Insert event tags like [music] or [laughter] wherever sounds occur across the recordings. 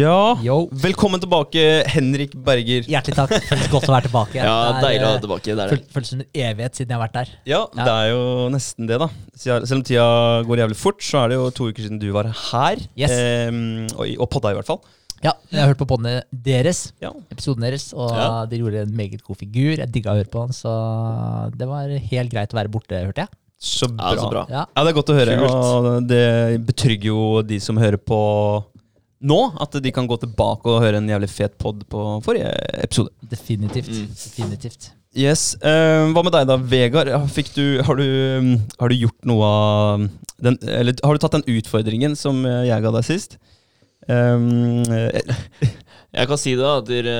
Ja, Yo. velkommen tilbake, Henrik Berger. Hjertelig takk. Føles godt å være tilbake. [laughs] Ja, Det er, deilig å være ha tilbake. Det er det. føl- Føles som en evighet siden jeg har vært der. Ja, Ja. det er jo nesten det, da. Selv om tida går jævlig fort, så er det jo to uker siden du var her. Yes. Ehm, og, og podda, i hvert fall. Ja, Jeg har hørt på podene deres, Ja. episoden deres, og Ja. dere gjorde en meget god figur. Jeg digga å høre på den, så det var helt greit å være borte, hørte jeg. Så bra. Ja, så bra. Ja, Ja, det er godt å høre. Kult. Og det betrygger jo de som hører på nå, at de kan gå tilbake og høre en jævlig fet pod på forrige episode. Definitivt. Mm. Definitivt. Yes. Uh, hva med deg da, Vegard? Fikk du, har, du, har du gjort noe av den Eller har du tatt den utfordringen som jeg ga deg sist? Um, eh, [laughs] Jeg kan si det, at Dere,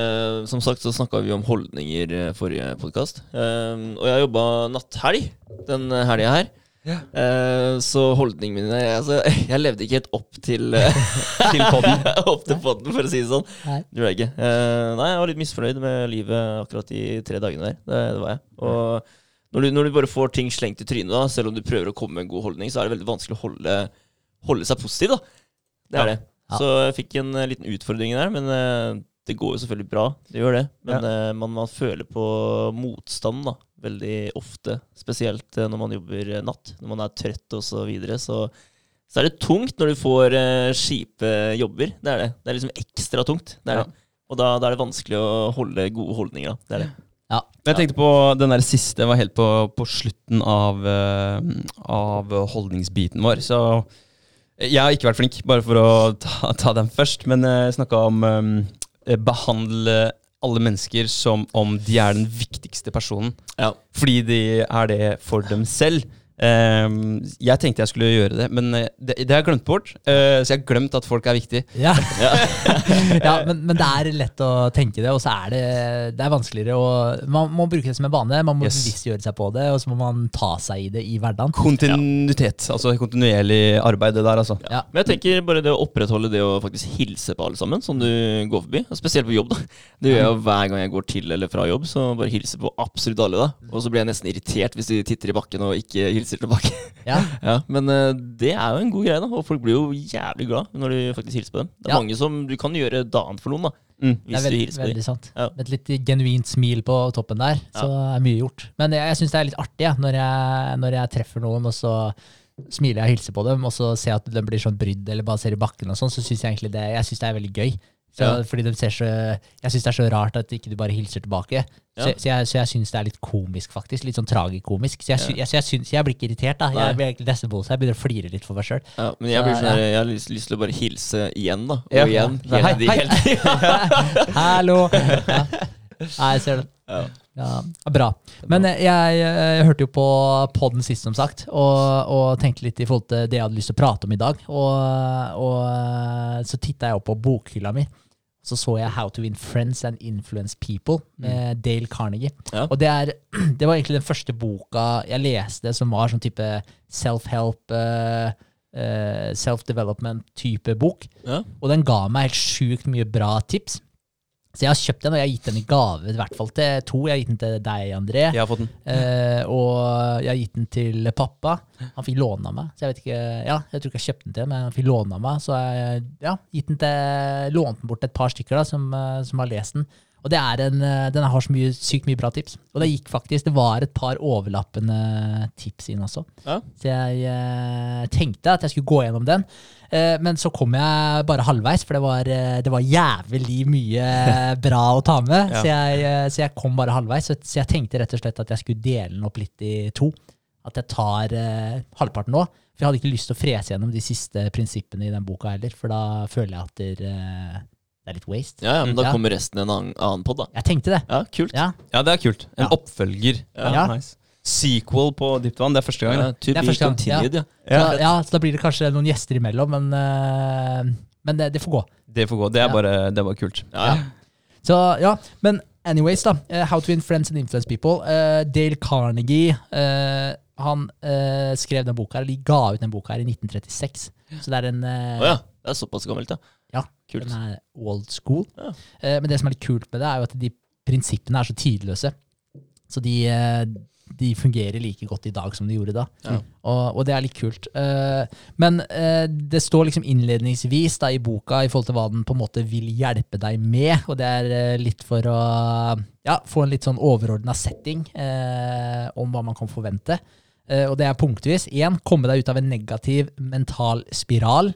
som sagt så snakka vi om holdninger eh, forrige podkast. og jeg jobba natthelg den helga her. Ja. Uh, så holdningene mine altså, [laughs] jeg levde ikke helt opp til eh, [laughs] til podden. [laughs] Opp til podden, for å si det sånn. Nei. Det gjorde jeg ikke. Uh, nei, jeg var litt misfornøyd med livet akkurat de tre dagene der. Det, det var jeg. Og når du, når du bare får ting slengt i trynet, da, selv om du prøver å komme med en god holdning, så er det veldig vanskelig å holde, holde seg positiv. da. Det er Ja. det. Så jeg fikk en liten utfordring der, men det går jo selvfølgelig bra. Det gjør det. Men eh, man, man føler på motstand da, veldig ofte. Spesielt eh, når man jobber eh, natt. Når man er trøtt og så videre. Så, så er det tungt når du får uh, kjipe jobber. Det er det. Det er liksom ekstra tungt. Det er Ja. det. Og da, da er det vanskelig å holde gode holdninger. Da. Det er det. Ja. Jeg tenkte på den der siste, var helt på, på slutten av, uh, av holdningsbiten vår. Så jeg har ikke vært flink, bare for å ta, ta den først. Men jeg snakka om eh, behandle alle mennesker som om de er den viktigste personen. Ja. Fordi de er det for dem selv. Eh, jeg tenkte jeg skulle gjøre det, men eh, det, det har jeg glemt bort. Eh, så jeg har glemt at folk er viktige. Ja, [laughs] [laughs] ja men, men det er lett å tenke det, og så er det, det er vanskeligere å Man må bruke det som en vane, man må Yes. bevisstgjøre seg på det, og så må man ta seg i det i hverdagen. Kontinuitet, altså kontinuerlig arbeid, det der, altså. Ja. Men jeg tenker bare det å opprettholde det å faktisk hilse på alle sammen som du går forbi. Spesielt på jobb. da. Det gjør jeg jo hver gang jeg går til eller fra jobb. Så bare hilse på absolutt alle. da. Og så blir jeg nesten irritert hvis de titter i bakken og ikke hilser tilbake. [laughs] Ja. ja, Men eh, det er jo en god greie, da. Og folk blir jo jævlig glad når du faktisk hilser på dem. Det er Ja. mange som du kan gjøre dagen for noen, da. Mm. Hvis er du veldig, hilser på dem. veldig sant. Ja. Med et litt genuint smil på toppen der, så er mye gjort. Men jeg, jeg syns det er litt artig ja, når, jeg, når jeg treffer noen, og så smiler jeg og hilser på dem, og så ser jeg at de blir sånn brydd eller bare ser i bakken og sånn, så syns jeg egentlig det, jeg synes det er veldig gøy. Så, Ja. Fordi de ser så, jeg syns det er så rart at ikke du bare hilser tilbake. Så, Ja. så jeg, så jeg syns det er litt komisk, faktisk. Litt sånn tragikomisk. Så jeg, Ja. jeg, så jeg, synes, jeg blir ikke irritert, da. Jeg blir egentlig nesten på, så jeg begynner å flire litt for meg sjøl. Ja, men jeg, blir sånn jeg har lyst, lyst til å bare hilse igjen, da. Og Ja. igjen. Hele, Hei, hei. [laughs] [laughs] Hallo! Ja. Nei, jeg ser det. Ja. Ja, bra. Men jeg, jeg hørte jo på podden sist, som sagt, og, og tenkte litt i forhold til det jeg hadde lyst til å prate om i dag. Og, og så titta jeg opp på bokhylla mi. Så så jeg How to Win Friends and Influence People med Dale Carnegie. Ja. Og det, er, [clears throat] det var egentlig den første boka jeg leste som var sånn type self-help, uh, uh, self-development-type bok. Ja. Og den ga meg helt sjukt mye bra tips. Så jeg har kjøpt den, og jeg har gitt den i gave, i hvert fall til to. Jeg har gitt den til deg, André. Jeg har fått den. Eh, og jeg har gitt den til pappa. Han fikk låne av meg. Så jeg vet ikke, ja, jeg tror ikke jeg kjøpte den til, men han fikk låne av meg. Så jeg ja, gitt den til, lånt den bort til et par stykker da, som, eh, som har lest den. Og det er en, eh, den har så mye, sykt mye bra tips. Og det gikk faktisk, det var et par overlappende tips inn også. Ja. Så jeg eh, tenkte at jeg skulle gå gjennom den. Eh, men så kom jeg bare halvveis, for det var, eh, det var jævlig mye [laughs] bra å ta med. Ja. Så, jeg, eh, så jeg kom bare halvveis. Så, jeg tenkte rett og slett at jeg skulle dele den opp litt i to. At jeg tar halvparten nå. For jeg hadde ikke lyst til å frese gjennom de siste prinsippene i den boka heller, for da føler jeg at det, eh, det er litt waste. Ja, ja, men da Ja. kommer resten i en annen, annen pod, da. Jeg tenkte det. Ja, kult. Ja, Ja, det er kult. En oppfølger. Ja. Nice. Sequel på Dypt vann, det er første gang. Ja, det. to Det er første gang, continued, ja. Så, ja, så da blir det kanskje noen gjester imellom, men, uh, men det, det får gå. Det får gå. Det er Ja. bare, det er bare kult. Ja, ja. Så ja, men anyways da, eh, How to Win Friends and Influence People. Uh, Dale Carnegie, eh, han eh, skrev den boka eller de ga ut den boka her i 1936. Så det er en, Å ja. Det er såpass gammelt, ja. ja, Kult. den er old school. Ja. Eh, men det som er litt kult med det, er jo at de prinsippene er så tidløse. Så de, de fungerer like godt i dag som de gjorde da. Ja. Og, og det er litt kult. Uh, men uh, det står liksom innledningsvis da i boka i forhold til hva den på en måte vil hjelpe deg med, og det er uh, litt for å ja, få en litt sånn overordna setting om hva man kan forvente. Og det er punktvis. Én, komme deg ut av en negativ mental spiral.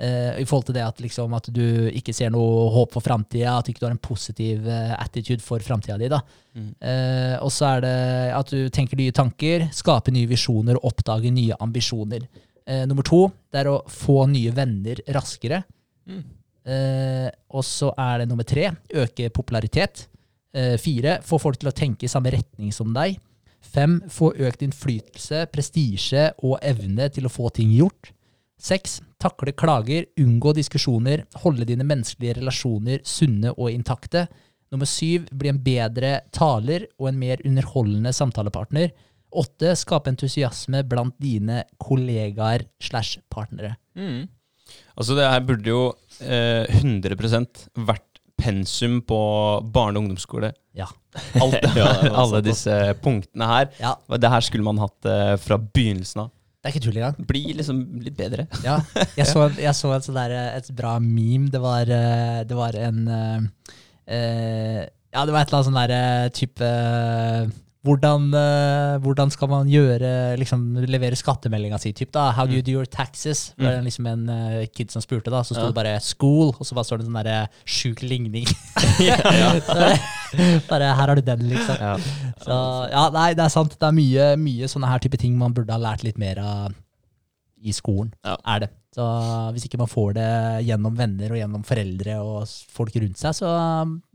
Eh, I forhold til det at, liksom, at du ikke ser noe håp for framtida, at du ikke har en positiv eh, attitude for framtida di. Mm. Eh, og så er det at du tenker nye tanker, skaper nye visjoner og oppdager nye ambisjoner. Eh, nummer to det er å få nye venner raskere. Mm. Eh, og så er det nummer tre øke popularitet. Eh, fire få folk til å tenke i samme retning som deg. Fem få økt innflytelse, prestisje og evne til å få ting gjort. Seks takle klager, unngå diskusjoner, holde dine menneskelige relasjoner sunne og intakte. Nummer syv bli en bedre taler og en mer underholdende samtalepartner. Åtte skape entusiasme blant dine kollegaer slash partnere. Mm. Altså det her burde jo eh, 100 vært pensum på barne- og ungdomsskole. Ja. Alt, [laughs] [laughs] Ja, alle disse punktene her. ja. Det her skulle man hatt eh, fra begynnelsen av. Det er ikke tull engang. Bli liksom litt bedre. [laughs] Ja, jeg så, jeg så et, der, et bra meme. Det var, eh, det var en uh, eh, Ja, det var et eller annet sånn derre type eh, hvordan, eh, hvordan skal man gjøre liksom, levere skattemeldinga si? Typ, da. How do you do your taxes? Det var liksom en uh, kid som spurte, da. Så sto Ja. det bare 'school', og så bare står det en sånn der, sjuk ligning. [laughs] [laughs] bare her har du den, liksom. Ja. Så ja, nei, det er sant. Det er mye, mye sånne her type ting man burde ha lært litt mer av i skolen. Ja. Er det. Så hvis ikke man får det gjennom venner og gjennom foreldre og folk rundt seg, så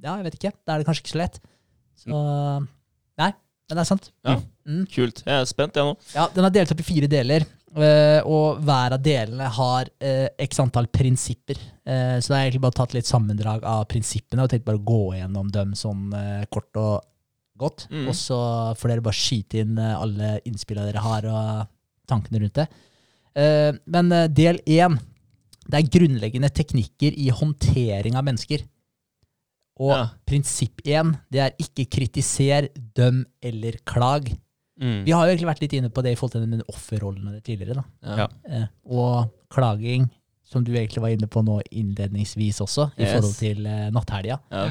ja, jeg vet ikke. Da er det kanskje ikke så lett. Så nei, men det er sant. Ja. Mm. Kult. Jeg er spent, jeg nå. Ja, Den er delt opp i fire deler, eh, og hver av delene har eh, x antall prinsipper. Eh, Så det er egentlig bare tatt litt sammendrag av prinsippene og tenkt bare å gå gjennom dem sånn kort og godt. Mm. Og så får dere bare skyte inn alle innspillene dere har, og tankene rundt det. Men del én, det er grunnleggende teknikker i håndtering av mennesker. Og Ja. prinsipp én, det er ikke kritiser, døm eller klag. Mm. Vi har jo egentlig vært litt inne på det i forhold til den offerrollen tidligere. da. Ja. Eh, og klaging, som du egentlig var inne på nå innledningsvis også, i Yes. forhold til eh, natthelga. Ja.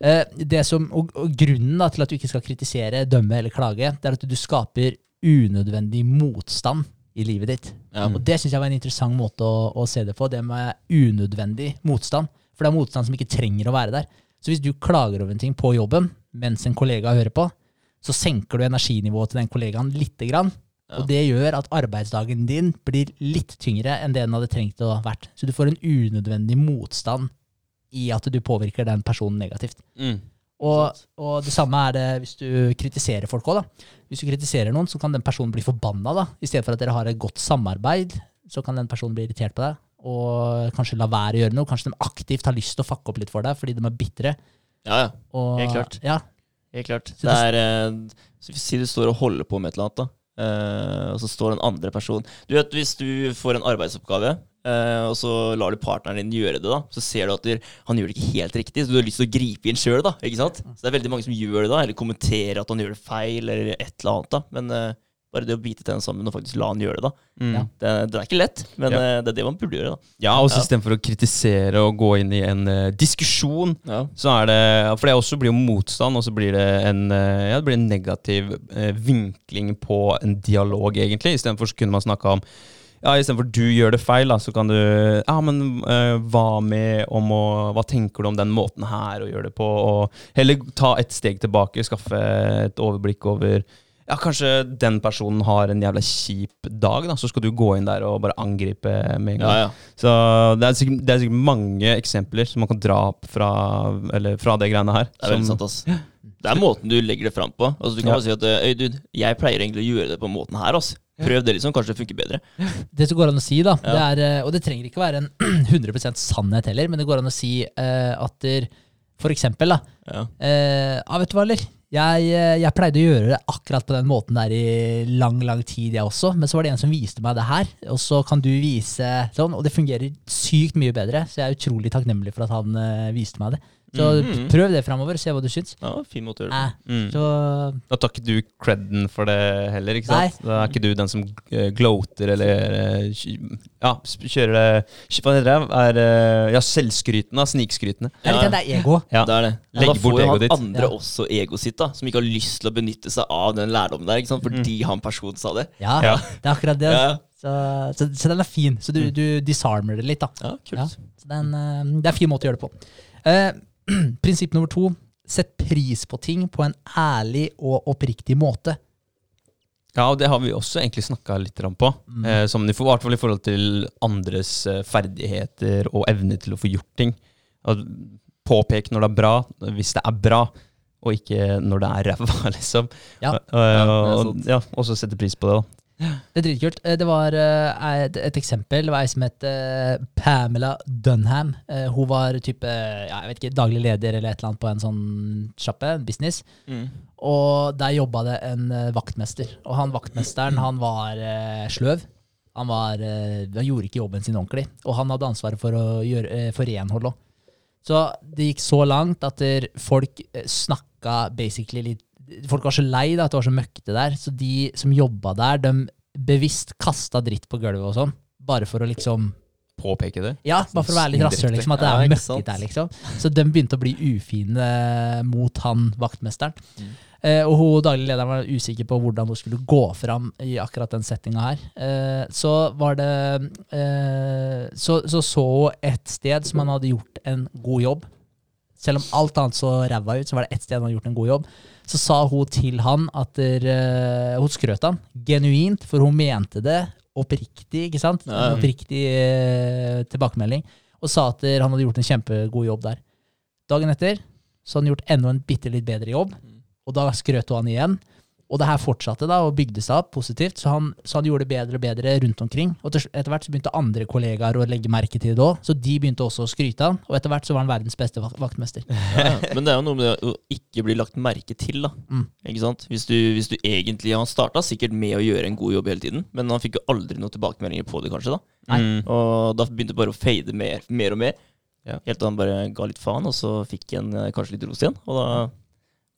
Eh, det som, og, og grunnen da, til at du ikke skal kritisere, dømme eller klage, det er at du skaper unødvendig motstand i livet ditt. Ja. Og det syns jeg var en interessant måte å, å se det på, det med unødvendig motstand. For det er motstand som ikke trenger å være der. Så hvis du klager over en ting på jobben mens en kollega hører på, så senker du energinivået til den kollegaen lite grann. Ja. Og det gjør at arbeidsdagen din blir litt tyngre enn det den hadde trengt å vært. Så du får en unødvendig motstand i at du påvirker den personen negativt. Mm. Og, og det samme er det hvis du kritiserer folk òg. Hvis du kritiserer noen, så kan den personen bli forbanna. da. I stedet for at dere har et godt samarbeid, så kan den personen bli irritert på deg og kanskje la være å gjøre noe. Kanskje de aktivt har lyst til å fucke opp litt for deg fordi de er bitre. ja, ja. Og, Helt klart. Ja, Helt klart. Så Det er eh, Si du står og holder på med et eller annet, da. eh, og så står den andre personen Du vet, Hvis du får en arbeidsoppgave, eh, og så lar du partneren din gjøre det, da, så ser du at du, han gjør det ikke helt riktig, så du har lyst til å gripe inn sjøl. Så det er veldig mange som gjør det, da, eller kommenterer at han gjør det feil, eller et eller annet. da. Men eh, bare det å bite tennene sammen og faktisk la han gjøre det, da. Mm. Ja. Det, det er ikke lett, men Ja. eh, det er det man burde gjøre. da. Ja, og så Ja. istedenfor å kritisere og gå inn i en uh, diskusjon, Ja. så er det For det også blir jo motstand, og så blir det en, uh, ja, det blir en negativ uh, vinkling på en dialog, egentlig. Istedenfor så kunne man snakka om ja, Istedenfor du gjør det feil, da, så kan du Ja, men hva med om å Hva tenker du om den måten her å gjøre det på? Og heller ta et steg tilbake, skaffe et overblikk over ja, Kanskje den personen har en jævla kjip dag, da, så skal du gå inn der og bare angripe med en gang. Ja, ja. Så det er, sikkert, det er sikkert mange eksempler som man kan dra opp fra, eller fra det greiene her. Det er veldig sant, ass. Det er måten du legger det fram på. Altså, du kan Ja. bare si at Øy, dude, jeg pleier egentlig å gjøre det på måten her. ass. Prøv det, liksom. Kanskje det funker bedre. Det som går an å si, da, Ja. det er, eh, og det trenger ikke være en [clears throat] 100 sannhet heller, men det går an å si uh, at der, for eksempel, da, Ja. Uh, ja, vet du hva, eller? Jeg, eh, jeg pleide å gjøre det akkurat på den måten der i lang, lang tid, jeg også. Men så var det en som viste meg det her, og så kan du vise sånn. Og det fungerer sykt mye bedre, så jeg er utrolig takknemlig for at han eh, viste meg det. Så mm. prøv det framover, se hva du syns. Ja, fin måte å gjøre det. Eh, Mm. så Da tar ikke du creden for det heller, ikke sant? Nei. Da er ikke du den som eh, gloater eller eh, ja, kjører det Hva heter det? Er, ja, selvskrytende, snikskrytende. litt Ja. det, det er ego. Ja. Det er det. Legg da bort får jo egoet han ditt. andre Ja. også egoet sitt, da, som ikke har lyst til å benytte seg av den lærdommen der, ikke sant? fordi han personen sa det. Ja, Ja. det er akkurat det. Ja, Så, så, så den er fin. Så du, du disarmer det litt, da. ja kult. Ja. Så det eh, det er en fin måte å gjøre det på. Eh, [clears throat] prinsipp nummer to. Sett pris på ting på en ærlig og oppriktig måte. Ja, og det har vi også egentlig snakka litt om på. Eh, som i hvert fall i forhold til andres eh, ferdigheter og evne til å få gjort ting. Påpek når det er bra, hvis det er bra, og ikke når det er ræva, [laughs] liksom. Ja. Og, er og, sant. ja, også sette pris på det, da. Det er dritkult. Eh, Det var eh, et, eksempel. Det var ei som het eh, Pamela Dunham. Hun var type ja, jeg vet ikke, daglig leder eller et eller annet på en sånn sjappe, en business. Mm. Og der jobba det en vaktmester. Og han vaktmesteren han var sløv. Han, var, han gjorde ikke jobben sin ordentlig. Og han hadde ansvaret for å gjøre, for renhold òg. Så det gikk så langt at folk snakka basically litt Folk var så lei da, at det var så møkkete der. Så de som jobba der, de bevisst kasta dritt på gulvet og sånn. Bare for å liksom Påpeke det. ja, bare for å være litt rasshøl, liksom. At det er ja, der, liksom. Så de begynte å bli ufine mot han vaktmesteren. Mm. Eh, og hun daglig lederen var usikker på hvordan hun skulle gå fram i akkurat den settinga her. Eh, så var det eh, så, så så hun et sted som han hadde gjort en god jobb. Selv om alt annet så ræva ut, så var det ett sted han hadde gjort en god jobb. Så sa hun til han at der, eh, Hun skrøt han genuint, for hun mente det oppriktig. ikke sant? Ja, ja. Oppriktig eh, tilbakemelding. Og sa at der, han hadde gjort en kjempegod jobb der. Dagen etter så hadde han gjort enda en bitte litt bedre jobb, og da skrøt hun han igjen. Og det her fortsatte da, og bygde seg opp positivt, så han, så han gjorde det bedre og bedre rundt omkring. Og etter hvert så begynte andre kollegaer å legge merke til det òg, så de begynte også å skryte av han. Og etter hvert så var han verdens beste vak- vaktmester. [laughs] Ja. Men det er jo noe med det å ikke bli lagt merke til, da. Mm. Ikke sant? Hvis du, hvis du egentlig Han starta sikkert med å gjøre en god jobb hele tiden, men han fikk jo aldri noen tilbakemeldinger på det, kanskje. da Nei. Mm. Og da begynte det bare å fade mer, mer og mer. Ja. Helt til han bare ga litt faen, og så fikk han eh, kanskje litt ros igjen. Og da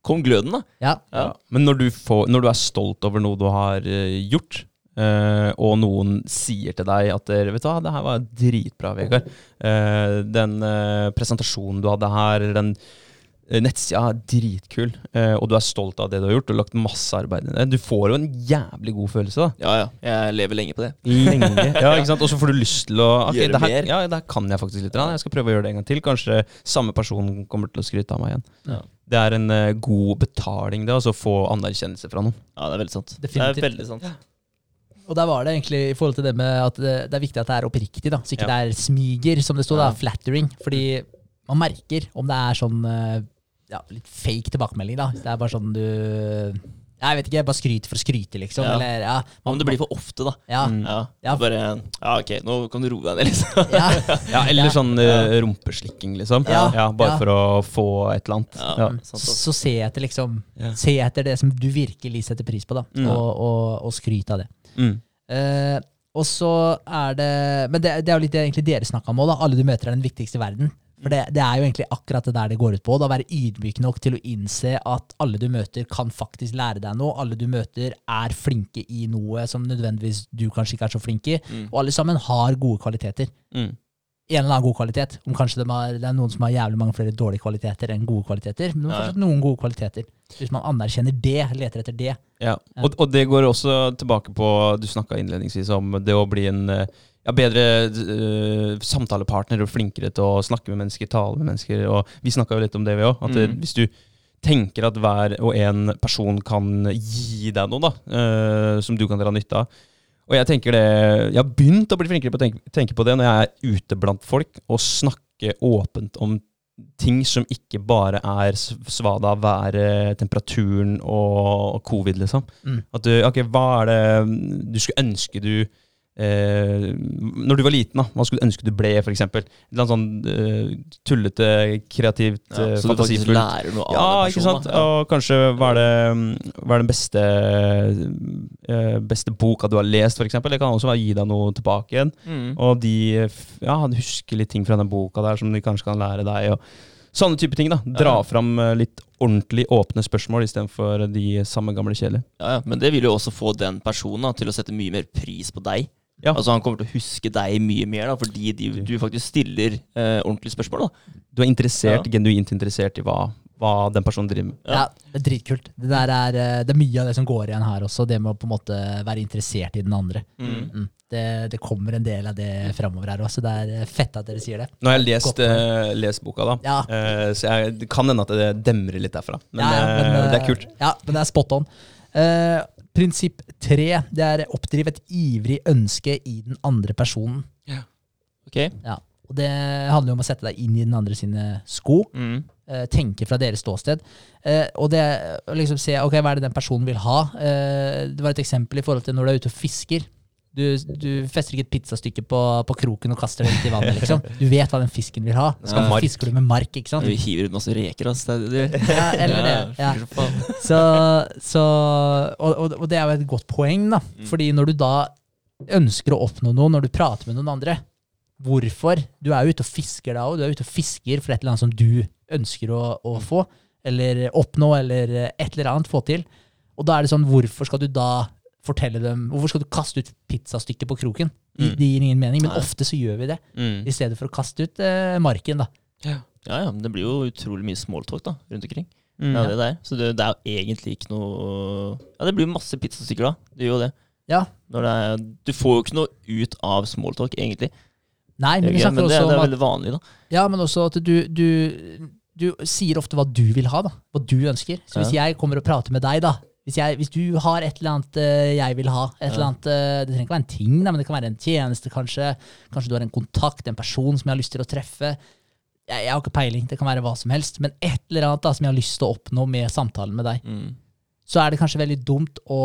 kom gløden, da. Ja, Ja. Men når du, får, når du er stolt over noe du har uh, gjort, uh, og noen sier til deg at dere, vet du hva, det her var dritbra, Vegard. Uh, den eh, presentasjonen du hadde her, den eh, nettsida er dritkul, eh, og du er stolt av det du har gjort, og lagt masse arbeid i det. Du får jo en jævlig god følelse, da. Ja, ja. Jeg lever lenge på det. Lenge. [laughs] Ja, ikke sant? Og så får du lyst til å okay, Gjøre det her, mer. Ja, det her kan jeg faktisk litt. Jeg skal prøve å gjøre det en gang til. Kanskje samme person kommer til å skryte av meg igjen. Ja. Det er en eh, god betaling, det, altså å få anerkjennelse fra noen. Ja, det er veldig sant. Definitivt. Det er veldig sant. Og der var det egentlig i forhold til det med at det, det er viktig at det er oppriktig, da. Så ikke det er smiger, som det sto, da. Ja. Flattering. Fordi man merker om det er sånn eh, ja, litt fake tilbakemelding, da. Det er bare sånn du Jeg vet ikke, jeg bare skryter for å skryte, liksom. Ja. Eller ja. Om det blir for ofte, da. ja, Mm. Ja. Bare Ja, ok, nå kan du roe deg ned, liksom. [laughs] ja. Ja, eller Ja. sånn uh, rumpeslikking, liksom. Ja. bare Ja. for å få et eller annet. Ja. Ja. Så, så se etter liksom Ja. Se etter det som du virkelig setter pris på, da. Mm. Og, og, og skryt av det. Mm. Uh, og så er det Men det, det er jo litt det egentlig dere snakka om òg, da. Alle du møter er den viktigste i verden. For det, det er jo egentlig akkurat det der det går ut på. Da Være ydmyk nok til å innse at alle du møter, kan faktisk lære deg noe. Alle du møter, er flinke i noe som nødvendigvis du kanskje ikke er så flink i. Mm. Og alle sammen har gode kvaliteter. Mm. En eller annen god kvalitet. Om kanskje de har, det er noen som har jævlig mange flere dårlige kvaliteter enn gode kvaliteter. Men det er fortsatt noen gode kvaliteter. Hvis man anerkjenner det, leter etter det. Ja. Og, og det går også tilbake på Du snakka innledningsvis om det å bli en eh, ja, bedre uh, samtalepartner og flinkere til å snakke med mennesker, tale med mennesker. Og vi snakka jo litt om det, vi òg. At Mm. hvis du tenker at hver og en person kan gi deg noe da, uh, som du kan dra nytte av Og jeg tenker det Jeg har begynt å bli flinkere på å tenke, tenke på det når jeg er ute blant folk og snakke åpent om ting som ikke bare er svada av været, temperaturen og, og covid, liksom. Mm. At du, ok, hva er det du skulle ønske du eh, Når du var liten, da, hva skulle du ønske du ble, for eksempel? Et eller annet sånn eh, tullete, kreativt, Ja, eh, så du faktisk lærer noe av Ja, den ikke sant? da. Og kanskje hva er, det, hva er den beste, eh, beste boka du har lest, eksempel? Det kan også være gi deg noe tilbake igjen. Mm. Og de ja, husker litt ting fra den boka der som de kanskje kan lære deg. Og, sånne type ting. da Dra fram eh, litt ordentlig åpne spørsmål istedenfor de samme gamle kjedelige. Ja, ja, Men det vil jo også få den personen da, til å sette mye mer pris på deg. Ja. Altså Han kommer til å huske deg mye mer, da, fordi de, du faktisk stiller eh, ordentlige spørsmål. da Du er interessert, Ja. genuint interessert i hva, hva den personen driver med. Ja. Ja. det er dritkult. Det, der er, eh, det er mye av det som går igjen her også, det med å på en måte være interessert i den andre. Mm. Mm. Det, det kommer en del av det framover her også, så det er eh, fett at dere sier det. Nå har jeg lest, eh, lest boka, da. Ja. uh, så jeg, det kan hende at det demrer litt derfra. Men, Ja, ja, men, uh, det er kult. Ja, men det er spot on. Eh, prinsipp tre, det er oppdriv et ivrig ønske i den andre personen. Ok? Ja. Og det handler jo om å sette deg inn i den andre sine sko. Mm. eh, tenke fra deres ståsted. Eh, og det å liksom se ok, hva er det den personen vil ha. Eh, det var et eksempel i forhold til når du er ute og fisker. Du, du fester ikke et pizzastykke på, på kroken og kaster det ut i vannet. liksom. Du vet hva den fisken vil ha. Så Ja. fisker du med mark. ikke sant? Vi hiver ut masse reker, altså. Ja, eller det. Ja. Så, så, og, og, og det er jo et godt poeng, da. Mm. Fordi når du da ønsker å oppnå noe når du prater med noen andre, hvorfor? Du er jo ute og fisker da òg. Du er ute og fisker for et eller annet som du ønsker å, å få, eller oppnå, eller et eller annet få til. Og da er det sånn, hvorfor skal du da fortelle dem Hvorfor skal du kaste ut pizzastykket på kroken? Det, Mm. det gir ingen mening, men Nei. ofte så gjør vi det. Mm. I stedet for å kaste ut eh, marken, da. Ja, ja, men det blir jo utrolig mye smalltalk da, rundt omkring. Mm. Ja, det der. Så det, det er jo egentlig ikke noe Ja, det blir masse pizzastykker da. Det gjør jo det. Ja. Når det er, du får jo ikke noe ut av smalltalk, egentlig. Nei, men vi men det, det er veldig vanlig, da. Ja, men også at du, du, du sier ofte hva du vil ha, da. Hva du ønsker. Så hvis jeg kommer og prater med deg, da hvis, jeg, hvis du har et eller annet eh, jeg vil ha, et eller annet, eh, det trenger ikke være en ting, men det kan være en tjeneste, kanskje. Kanskje du har en kontakt, en person som jeg har lyst til å treffe. Jeg, jeg har ikke peiling, det kan være hva som helst. Men et eller annet da, som jeg har lyst til å oppnå med samtalen med deg. Mm. Så er det kanskje veldig dumt å,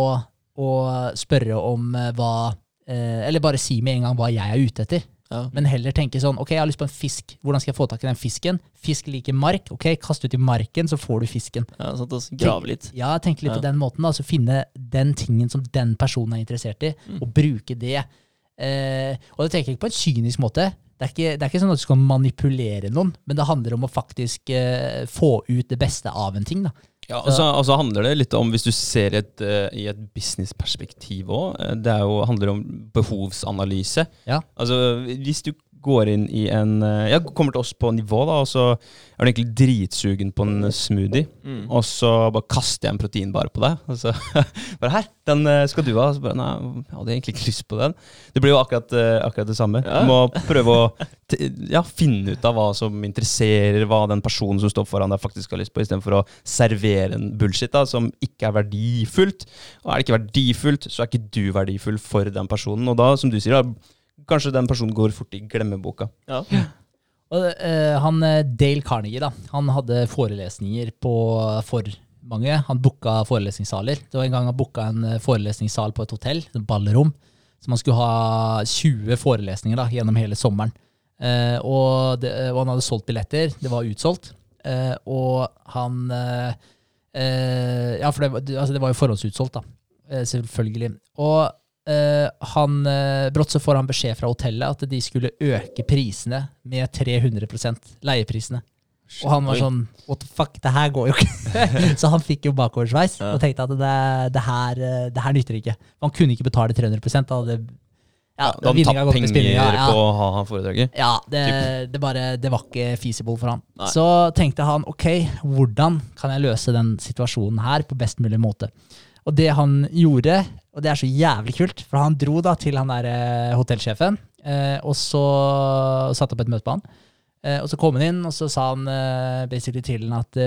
å spørre om eh, hva Eller bare si med en gang hva jeg er ute etter. Ja. Men heller tenke sånn, ok, jeg har lyst på en fisk. Hvordan skal jeg få tak i den fisken? Fisk liker mark. Ok, kast ut i marken, så får du fisken. ja sånn at grave litt. Ja, tenke litt Ja. på den måten. da, så Finne den tingen som den personen er interessert i, Mm. og bruke det. Eh, og det tenker jeg ikke på en kynisk måte. Det er, ikke, det er ikke sånn at du skal manipulere noen, men det handler om å faktisk eh, få ut det beste av en ting. da. Ja, og så og så handler det litt om, hvis du ser et, uh, i et businessperspektiv òg, det er jo, handler om behovsanalyse. Ja. Altså, hvis du går inn i en Jeg Ja, kommer til oss på nivå, da, og så er du egentlig dritsugen på en smoothie, Mm. og så bare kaster jeg en proteinbar på deg. Og så [laughs] bare her, den eh, skal du ha. Og så bare nei, jeg hadde egentlig ikke lyst på den. Det blir jo akkurat, eh, akkurat det samme. Ja. Du må prøve å ja, finne ut av hva som interesserer, hva den personen som står foran deg faktisk har lyst på, istedenfor å servere en bullshit da, som ikke er verdifullt. Og er det ikke verdifullt, så er ikke du verdifull for den personen. Og da, som du sier, da, kanskje den personen går fort i glemmeboka. Ja. Og uh, han eh, Dale Carnegie, da, han hadde forelesninger på for mange. Han booka forelesningssaler. Det var en gang han booka en eh, forelesningssal på et hotell, et ballrom. Så man skulle ha 20 forelesninger da, gjennom hele sommeren. Uh, og, det, og han hadde solgt billetter. Det var utsolgt. Uh, og han Ja, for det, altså det var jo forhåndsutsolgt, da. Selvfølgelig. Og han, eh, brått så får han beskjed fra hotellet at de skulle øke prisene med 300% leieprisene. Og han var sånn What the fuck, det her går jo ikke. [laughs] så han fikk jo bakoversveis Ja. og tenkte at det, det, her, eh, det her nytter ikke. Han kunne ikke betale 300% da hadde ja, Da hadde han gått penger spillinga, ja. på å ha foredraget. Ja, det, det, bare, det var ikke feasible for han. Nei. Så tenkte han ok, hvordan kan jeg løse den situasjonen her på best mulig måte? Og det han gjorde, og det er så jævlig kult, for han dro da til han der eh, hotellsjefen, eh, og så satte opp et møte på han. Eh, og så kom han inn, og så sa han basically til han at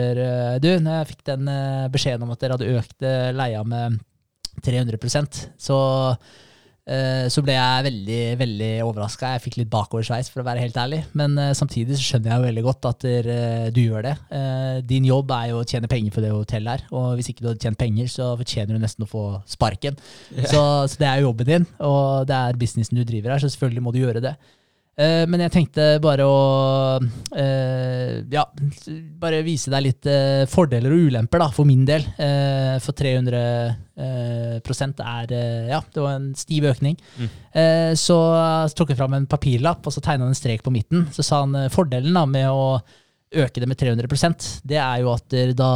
du, når jeg fikk den beskjeden om at dere hadde økt leia med 300% så så ble jeg veldig veldig overraska. Jeg fikk litt bakoversveis, for å være helt ærlig. Men eh, samtidig så skjønner jeg jo veldig godt at eh, du gjør det. Eh, din jobb er jo å tjene penger for det hotellet her, og hvis ikke du hadde tjent penger, så fortjener du nesten å få sparken. Så, så det er jo jobben din, og det er businessen du driver her, så selvfølgelig må du gjøre det. Eh, men jeg tenkte bare å eh, ja, bare vise deg litt eh, fordeler og ulemper, da, for min del. For 300 eh, prosent er Ja, det var en stiv økning. Mm. Så, tok jeg fram en papirlapp og så tegna en strek på midten. Så sa han fordelen da med å øke det med 300% det er jo at da,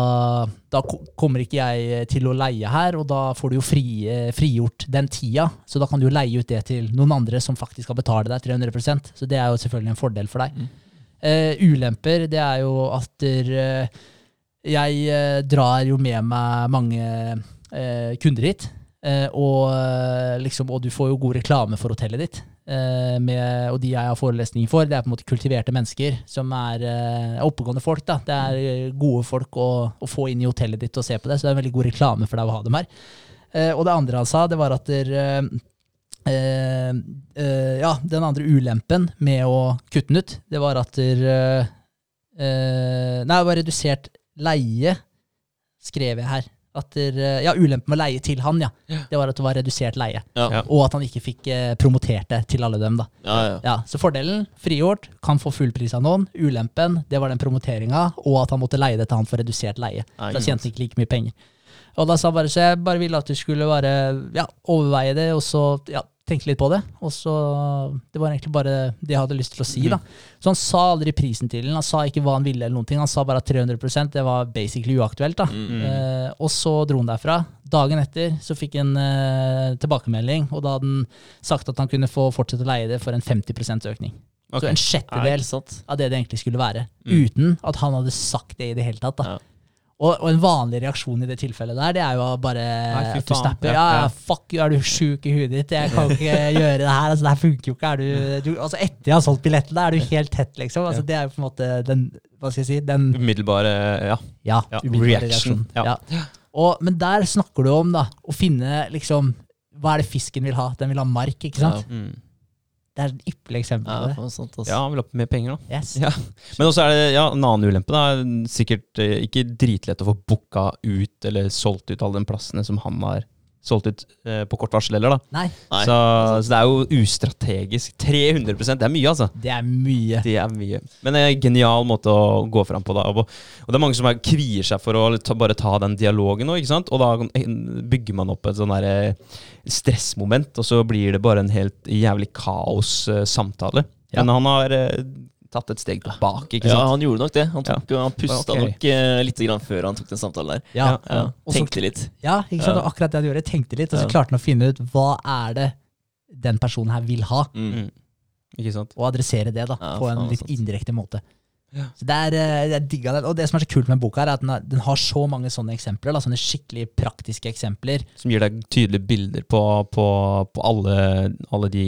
da kommer ikke jeg til å leie her, og da får du jo fri, eh, frigjort den tida. Så da kan du jo leie ut det til noen andre som faktisk skal betale deg 300% Så det er jo selvfølgelig en fordel for deg. Mm. Uh, ulemper, det er jo at der, uh, jeg uh, drar jo med meg mange eh, kunder hit. Eh, og, eh, liksom, og du får jo god reklame for hotellet ditt. Eh, med, og de jeg har forelesninger for, det er på en måte kultiverte mennesker som er oppegående folk. da. Det er gode folk å, å få inn i hotellet ditt og se på det, så det er en veldig god reklame for deg å ha dem her. Og det andre han sa, det var at der, uh, eh, Ja, den andre ulempen med å kutte den ut, det var at der, uh, Nei, det var redusert leie, skrev jeg her. At der, eh, ja, ulempen med å leie til han, ja. Det var at det var redusert leie. Ja. Ja. Og at han ikke fikk eh, promotert det til alle dem, da. Ja, ja. Ja, Så fordelen, frigjort, kan få full pris av noen. Ulempen, det var den promoteringa, og at han måtte leie det til han for redusert leie. Nei, Da tjente han ikke like mye penger. Og da sa han bare, Så jeg bare ville at du skulle bare ja, overveie det, og så ja, tenke litt på det. Og så, Det var egentlig bare det jeg hadde lyst til å si. da. Så han sa aldri prisen til den, han sa ikke hva han ville, eller noen ting. Han sa bare at 300% det var basically uaktuelt. da. Mm. Eh, og så dro han derfra. Dagen etter så fikk han eh, tilbakemelding, og da hadde han sagt at han kunne få fortsette å leie det for en 50 økning. Okay. Så en sjettedel av det det egentlig skulle være. Mm. Uten at han hadde sagt det i det hele tatt. da. Ja. Og, og en vanlig reaksjon i det tilfellet der, det er jo bare Nei, at du snapper. Ja, Ja, fuck you, er du sjuk i huet ditt? Jeg kan ikke [laughs] gjøre det her. altså Det her funker jo ikke. Er du, du, altså Etter jeg har solgt billetten, er du helt tett, liksom. altså Det er jo på en måte den Hva skal jeg si? Den Umiddelbare Ja. ja, umiddelbare reaction, reaksjon. ja. Ja. Og, men der snakker du om da, å finne liksom Hva er det fisken vil ha? Den vil ha mark, ikke sant? Ja. Mm. Det er et ypperlig eksempel Ja, på det. sant, altså. ja, han vil opp med penger, da. Yes. Ja. Men også er det ja, en annen ulempe. da Sikkert eh, ikke dritlett å få booka ut eller solgt ut alle de plassene som han har solgt ut eh, på kort varsel, heller. da Nei, Nei, så, så det er jo ustrategisk. 300% det er mye, altså. det er mye. Det er mye. Men det er en genial måte å gå fram på. da Og, og det er mange som er, kvier seg for å ta, bare ta den dialogen nå, ikke sant? Og da bygger man opp et sånn der, eh, stressmoment, og så blir det bare en helt jævlig kaos eh, samtale. Ja. Men han har eh, tatt et steg tilbake, ikke sant? Ja, han gjorde nok det. Han, tok, han pusta okay. nok eh, litt grann før han tok den samtalen der. Ja. Ja, Og Tenkte litt. Ja, ikke sant? Ja. Akkurat det han gjorde. Tenkte litt, og så klarte han å finne ut hva er det den personen her vil ha, Mm. Mm. Ikke sant? og adressere det da, Ja, på en litt indirekte måte. Ja. Så det er, eh, jeg digga det. Og det som er så kult med boka, her, er at den har, den har så mange sånne eksempler. Da, sånne skikkelig praktiske eksempler. Som gir deg tydelige bilder på, på, på alle, alle de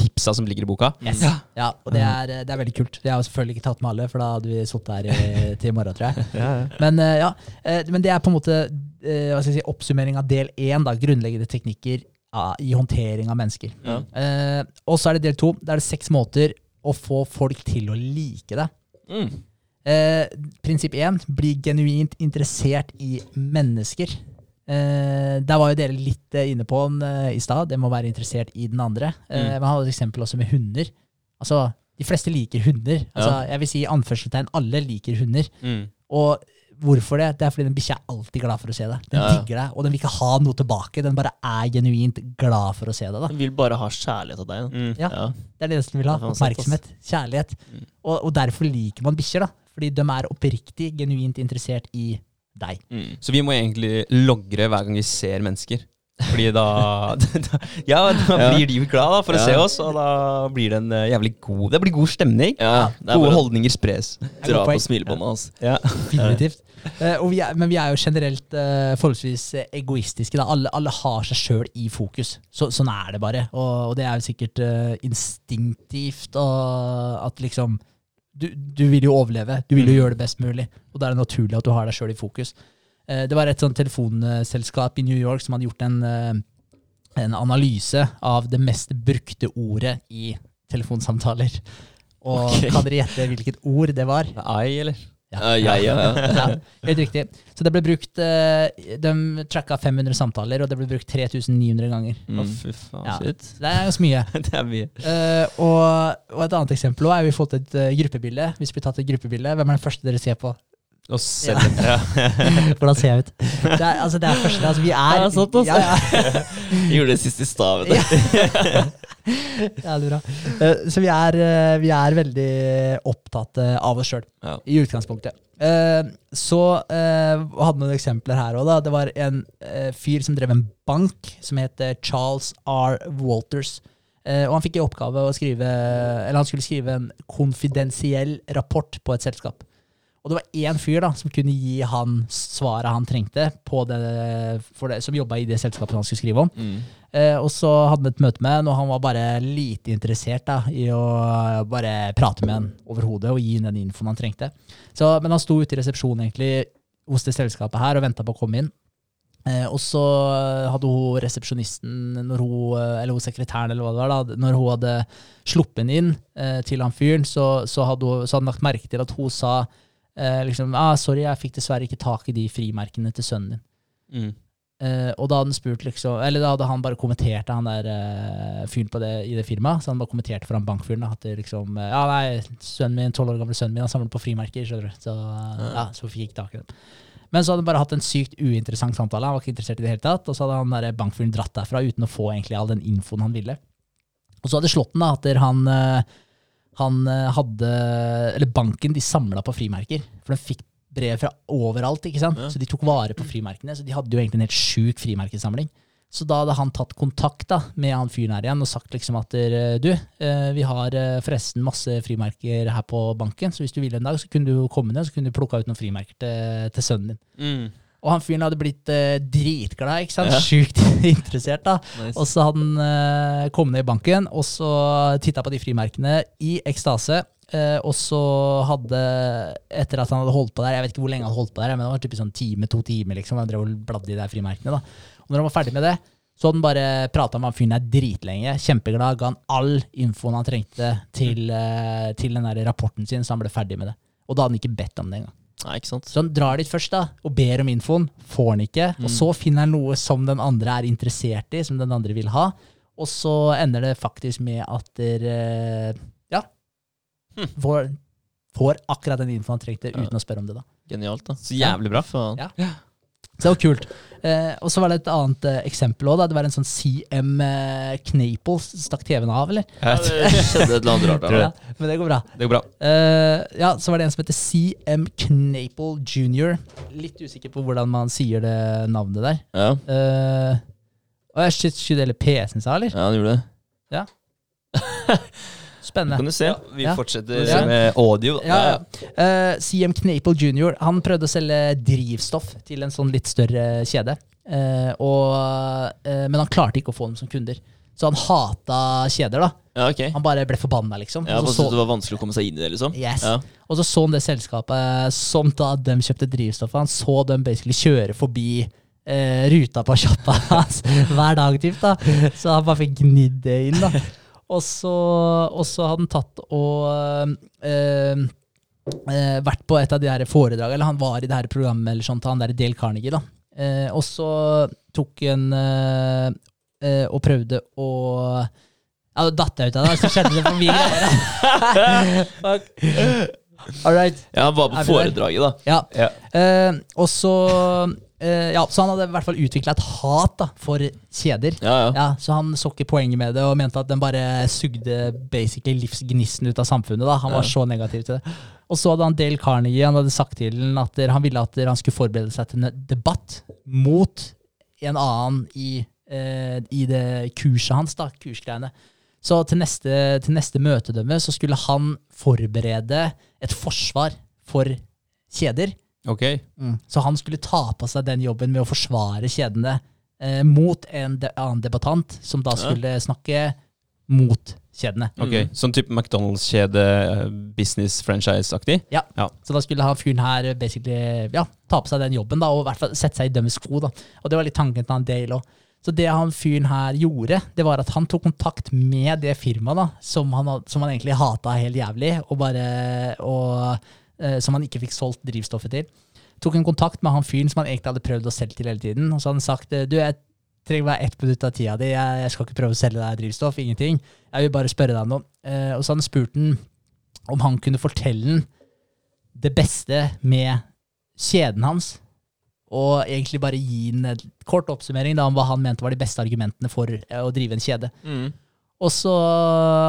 tipsa som ligger i boka. Yes. Ja. og det er, det er veldig kult. Jeg har selvfølgelig ikke tatt med alle, for da hadde vi sittet her i, til i morgen, tror jeg. [laughs] Men, eh, ja, eh, men det er på en måte eh, hva skal jeg si, oppsummering av del én, grunnleggende teknikker i håndtering av mennesker. Ja. Eh, og så er det del to. Da er det seks måter å få folk til å like deg. Mm. Eh, prinsipp én bli genuint interessert i mennesker. Eh, der var jo dere litt eh, inne på den eh, i stad. Det må være interessert i den andre. Eh, Mm. Man hadde et eksempel også med hunder. Altså, De fleste liker hunder. Altså, Jeg vil si anførselstegn alle liker hunder. Mm. Og hvorfor det? Det er fordi den bikkja er alltid glad for å se deg. Den Ja, ja. digger deg, og den vil ikke ha noe tilbake. Den bare er genuint glad for å se deg. da. Den vil bare ha kjærlighet av deg. Mm. Ja. Ja. Det er det den vil ha. Er. Oppmerksomhet. Kjærlighet. Mm. Og, og derfor liker man bikkjer. Fordi de er oppriktig, genuint interessert i deg. Mm. Så vi må egentlig logre hver gang vi ser mennesker. Fordi da, [laughs] da Ja, da blir de jo glad da, for å se oss, og da blir det en eh, jævlig god Det blir god stemning. Ja, det er Gode bare holdninger spres. dra på smilebåndet hans. Ja. Definitivt. Uh, og vi er, men vi er jo generelt uh, forholdsvis egoistiske. Da. Alle, alle har seg sjøl i fokus. Så, sånn er det bare. Og, og det er jo sikkert uh, instinktivt og at liksom du, du vil jo overleve. Du vil jo gjøre det best mulig. Og da er det naturlig at du har deg sjøl i fokus. Eh, det var et sånt telefonselskap i New York som hadde gjort en, eh, en analyse av det mest brukte ordet i telefonsamtaler. Og okay. kan dere gjette hvilket ord det var? Ei, eller? Ja, ja, ja. [laughs] Ja, helt riktig. Så det ble brukt eh, De tracka 500 samtaler, og det ble brukt 3900 ganger. Å, Mm. fy faen. Ja. Shit. Det er ganske mye. [laughs] Det er mye. Uh, og, og et annet eksempel også er vi fått et uh, gruppebilde. Hvis vi tatt et gruppebilde, hvem er den første dere ser på? Og selv, ja. [laughs] Hvordan ser jeg ut? Det er, altså, det er første, altså, vi er er sånn, altså. ja, ja. Gjorde det sist i stad. vet du. Jævlig bra. Eh, Så vi er, eh, vi er veldig opptatt eh, av oss sjøl, Ja. i utgangspunktet. Eh, Så hadde hadde noen eksempler her òg. Det var en fyr som drev en bank, som het Charles R. Walters. Eh, Og han fikk i oppgave å skrive Eller han skulle skrive en konfidensiell rapport på et selskap. Og det var én fyr da, som kunne gi han svaret han trengte, på det, for det, som jobba i det selskapet han skulle skrive om. Mm. Eh, og så hadde han et møte med han, og han var bare lite interessert da, i å bare prate med han overhodet og gi han den infoen han trengte. Så, men han sto ute i resepsjonen egentlig hos det selskapet her og venta på å komme inn. Eh, og så hadde hun resepsjonisten, eh, eller hun sekretæren, eller hva det var, da, når hun hadde sluppet inn eh, til han fyren, så, så, hadde hun, så hadde han lagt merke til at hun sa eh, liksom, ah, 'Sorry, jeg fikk dessverre ikke tak i de frimerkene til sønnen din'. Mm. Eh, og da hadde liksom, eller da hadde han bare kommentert han der eh, fyren på det, i det firmaet. Så han bare kommenterte for han bankfyren at det liksom eh, Ja, nei, sønnen min, 12 år gamle sønnen min, han samler på frimerker, skjønner du. Så ja, så fikk jeg ikke tak i dem. Men så hadde han bare hatt en sykt uinteressant samtale. Han var ikke interessert i det hele tatt. Og så hadde han der bankfyren dratt derfra uten å få egentlig all den infoen han ville. Og så hadde slått han da at han, eh, han eh, hadde Eller banken, de samla på frimerker. For de fikk brev fra overalt, ikke sant? Ja. så de tok vare på frimerkene. Så de hadde jo egentlig en helt sjuk frimerkesamling. Så da hadde han tatt kontakt da, med han fyren her igjen og sagt liksom at eh, du, eh, vi har forresten masse frimerker her på banken, så hvis du ville en dag, så kunne du komme ned så kunne du plukka ut noen frimerker til, til sønnen din. Mm. Og han fyren hadde blitt eh, dritglad, ikke sant? Ja. sjukt [laughs] interessert. da. Nice. Og så hadde han eh, kommet ned i banken og så titta på de frimerkene i ekstase. Eh, og så hadde, etter at han hadde holdt på der, jeg vet ikke hvor lenge han hadde holdt på der, men det var typisk sånn time, to timer, liksom, han drev og bladde i de frimerkene. da. Og når han var ferdig med det, så hadde han bare prata med han fyren der dritlenge. Kjempeglad, ga han all infoen han trengte til, eh, til den der rapporten sin, så han ble ferdig med det. Og da hadde han ikke bedt om det engang. Nei, ikke sant. Så han drar dit først da, og ber om infoen, får han ikke, og så finner han noe som den andre er interessert i, som den andre vil ha, og så ender det faktisk med at dere, ja, får, får akkurat den infoen han trengte uten å spørre om det da. Genialt, da. Så jævlig bra. Faen. Ja. Så det var kult. Eh, og så var det et annet eh, eksempel også det var en sånn CM eh, Knaple, stakk TV-en av, eller? Ja, det skjedde et eller annet rart der. Ja, men det går bra. Det går bra. Eh, ja, så var det en som heter CM Knaple Jr. Litt usikker på hvordan man sier det navnet der. Ja. Eh, og jeg shit, skyter hele PC-en sa, eller? ja, han gjorde det. [laughs] Spennende. Kan du se? Vi Ja. fortsetter Ja. med audio. Ja, ja. Eh, CM Knaple Jr. Han prøvde å selge drivstoff til en sånn litt større kjede. Uh, og, uh, men han klarte ikke å få dem som kunder. Så han hata kjeder. da Ja, ok. Han bare ble forbanna, liksom. Ja, syntes det var vanskelig å komme seg inn i det, liksom? Yes. Ja. og så så han det selskapet som da de kjøpte drivstoffet. Han så dem basically kjøre forbi ruta på [laughs] sjappa hans hver dag, typ, da. Så han bare fikk gnidd det inn. da Og så, hadde han tatt og øh, øh, vært på et av de her foredragene, eller han var i det her programmet eller sånt, han der Dale Carnegie. da eh, Og så tok han øh, og prøvde å ja, da datt jeg ut av det, så skjedde det for mye greier. [laughs] All right. ja, han var på foredraget, da. Ja. Ja. Eh, og så eh, Ja, så han hadde i hvert fall utvikla et hat da, for kjeder. Ja, ja. Ja, Så han så ikke poenget med det, og mente at den bare sugde basically livsgnisten ut av samfunnet. da Han var Ja. så negativ til det. Og så hadde han Dale Carnegie han hadde sagt til den at han ville at han skulle forberede seg til en debatt mot en annen i, eh, i det kurset hans, da, kursgreiene. Så til neste, til neste møtedømme så skulle han forberede et forsvar for kjeder. Ok. Så han skulle ta på seg den jobben med å forsvare kjedene eh, mot en de annen debattant, som da skulle snakke mot kjedene. ok. Mm. Sånn type McDonald's-kjede, eh, business franchise-aktig? Ja. Ja. Så da skulle han fyren her basically ja, ta på seg den jobben, da, og i hvert fall sette seg i dømmes sko. da. Og det var litt tanken til han Dale òg. Så det han fyren her gjorde, det var at han tok kontakt med det firmaet da, som han, som han egentlig hata helt jævlig, og bare, og, eh, som han ikke fikk solgt drivstoffet til. Tok en kontakt med han fyren som han egentlig hadde prøvd å selge til hele tiden. Og så hadde han sagt du, jeg trenger bare ett minutt av tida di, jeg, jeg skal ikke prøve å selge deg drivstoff, ingenting. Jeg vil bare spørre deg om noe. Eh, og så hadde han spurt han om han kunne fortelle han det beste med kjeden hans, og egentlig bare gi en kort oppsummering da, om hva han mente var de beste argumentene for eh, å drive en kjede. Mm. Og så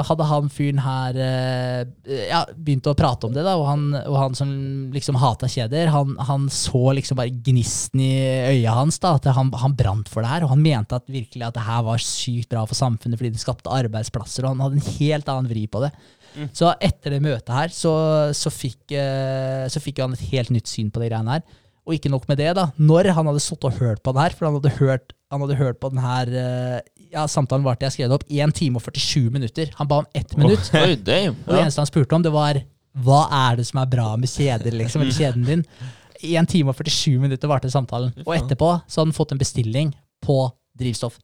hadde han fyren her eh, ja, begynt å prate om det, da, og han, og han som liksom hata kjeder, han, han så liksom bare gnisten i øya hans, da, at han, han brant for det her, og han mente at virkelig at det her var sykt bra for samfunnet fordi det skapte arbeidsplasser, og han hadde en helt annen vri på det. Så etter det møtet her, så, så, fikk, eh, så fikk han et helt nytt syn på de greiene her. Og ikke nok med det, da. Når han hadde sittet og hørt på den her, for han hadde hørt, han hadde hørt på den her eh, ja, Samtalen varte, jeg skrev det opp, 1 time og 47 minutter. Han ba om ett minutt. Oi, damn. Og det eneste han spurte om, det var hva er det som er bra med kjeder, liksom, eller kjeden din? 1 time og 47 minutter varte samtalen. Og etterpå så hadde han fått en bestilling på drivstoff.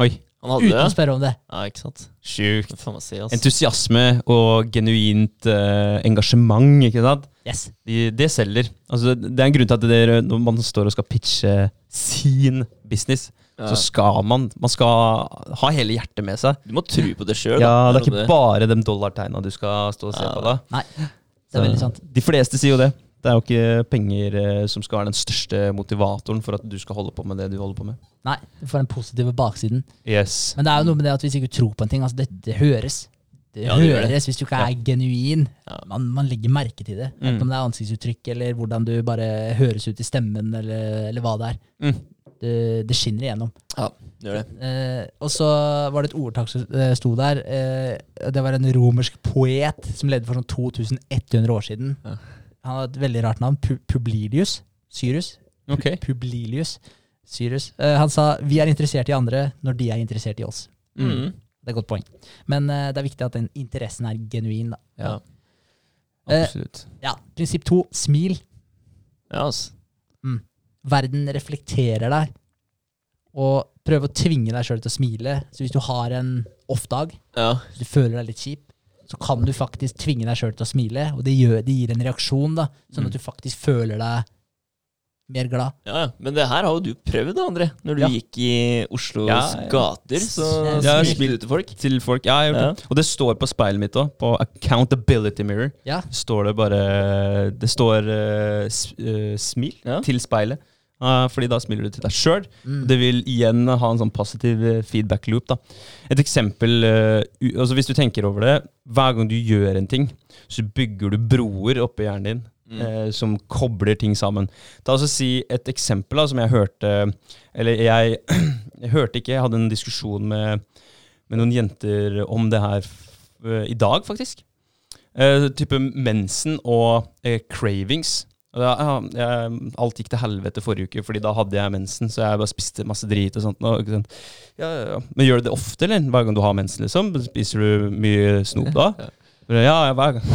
Oi, Uten å spørre om det. Ja, ikke sant. sjukt. Det si, altså. Entusiasme og genuint uh, engasjement, ikke sant? Yes. De, det selger. Altså, det er en grunn til at dere, når man står og skal pitche sin business, Ja. så skal man Man skal ha hele hjertet med seg. Du må tro på det sjøl. Ja, det er ikke bare de dollartegna du skal stå og se Ja, på da. Nei, det er veldig sant. De fleste sier jo det. Det er jo ikke penger eh, som skal være den største motivatoren for at du skal holde på med det du holder på med. Nei, du får den positive baksiden. Yes. Men det er jo noe med det at hvis ikke du tror på en ting, altså det, det høres. Det Ja, høres det. hvis du ikke er genuin. Man, man legger merke til det. Mm. Enten om det er ansiktsuttrykk, eller hvordan du bare høres ut i stemmen, eller, eller hva det er. Mm. Det, det skinner igjennom. Ja, det gjør det. Eh, og så var det et ordtak som eh, sto der. Eh, det var en romersk poet som levde for sånn 2100 år siden. Ja. Han har et veldig rart navn. Pu Publilius. Syrus. Pu- Ok. Publilius. Syrus. Uh, han sa vi er interessert i andre når de er interessert i oss. Mm. Det er et godt poeng. Men uh, det er viktig at den interessen er genuin. Da. Ja. Absolutt. Absolutt. Ja, Prinsipp to smil. ja, ass. Verden reflekterer deg. Og prøv å tvinge deg sjøl til å smile. Så hvis du har en off-dag, Ja. du føler deg litt kjip, så kan du faktisk tvinge deg sjøl til å smile. Og det, gjør, det gir en reaksjon, da, sånn Mm. at du faktisk føler deg mer glad. ja, ja. Men det her har jo du prøvd, André. Når du Ja. gikk i Oslos Ja, ja. gater, så Ja, smilte du til folk. Til folk. Ja, jeg har gjort det. Og det står på speilet mitt òg, på accountability mirror. Ja. Står det bare Det står uh, smil Ja. til speilet. Eh, fordi da smiler du til deg sjøl. Mm. Det vil igjen ha en sånn positiv feedback loop. da. Et eksempel eh, altså Hvis du tenker over det, hver gang du gjør en ting, så bygger du broer oppi hjernen din Mm. eh, som kobler ting sammen. Ta altså Si et eksempel da, som jeg hørte Eller jeg, [clears throat] jeg hørte ikke, jeg hadde en diskusjon med, med noen jenter om det her eh, i dag, faktisk. Eh, type mensen og eh, cravings. Da, ja, alt gikk til helvete forrige uke, Fordi da hadde jeg mensen, så jeg bare spiste masse drit og sånt. Og? Ja, ja. Men gjør du det ofte, eller? Hver gang du har mensen, liksom? Spiser du mye snop da? [laughs] Ja. Ja, ja, hver gang.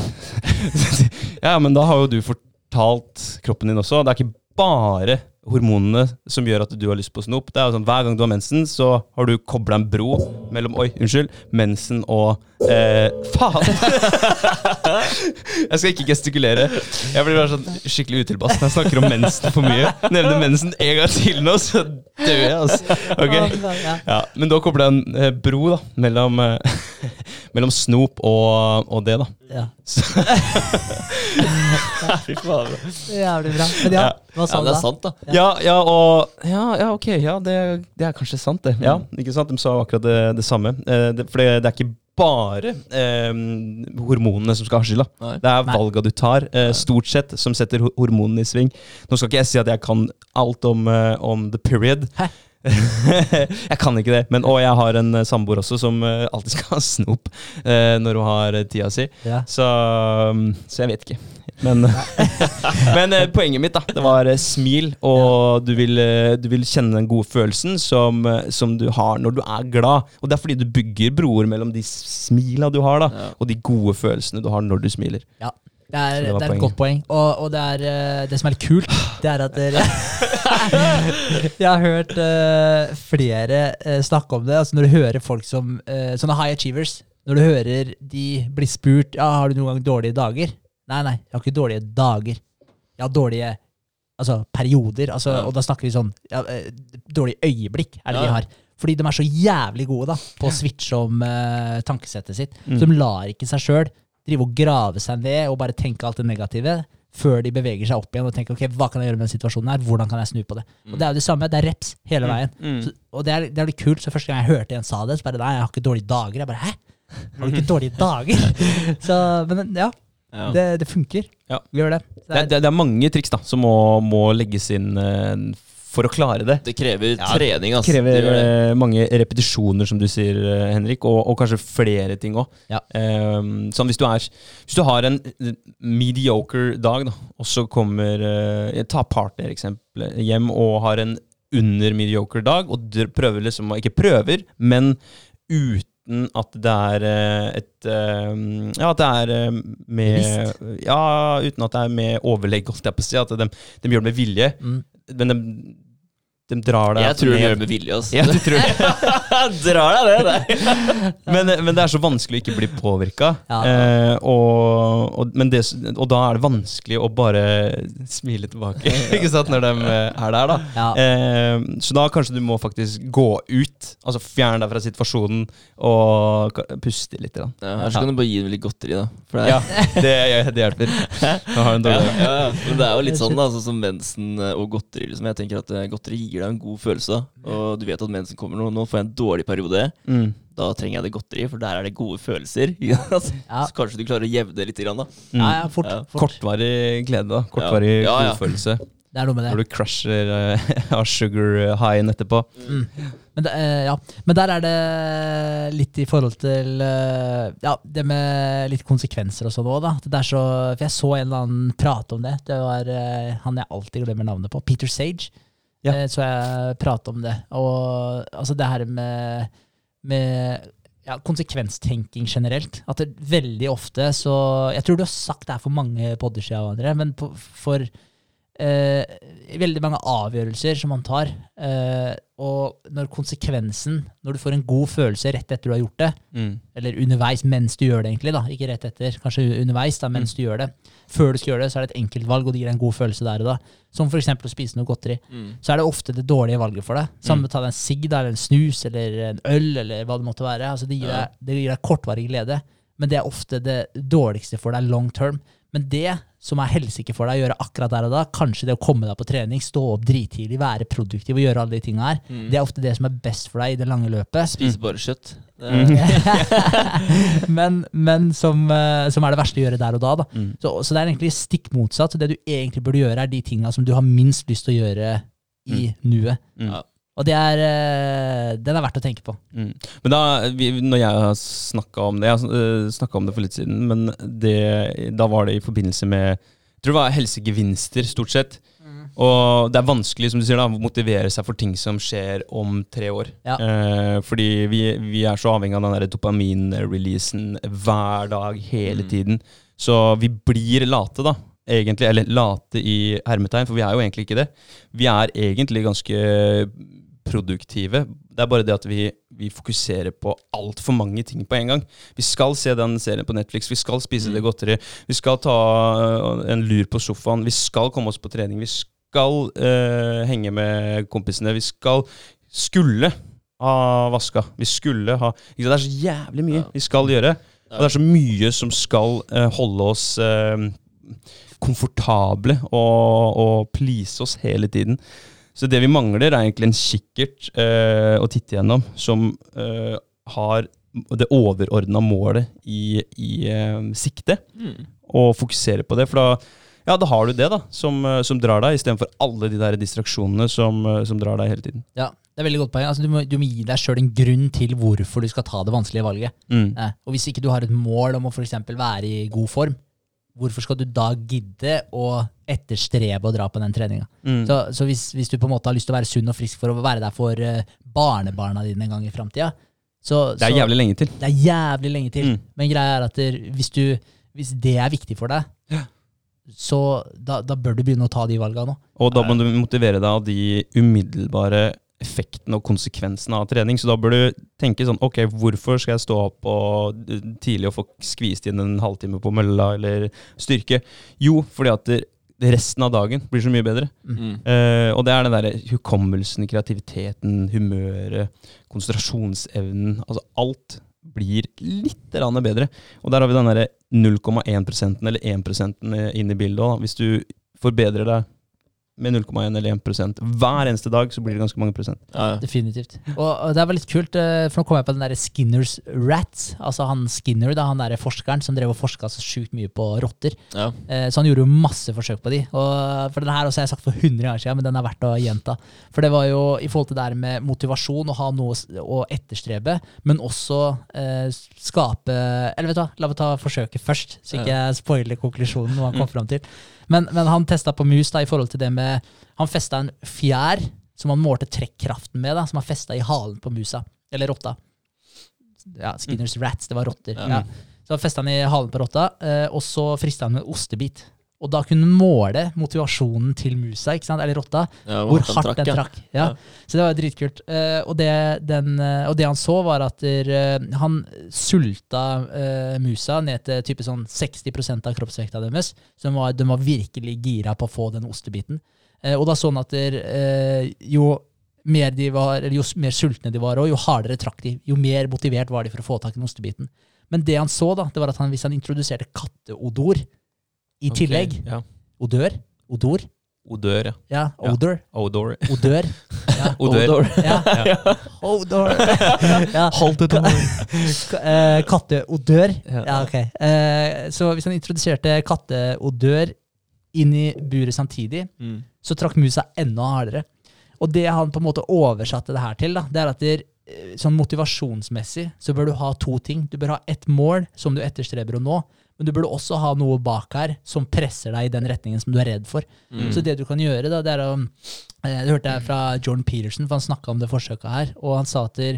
[laughs] ja, men da har jo du fortalt kroppen din også. Det er ikke bare hormonene som gjør at du har lyst på snop. Det er jo sånn, Hver gang du har mensen, så har du kobla en bro mellom Oi, unnskyld. Mensen og eh, Faen! [laughs] jeg skal ikke gestikulere. Jeg blir bare sånn skikkelig utilpass når jeg snakker om mensen for mye. Nevner mensen en gang til nå, så dør jeg, altså. Okay. Ja. Men da kobler jeg en eh, bro da, mellom, eh, [laughs] mellom snop og, og det, da. Ja. Så, [laughs] Fy faen. Jævlig bra. Men ja, Ja. hva Ja, sa men du det er sant, da. ja, ja, og Ja, ja ok, ja, det, det er kanskje sant, det. Ja, ikke sant? De sa akkurat det, det samme. Eh, det, for det, det er ikke bare eh, hormonene som skal ha skylda. Det er valga du tar, eh, stort sett, som setter hormonene i sving. Nå skal ikke jeg si at jeg kan alt om, eh, om the period. Hæ? [laughs] jeg kan ikke det. Men, og jeg har en eh, samboer også som eh, alltid skal ha snop eh, når hun har tida si. Ja. Så, um, så jeg vet ikke. Men, [laughs] men poenget mitt da, det var smil, og du, vil, du vil kjenne den gode følelsen som, som du har når du er glad. Og det er fordi du bygger broer mellom de smila du har, da, Ja. og de gode følelsene du har når du smiler. Ja. Det er, det det er et godt poeng. Og, og det, er, det som er litt kult, det er at dere [laughs] [laughs] Jeg har hørt uh, flere uh, snakke om det. Altså Når du hører folk som uh, Sånne high achievers. Når du hører de blir spurt ja, har du noen gang dårlige dager. Nei, nei, jeg har ikke dårlige dager. Jeg har dårlige altså, perioder. Altså, Ja. Og da snakker vi sånn ja, Dårlige øyeblikk er det de har. Fordi de er så jævlig gode da på å switche om tankesettet sitt. Mm. Så de lar ikke seg sjøl drive og grave seg ned og bare tenke alt det negative. Før de beveger seg opp igjen og tenker ok, hva kan jeg gjøre med den situasjonen her, hvordan kan jeg snu på det. Og Det er jo det samme, det er reps hele veien. Mm. Så, og det er, det er litt kult, så første gang jeg hørte en sa det, så bare nei, jeg har ikke dårlige dager. Jeg bare hæ? Har du ikke dårlige dager? [laughs] så, men ja, Ja. det, det funker. Ja. Vi gjør det. Det, er- det, det er mange triks da som må, må legges inn eh, for å klare det. Det krever Ja, trening, altså. krever Det det. eh, mange repetisjoner, som du sier, eh, Henrik, og, og kanskje flere ting òg. Ja. sånn hvis du, er, hvis du har en eh, mediocre dag, da, og så kommer uh, Ta tar partner-eksempel hjem og har en under mediocre dag, og prøver liksom Ikke prøver, men uten at det er eh, et eh, Ja, at det er eh, med Ja, uten at det er med overlegg, holdt jeg på å si. At de, de gjør det med vilje. Mm. Men de, de drar deg Jeg tror de gjør det med vilje, altså. Ja, du tror det. [laughs] Drar deg det [laughs] men, men det er så vanskelig å ikke bli påvirka. Ja. Eh, og, og, men det, og da er det vanskelig å bare smile tilbake, [laughs] ikke sant, når de eh, er der, da. Ja. Eh, så da kanskje du må faktisk gå ut, altså fjerne deg fra situasjonen og puste litt. Da. Ja, Her så kan du bare gi dem litt godteri, da. For det er, Ja, det, det hjelper. Nå har en ja, dårlig ja, ja. Men det er jo litt sånn da, sånn som mensen og godteri. Liksom. Jeg tenker at eh, Godteri gir deg en god følelse. Og du vet at mensen kommer nå. Nå får jeg en dårlig periode. mm. Da trenger jeg det godteri, for der er det gode følelser. [laughs] Ja. Så kanskje du klarer å jevne litt. Grann, da. Mm. Ja, ja, fort. Ja. fort. Kortvarig glede, da. Kortvarig Ja, ja. godfølelse. [laughs] Det er noe med det. Når du crasher av uh, sugar highen etterpå. Men, det, eh, ja. Men der er det litt i forhold til eh, ja, det med litt konsekvenser og sånn òg, da. Det er så, for jeg så en eller annen prate om det. Det var uh, han jeg alltid glemmer navnet på. Peter Sage. Ja. Eh, så jeg prate om det. Og altså det her med, med ja, konsekvenstenking generelt. At det veldig ofte så Jeg tror du har sagt det her for mange podder siden, men på, for eh, veldig mange avgjørelser som man tar, eh, og når konsekvensen Når du får en god følelse rett etter du har gjort det, Mm. eller underveis mens du gjør det, egentlig, da, ikke rett etter, kanskje underveis da, mens du gjør det. Før du skal gjøre det, så er det et enkeltvalg, og det gir deg en god følelse der og da. Som f.eks. å spise noe godteri. Så er det ofte det dårlige valget for deg. Samme med å ta deg en sigg, eller en snus, eller en øl, eller hva det måtte være. Altså, det, gir deg, det gir deg kortvarig glede, men det er ofte det dårligste for deg long term. Men det som er helsike for deg å gjøre akkurat der og da, kanskje det å komme deg på trening, stå opp drittidlig, være produktiv og gjøre alle de tinga her, det er ofte det som er best for deg i det lange løpet. Spise bare kjøtt. Er, [laughs] men men som, eh, som er det verste å gjøre der og da. da. Mm. Så, så det er egentlig stikk motsatt. Så det du egentlig burde gjøre, er de tinga som du har minst lyst til å gjøre i nuet. Mm. Ja. Og det er, eh, den er verdt å tenke på. Mm. Men da, vi, når jeg har snakka om det Jeg har snakka om det for litt siden, men det, da var det i forbindelse med Jeg tror det var helsegevinster, stort sett. Og det er vanskelig som du sier da, å motivere seg for ting som skjer om tre år. Ja. Eh, fordi vi, vi er så avhengig av den dopamin-releasen hver dag, hele tiden. Så vi blir late, da. Egentlig, eller late i hermetegn, for vi er jo egentlig ikke det. Vi er egentlig ganske produktive. Det er bare det at vi, vi fokuserer på altfor mange ting på en gang. Vi skal se den serien på Netflix, vi skal spise det godteriet, vi skal ta øh, en lur på sofaen, vi skal komme oss på trening, vi skal uh, henge med kompisene, vi skal skulle ha vaska, vi skulle ha? Det er så jævlig mye vi skal gjøre. Og det er så mye som skal uh, holde oss uh, komfortable og, og please oss hele tiden. Så det vi mangler, er egentlig en kikkert eh, å titte gjennom som eh, har det overordna målet i, i eh, sikte, mm. og fokusere på det. For da, ja, da har du det da, som, eh, som drar deg, istedenfor alle de der distraksjonene som, eh, som drar deg hele tiden. Ja, det er veldig godt poeng. Altså, du, må, du må gi deg sjøl en grunn til hvorfor du skal ta det vanskelige valget. Mm. Eh, og hvis ikke du har et mål om å for eksempel være i god form, hvorfor skal du da gidde å etterstrebe å dra på den treninga? Mm. Så, så hvis, hvis du på en måte har lyst til å være sunn og frisk for å være der for eh, barnebarna dine en gang i framtida, så, Det er så jævlig lenge til. det er jævlig lenge til. Mm. Men greia er at der, hvis, du, hvis det er viktig for deg, Ja. så da, da bør du begynne å ta de valga nå. Og da må du motivere deg av de umiddelbare effektene og konsekvensene av trening. Så da bør du tenke sånn Ok, hvorfor skal jeg stå opp og, eh, tidlig og få skvist inn en halvtime på mølla eller styrke? Jo, fordi at resten av dagen blir så mye bedre. Mm. Uh, og det er den derre hukommelsen, kreativiteten, humøret, konsentrasjonsevnen. Altså alt blir litt bedre. Og der har vi den derre 0,1 eller 1 inn i bildet òg. Hvis du forbedrer deg med 0,1 eller 1 hver eneste dag, så blir det ganske mange prosent. Ja, ja. Definitivt. Og, og det var litt kult, eh, for nå kom jeg på den der Skinners Rats. Altså han Skinner, da, han der forskeren som drev og forska så sjukt mye på rotter. ja. Eh, Så han gjorde jo masse forsøk på de. Og for den her også har jeg sagt for 100 ganger siden, men den er verdt å gjenta. For det var jo i forhold til det her med motivasjon, å ha noe å etterstrebe, men også eh, skape Eller vet du hva, la meg ta forsøket først, så ikke jeg spoiler konklusjonen hva han kom fram til. Men, men han testa på mus da, i forhold til det med Han festa en fjær som han målte trekkraften med, da, som han festa i halen på musa. Eller rotta. Ja, Skinners rats, det var rotter. Ja. Ja. Så festa han i halen på rotta, eh, og så frista han med en ostebit. Og da kunne han måle motivasjonen til musa, eller rotta, Ja, hvor hardt hardt den trakk. Ja. Ja. Så det var dritkult. Eh, og, det, den, eh, og det han så, var at der, eh, han sulta eh, musa ned til type sånn 60% av kroppsvekta deres. Så de var, de var virkelig gira på å få den ostebiten. Eh, og da så han at der, eh, jo mer de var, eller jo mer sultne de var, og jo hardere trakk de, jo mer motivert var de for å få tak i den ostebiten. Men det han så, da, det var at han, hvis han introduserte katteodor i tillegg Ja. Odør? Odor? Odør, ja. Ja, Ja. odor. Odor. Odør. Ja. [laughs] Odør. Ja. Odor. [laughs] ja. Hold it on. Ka- eh, Katteodør. Ja. Ok. Eh, så hvis han introduserte katteodør inn i buret samtidig, Mm. så trakk musa enda hardere. Og det han på en måte oversatte det her til, da, det er at det, eh, sånn motivasjonsmessig så bør du ha to ting. Du bør ha ett mål som du etterstreber å nå, men du burde også ha noe bak her som presser deg i den retningen som du er redd for. Mm. Så det du kan gjøre, da, det er å eh, Det hørte jeg fra Jordan Peterson, for han snakka om det forsøket her. Og han sa at det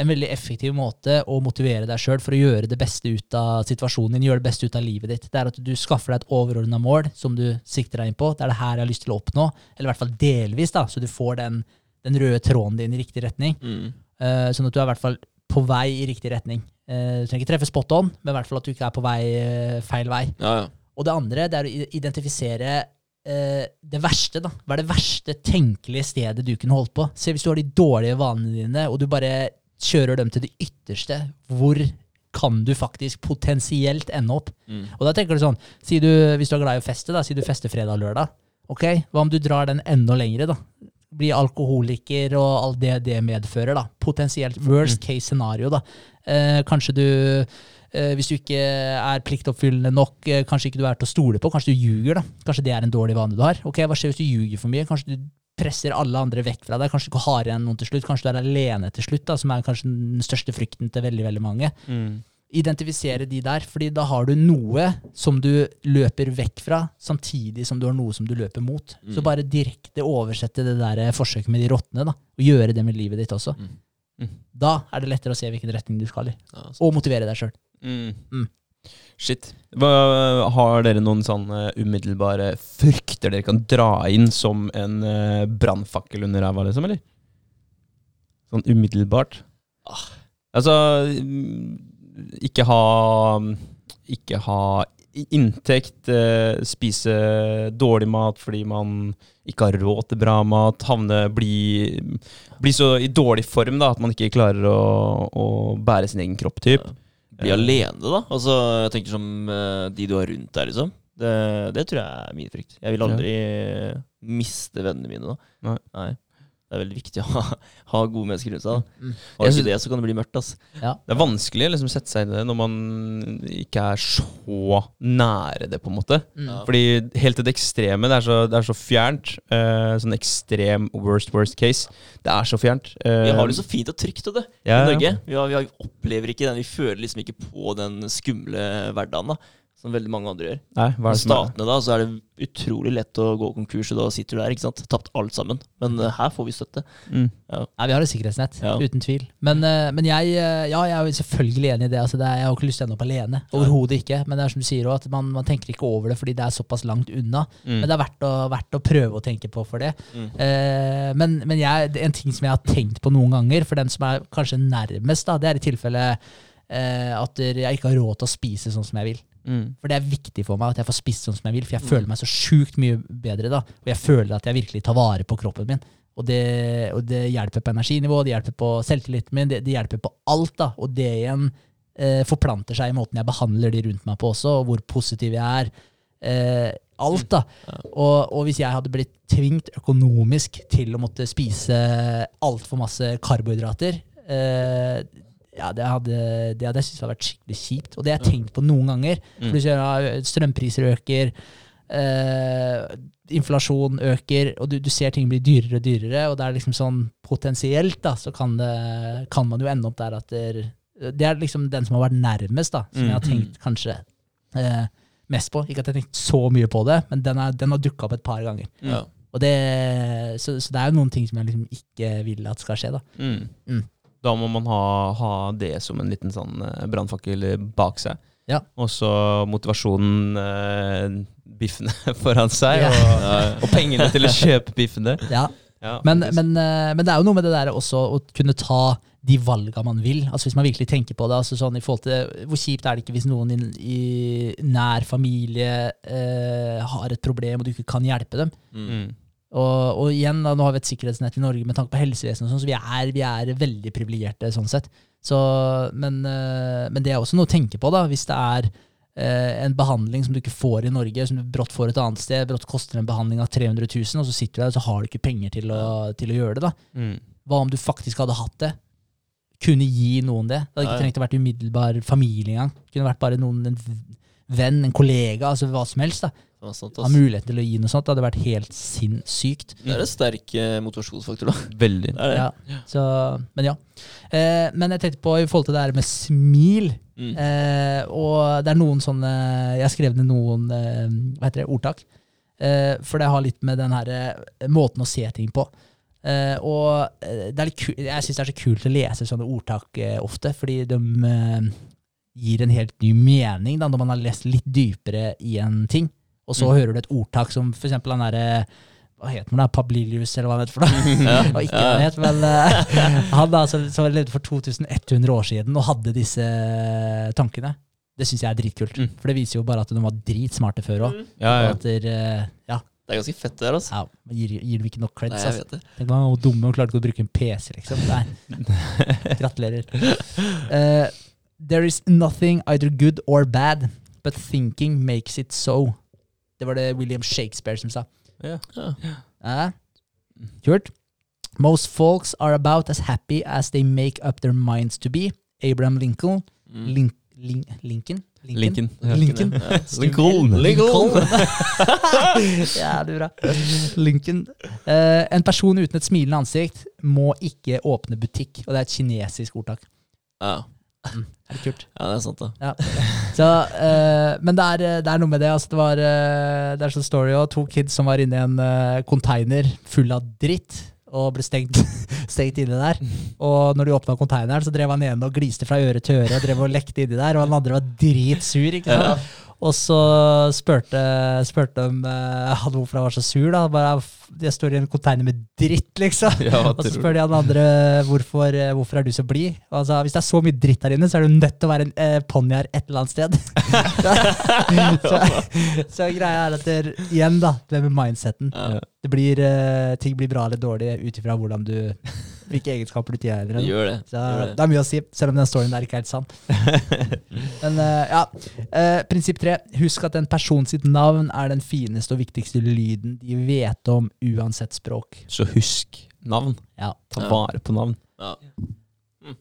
en veldig effektiv måte å motivere deg sjøl for å gjøre det beste ut av situasjonen din, gjøre det beste ut av livet ditt. Det er at du skaffer deg et overordna mål som du sikter deg inn på. Det er det her jeg har lyst til å oppnå, eller i hvert fall delvis, da, så du får den, den røde tråden din i riktig retning. Mm. Eh, sånn at du er i hvert fall på vei i riktig retning. Eh, du trenger ikke treffe spot on, men i hvert fall at du ikke er på vei eh, feil vei. Ja, ja. Og det andre det er å identifisere eh, det verste. da. Hva er det verste tenkelige stedet du kunne holdt på? Se Hvis du har de dårlige vanene dine, og du bare kjører dem til det ytterste, hvor kan du faktisk potensielt ende opp? Mm. Og da tenker du sånn, si du, Hvis du er glad i å feste, da, si du fester fredag-lørdag. Ok, Hva om du drar den enda lengre? da? Bli alkoholiker og alt det det medfører. da. Potensielt worst case scenario. da. Eh, kanskje du eh, Hvis du ikke er pliktoppfyllende nok, eh, kanskje ikke du er til å stole på, kanskje du ljuger. da. Kanskje det er en dårlig vane du har. Ok, Hva skjer hvis du ljuger for mye? Kanskje du presser alle andre vekk fra deg. Kanskje du ikke har igjen noen til slutt. Kanskje du er alene til slutt, da, som er kanskje den største frykten til veldig veldig mange Mm. identifisere de der, fordi da har du noe som du løper vekk fra, samtidig som du har noe som du løper mot. Så Mm. bare direkte oversette det der forsøket med de rottene, da, og gjøre det med livet ditt også. Mm. Mm. Da er det lettere å se hvilken retning du skal i, Ja, og motivere deg sjøl. Mm. Mm. Shit. Hva, har dere noen sånne umiddelbare frykter dere kan dra inn som en uh, brannfakkel under ræva, liksom, eller? Sånn umiddelbart? Ah. Altså mm, Ikke ha Ikke ha inntekt, eh, spise dårlig mat fordi man ikke har råd til bra mat, havne, bli, bli så i dårlig form da, at man ikke klarer å, å bære sin egen kropp, typ. Ja. Bli alene, da. Altså, jeg tenker som eh, de du har rundt deg, liksom. Det, det tror jeg er min frykt. Jeg vil aldri miste vennene mine da. Nei. Det er veldig viktig å ha, ha gode mennesker rundt seg. Mm. Og synes- ikke det, så kan det bli mørkt. Ja. Det er vanskelig å liksom, sette seg inn i det når man ikke er så nære det, på en måte. Mm. Fordi helt til det ekstreme, det er så, det er så fjernt. eh, sånn ekstrem worst, worst case. Det er så fjernt. Vi Eh, har det så fint og trygt av det ja, i ja. Norge. Vi, har, vi opplever ikke den, vi føler liksom ikke på den skumle hverdagen da, som veldig mange andre gjør. Nei, hva er I det er statene da, så er det utrolig lett å gå konkurs, og da sitter du der, ikke sant? Tapt alt sammen. Men uh, her får vi støtte. mm. Nei, vi har et sikkerhetsnett, Ja. uten tvil. Men, uh, men jeg, uh, ja, jeg er selvfølgelig enig i det. Altså, det er, jeg har ikke lyst til å ende opp alene. Overhodet ikke. Men det er som du sier også, at man, man tenker ikke over det fordi det er såpass langt unna. Mm. Men det er verdt å, verdt å prøve å tenke på for det. Mm. Eh, men men jeg, det en ting som jeg har tenkt på noen ganger, for den som er kanskje nærmest, da, det er i tilfelle eh, at jeg ikke har råd til å spise sånn som jeg vil. Mm. For det er viktig for meg at jeg får spist sånn som jeg vil, for jeg føler meg så sjukt mye bedre da. Og jeg føler at jeg virkelig tar vare på kroppen min. Og det, og det hjelper på energinivå, det hjelper på selvtilliten min, det, det hjelper på alt. da. Og det igjen eh, forplanter seg i måten jeg behandler de rundt meg på også, og hvor positiv jeg er. Eh, alt, da. Og, og hvis jeg hadde blitt tvingt økonomisk til å måtte spise altfor masse karbohydrater eh, ja, det hadde, det hadde jeg syntes hadde vært skikkelig kjipt. Og det har jeg tenkt på noen ganger. For du ser strømpriser øker, eh, inflasjon øker, og du, du ser ting bli dyrere og dyrere. Og det er liksom sånn potensielt, da, så kan, det, kan man jo ende opp der at det, det er liksom den som har vært nærmest, da, som jeg har tenkt kanskje eh, mest på. Ikke at jeg har tenkt så mye på det, men den, er, den har dukka opp et par ganger. Ja. Og det, så, så det er jo noen ting som jeg liksom ikke vil at skal skje. da. Mm. Mm. Da må man ha, ha det som en liten sånn eh, brannfakkel bak seg. Ja. Og så motivasjonen eh, biffene [laughs] foran seg, Ja. og, og pengene til å kjøpe biffene. [laughs] Ja. Ja, Men, men, eh, men det er jo noe med det der også å kunne ta de valga man vil. Altså Hvis man virkelig tenker på det. altså sånn i forhold til Hvor kjipt er det ikke hvis noen i, i nær familie eh, har et problem, og du ikke kan hjelpe dem? mm. Og, og igjen, da, nå har vi et sikkerhetsnett i Norge med tanke på helsevesenet, sånn, så vi er, vi er veldig privilegerte sånn sett. Så, men, eh, men det er også noe å tenke på, da, hvis det er eh, en behandling som du ikke får i Norge, som du brått får et annet sted, brått koster en behandling av 300 000, og så sitter du der og så har du ikke penger til å, til å gjøre det. da. Mm. Hva om du faktisk hadde hatt det? Kunne gi noen det? Det hadde ikke trengt å vært umiddelbar familie engang. Det kunne vært bare noen, en venn, en kollega, altså hva som helst. da. Det var Ha mulighet til å gi noe sånt. Det hadde vært helt sinnssykt. Det er en sterk eh, motivasjonsfaktor, da. Veldig. Det er det. Ja, så, men ja. Eh, men jeg tenkte på i forhold til det her med smil. Mm. Eh, og det er noen sånne Jeg har skrevet ned noen eh, hva heter det, ordtak. Eh, for det har litt med den her eh, måten å se ting på. Eh, og eh, det er litt ku- jeg syns det er så kult å lese sånne ordtak eh, ofte, fordi de eh, gir en helt ny mening da, når man har lest litt dypere i en ting. Og så Mm. hører du et ordtak som for eksempel den derre Hva heter han? Pablilius, eller hva han heter for noe? [laughs] Ja. Og ikke hva het, men eh, [laughs] han da, som, som levde for 2100 år siden og hadde disse tankene. Det syns jeg er dritkult. Mm. For det viser jo bare at de var dritsmarte før òg. Ja, ja. Der, eh, ja, Det er ganske fett, det der. altså. ja, gir, gir dem ikke nok Nei, creds. jeg Altså. vet det. Tenk meg hvor dumme og klarte ikke å bruke en PC, liksom. Nei. [laughs] Gratulerer. Uh, There is nothing either good or bad, but thinking makes it so. Det var det William Shakespeare som sa. Ja. Ja. Kult. Most folks are about as happy as they make up their minds to be. Abraham Lincoln. Mm. Link, link, Lincoln? Lincoln. Lincoln. Ja. Lincoln. [laughs] Lincoln. Jævlig [laughs] bra. Lincoln. Uh, en person uten et smilende ansikt må ikke åpne butikk. Og det er et kinesisk ordtak. Ja. Det er kult. ja, det er sant, da. Så, uh, men det er, det er noe med det. Altså, det, var, uh, det er sånn story òg. To kids som var inne i en uh, container full av dritt. Og ble stengt, [laughs] stengt inne der. Og når de åpna containeren, så drev han ene og gliste fra øre til øre. og drev og lekte inni der, Og han andre var dritsur. ikke sant? Og så spurte, spurte de eh, han hvorfor han var så sur. da. Bare, Jeg står i en container med dritt, liksom. [laughs] Ja, Og så spør de han andre hvorfor, eh, hvorfor er du så blid. Altså, hvis det er så mye dritt der inne, så er du nødt til å være en eh, ponni her et eller annet sted. [laughs] så, så greia er at det, igjen, da, det med mindseten. Ja. Det blir, eh, ting blir bra eller dårlig ut ifra hvordan du hvilke egenskaper du Det tilhører. gjør det. Så Gjør det. det er mye å si, selv om den storyen der ikke er helt sann. [laughs] Men uh, ja, uh, Prinsipp tre. Husk at en person sitt navn er den fineste og viktigste lyden de vet om uansett språk. Så husk navn. Ja, Ta vare på navn. Ja.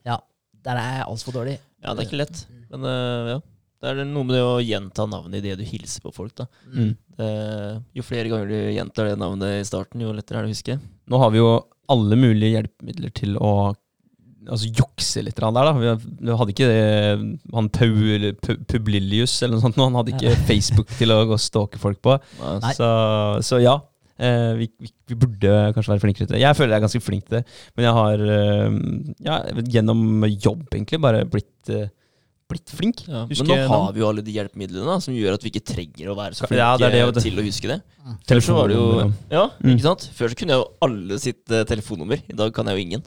ja Der er jeg altfor dårlig. ja, det er ikke lett. Men uh, ja. Det er noe med det å gjenta navnet i det du hilser på folk. da. Mm. Eh, jo flere ganger du gjentar det navnet i starten, jo lettere er det å huske. Nå har vi jo alle mulige hjelpemidler til å altså, jukse litt der. da. Vi, hadde ikke det, han Paul, Pu- Publilius eller noe sånt. Han hadde ikke [laughs] Facebook til å gå og stalke folk på. Så, så ja. Eh, vi, vi, vi burde kanskje være flinkere til det. Jeg føler jeg er ganske flink til det. Men jeg har eh, ja, gjennom jobb egentlig bare blitt, eh, blitt flink. Ja, men nå har vi jo alle de hjelpemidlene da, som gjør at vi ikke trenger å være så flinke Ja, det det, det, til å huske det. Mm. Før så var det jo Ja, Mm. ikke sant? Før så kunne jeg jo alle sitt uh, telefonnummer. I dag kan jeg jo ingen.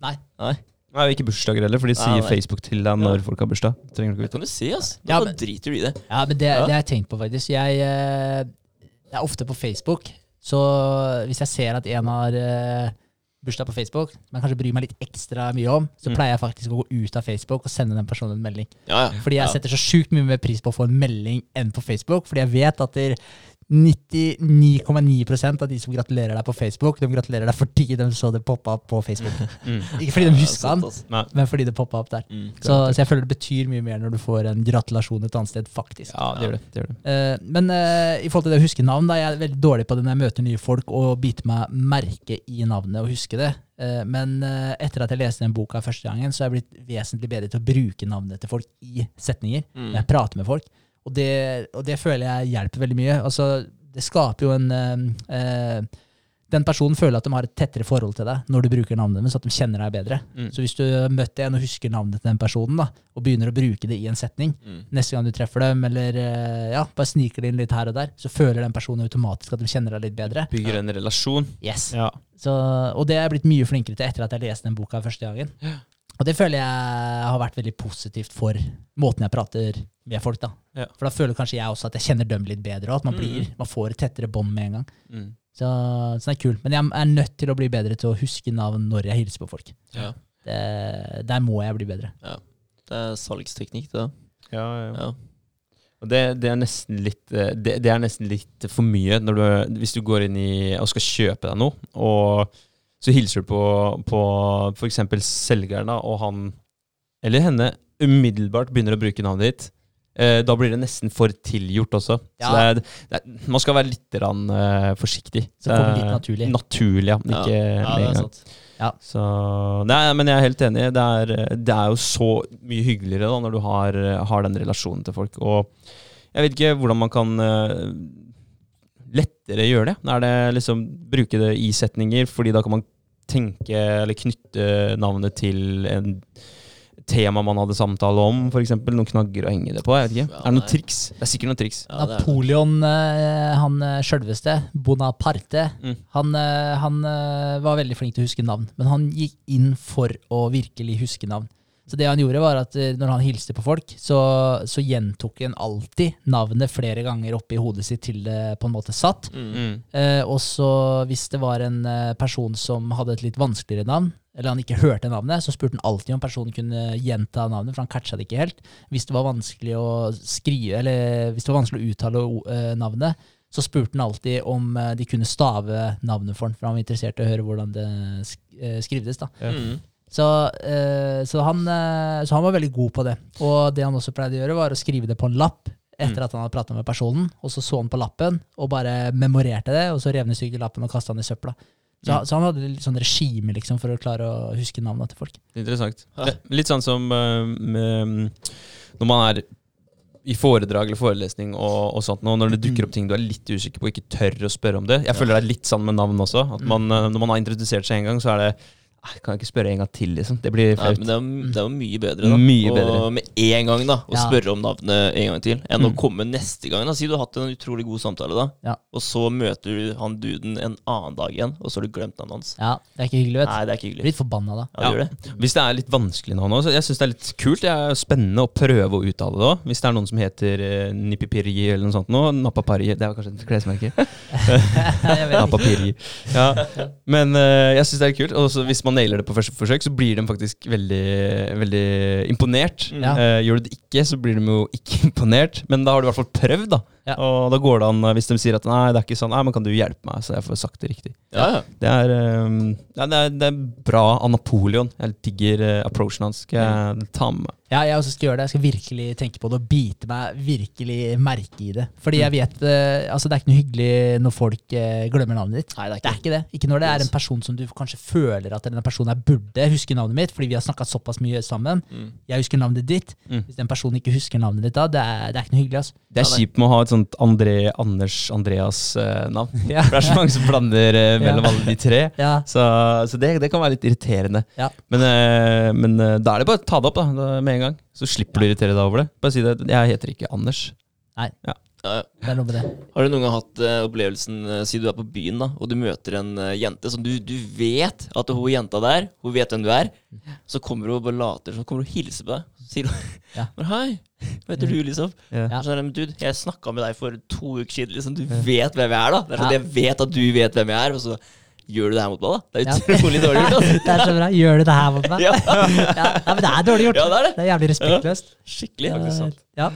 Nei. Nei, Nei, ikke bursdager heller, for de sier nei. Facebook til deg når Ja. folk har bursdag. Trenger du Det ikke kan du si, ass. Ja, Da men- driter du i det. Ja, men det, Ja. det har jeg tenkt på, faktisk. Jeg, eh, jeg er ofte på Facebook, så hvis jeg ser at en har eh, bursdag på Facebook, som jeg kanskje bryr meg litt ekstra mye om, så Mm. pleier jeg faktisk å gå ut av Facebook og sende den personen en melding. Ja, ja. Fordi jeg setter så sjukt mye mer pris på å få en melding enn på Facebook, fordi jeg vet at det er 99,9% av de som gratulerer deg på Facebook, de gratulerer deg fordi de så det poppa opp på Facebook. Mm. [laughs] Ikke fordi de huska den, men fordi det poppa opp der. Mm. Så, så jeg føler det betyr mye mer når du får en gratulasjon et annet sted, faktisk. Ja, det gjør det. det, gjør det. Uh, men uh, i forhold til det å huske navn, da, jeg er veldig dårlig på det når jeg møter nye folk, og biter meg merke i navnet og huske det. Uh, men etter at jeg leste den boka første gangen, så er jeg blitt vesentlig bedre til å bruke navnet til folk i setninger. Mm. Når jeg prater med folk. Og det, og det føler jeg hjelper veldig mye. Altså, det skaper jo en eh, Den personen føler at de har et tettere forhold til deg når du bruker navnet deres, at de kjenner deg bedre. Mm. Så hvis du har møtt en og husker navnet til den personen, da, og begynner å bruke det i en setning, Mm. neste gang du treffer dem, eller eh, ja, bare sniker det inn litt her og der, så føler den personen automatisk at de kjenner deg litt bedre. Bygger en relasjon. Yes. Ja. Så, og det er jeg blitt mye flinkere til etter at jeg leste den boka første gangen. Og det føler jeg har vært veldig positivt for måten jeg prater med folk. da. Ja. For da føler kanskje jeg også at jeg kjenner dem litt bedre, og at man, blir, man får et tettere bånd med en gang. Mm. Så, så det er kult. Men jeg er nødt til å bli bedre til å huske navn når jeg hilser på folk. Ja. Det, der må jeg bli bedre. Det er salgsteknikk, det. Ja, ja. Ja. Og det, det, er nesten litt, eh, det, det er nesten litt for mye når du, hvis du går inn i og skal kjøpe deg noe, og så hilser du på, på f.eks. selgeren, da, og han eller henne umiddelbart begynner å bruke navnet ditt. Eh, da blir det nesten for tilgjort også. Ja. Så det er, det er, man skal være litt rann, eh, forsiktig. Så det kommer litt naturlig. Naturlig, ja. men Ja. Ikke ja, med en er gang. sant. Så, nei, men jeg er helt enig. Det er, det er jo så mye hyggeligere da, når du har, har den relasjonen til folk. Og jeg vet ikke hvordan man kan uh, lettere gjøre det. Er det liksom bruke det i setninger, fordi da kan man tenke eller knytte navnet til en tema man hadde samtale om, f.eks. Noen knagger å henge det på. Jeg vet ikke. Ja, er det noen triks? Det er sikkert noen triks. Ja. Napoleon, eh, han eh, sjølveste, Bonaparte, Mm. han, eh, han var veldig flink til å huske navn. Men han gikk inn for å virkelig huske navn. Så det han gjorde var at eh, når han hilste på folk, så, så gjentok han alltid navnet flere ganger oppi hodet sitt til det på en måte satt. Mm. Mm. Eh, og så hvis det var en eh, person som hadde et litt vanskeligere navn, eller han ikke hørte navnet, så spurte han alltid om personen kunne gjenta navnet, for han catcha det ikke helt. Hvis det var vanskelig å skrive, eller hvis det var vanskelig å uttale eh, navnet, så spurte han alltid om de kunne stave navnet for han, for han var interessert i å høre hvordan det sk skrivdes. da. Mm. Så, eh, så, han, eh, så han var veldig god på det. Og det han også pleide å gjøre, var å skrive det på en lapp etter Mm. at han hadde prata med personen, og så så han på lappen og bare memorerte det, og så rev han i lappen og kasta den i søpla. Så, Mm. så han hadde litt sånn regime liksom, for å klare å huske navnene til folk. Interessant. Ja. Litt sånn som eh, med, når man er i foredrag eller forelesning og, og sånt, nå, når det dukker opp ting du er litt usikker på og ikke tør å spørre om det. Jeg føler det er litt sånn med navn også. At man, Når man har introdusert seg en gang, så er det «Nei, Kan jeg ikke spørre en gang til, liksom? Det blir flaut. men det er, jo- det er jo mye bedre da Mye Og bedre. med en gang da å Ja. spørre om navnet en gang til, enn å Mm. komme neste gang. da Si du har hatt en utrolig god samtale, da Ja. og så møter du han duden en annen dag igjen, og så har du glemt navnet hans. Ja, Det er ikke hyggelig, vet du. Nei, det er ikke Blir hyggelig. litt forbanna da. Ja, ja. gjør det. Hvis det er litt vanskelig navn også, jeg syns det er litt kult. Det er spennende å prøve å uttale det òg. Hvis det er noen som heter uh, Nipipiri eller noe sånt nå. Napapari. Det er kanskje et klesmerke. [laughs] Napapiri. Ja. Men uh, jeg syns det er kult. Og hvis man nailer det på første forsøk, så blir de faktisk veldig, veldig imponert. Mm. Ja. Uh, gjør du det ikke, så blir de jo ikke [laughs] imponert. Men da har du i hvert fall prøvd, da. Ja. Og da går det an, eh, hvis de sier at nei, det er ikke sånn, nei, men kan du hjelpe meg, så jeg får sagt det riktig. Ja, ja. Det er, um, ja, det er, det er bra av Napoleon. Jeg digger uh, approachen hans. Skal jeg ta med meg. Ja, jeg også skal gjøre det. Jeg skal virkelig tenke på det og bite meg virkelig merke i det. Fordi Mm. jeg vet uh, altså Det er ikke noe hyggelig når folk uh, glemmer navnet ditt. Nei, det er Det er ikke ikke det. Ikke når det er en person som du kanskje føler at personen her burde huske navnet mitt, fordi vi har snakka såpass mye sammen. Mm. Jeg husker navnet ditt. Mm. Hvis den personen ikke husker navnet ditt da, det er, det er ikke noe hyggelig. Altså. Det er kjipt med å ha et sånt André, Anders Andreas-navn. [laughs] Ja. For det er så mange som blander uh, mellom Ja. alle de tre. [laughs] Ja. Så, så det, det kan være litt irriterende. Ja. Men, uh, men eh, da er det bare å ta det opp da, da, med en gang. Så slipper du å irritere deg over det. Bare si det. Jeg heter ikke Anders. Nei. Ja, ja. Det er noe med det. Har du noen gang hatt uh, opplevelsen uh, Si du er på byen da og du møter en uh, jente som du, du vet at hun jenta der, hun vet hvem du er. Så kommer hun og bare later Så kommer hun og hilser på deg. Så sier hun Ja. [laughs] Men hei, hva heter du, liksom? Ja. Ja. Så er det, men dude, jeg snakka med deg for to uker siden. Liksom. Du vet hvem jeg er, da. Det er sånn, Ja. Jeg vet at du vet hvem jeg er. Og så Gjør du det her mot meg, da? Det Ja. er utrolig dårlig gjort. Altså. [laughs] Det er så bra. Gjør du det her mot meg? Ja, [laughs] Ja, ja, men det er dårlig gjort. ja, det er det. Det er jævlig respektløst. Skikkelig. Eh, Ja.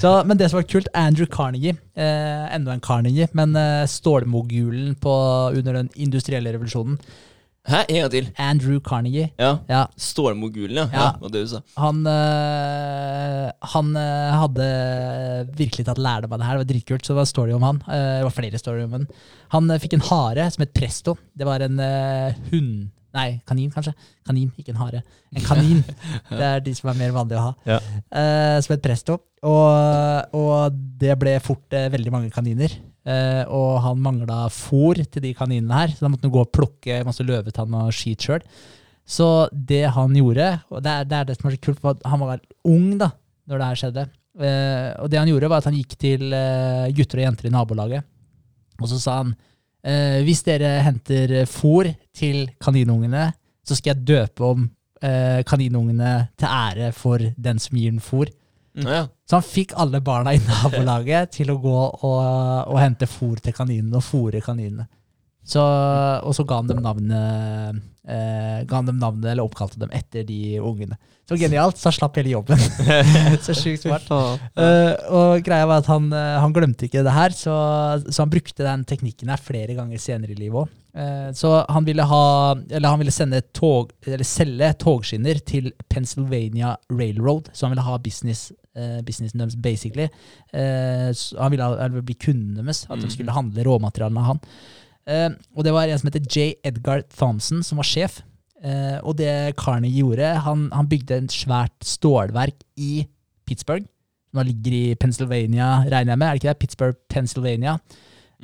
Så, men det som var kult, Andrew Carnegie, eh, enda en Carnegie, men eh, stålmogulen under den industrielle revolusjonen. Hæ, en gang til. Andrew Carnegie. Ja. Ja, Stålmogulen, ja. Ja. ja. det du sa. han øh, han øh, hadde virkelig tatt lærdom av det her. Det var dritkult. Så det var story om han. Eh, det var flere story om han. Han fikk en hare som het Presto. Det var en øh, hund Nei, kanin, kanskje. Kanin, ikke en hare. En kanin. [laughs] Det er de som er mer vanlige å ha. Ja. Uh, som het Presto. Og, og det ble fort uh, veldig mange kaniner. Uh, og han mangla fôr til de kaninene her, så da måtte han gå og plukke masse løvetann og skit sjøl. Så det han gjorde, og det er det, er det som er så kult, for han var ung da når det her skjedde. Og det han gjorde, var at han gikk til gutter og jenter i nabolaget, og så sa han eh, hvis dere henter fôr til kaninungene, så skal jeg døpe om eh, kaninungene til ære for den som gir den fôr. Ja, ja. Så han fikk alle barna i [laughs] nabolaget til å gå og, og hente fôr til kaninene og fôre kaninene. Så, og så ga han dem navnet, eh, ga han dem navnet, eller oppkalte dem etter de ungene. Så genialt, så han slapp hele jobben. [laughs] så sjukt smart. Uh, og greia var at han, eh, han glemte ikke det her, så, så han brukte den teknikken her flere ganger senere i livet òg. så han ville, ha, eller han ville sende tog, eller selge togskinner til Pennsylvania Railroad, så han ville ha business, Uh, businessen deres, basically. Uh, han ville eller bli kundene deres, at de Mhm. skulle handle råmaterialene av han. Eh, og det var en som heter J. Edgar Thompson, som var sjef. Eh, og det Carnegie gjorde, han, han bygde et svært stålverk i Pittsburgh. Som da ligger i Pennsylvania, regner jeg med. Er det ikke det? Pittsburgh, Pennsylvania.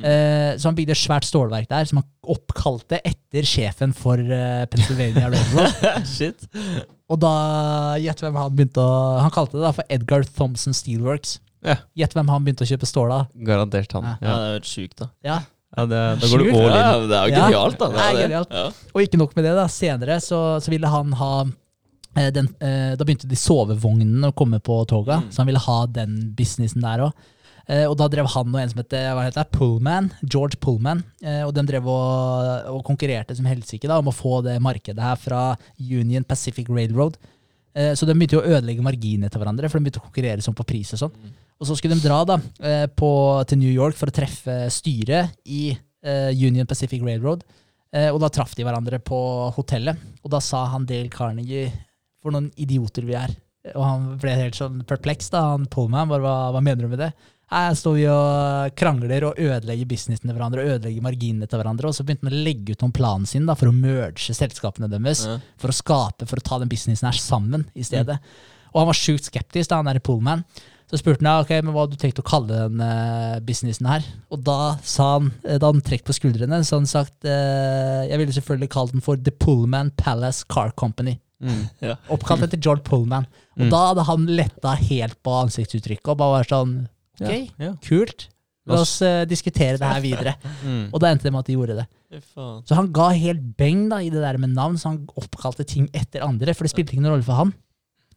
Eh, så han bygde et svært stålverk der, som han oppkalte etter sjefen for eh, Pennsylvania Railroad. [laughs] Shit. og da, gjett hvem han begynte å Han kalte det da for Edgar Thompson Steelworks. Ja. Gjett hvem han begynte å kjøpe stål av. Garantert han. Ja. Ja, Ja. det er sjukt, da. Ja, Ja, det, da går du all in. Ja, det er jo genialt, da. Det er genialt. Og ikke nok med det, da. Senere så, så ville han ha eh, den, eh, Da begynte de sovevognene å komme på toga, Mm. så han ville ha den businessen der òg. Eh, og da drev han og en som heter hva heter det, Pullman, George Pullman, eh, og de drev og, og konkurrerte som helsike om å få det markedet her fra Union Pacific Railroad. Eh, så de begynte jo å ødelegge marginene til hverandre, for de begynte å konkurrere sånn på pris og sånn. Og så skulle de dra da eh, på, til New York for å treffe styret i eh, Union Pacific Railroad. Og da traff de hverandre på hotellet, og da sa han Dale Carnegie For noen idioter vi er. Og han ble helt sånn perpleks, da, han Pullman. Bare, hva, hva mener du med det? Her står vi og krangler og ødelegger businessen til hverandre, og ødelegger marginene til hverandre. Og så begynte han å legge ut om planen sin da, for å merge selskapene deres. Ja. For å skape, for å ta den businessen her sammen i stedet. Og han var sjukt skeptisk, da, han der Pullman. Så spurte han ok, men hva hadde du tenkt å kalle den uh, businessen her. Og da sa han, eh, da han trekk på skuldrene, så han sagt uh, jeg ville selvfølgelig kalt den for The Pullman Palace Car Company. Mm. [laughs] Ja. Oppkalt etter George Pullman. Og Mm. da hadde han letta helt på ansiktsuttrykket og bare vært sånn ok, Ja. kult. La oss uh, diskutere det her videre. [laughs] Mm. Og da endte det med at de gjorde det. Faen. Så han ga helt beng da, i det der med navn, så han oppkalte ting etter andre, for det spilte ingen rolle for han.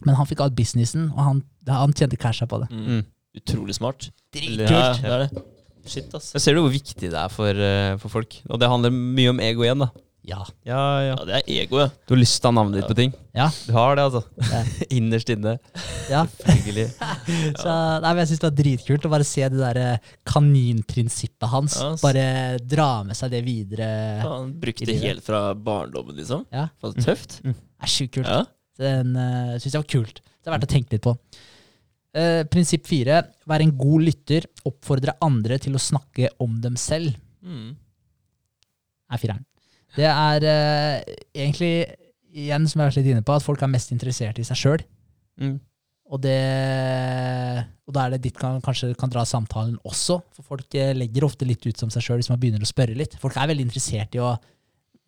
Men han fikk alt businessen, og han, han tjente casha på det. Mm. Mm. Utrolig smart. Dritkult! Ja, ja, det er det. Shit, ass. Jeg ser du hvor viktig det er for, uh, for folk. Og det handler mye om ego igjen, da. Ja. Ja, ja. Ja, det er ego, ja. Du har lyst til å ha navnet ditt på ting. Ja. Du har det, altså. Ja. [laughs] Innerst inne. ja. Selvfølgelig. [laughs] Så, nei, men jeg syns det var dritkult å bare se det der eh, kaninprinsippet hans. Ja, ass. Bare dra med seg det videre. Han brukte det helt fra barndommen, liksom. Ja. Faen, tøft. Det er sjukt kult. Ja. Den uh, syns jeg var kult. Det er verdt å tenke litt på. Uh, prinsipp fire. Vær en god lytter. Oppfordre andre til å snakke om dem selv. Mm. er fireren. Det er uh, egentlig, igjen som jeg har vært litt inne på, at folk er mest interessert i seg sjøl. Mm. Og, og da er det ditt kan, kanskje kan dra samtalen også. For folk eh, legger ofte litt ut som seg sjøl hvis man begynner å spørre litt. Folk er veldig interessert i å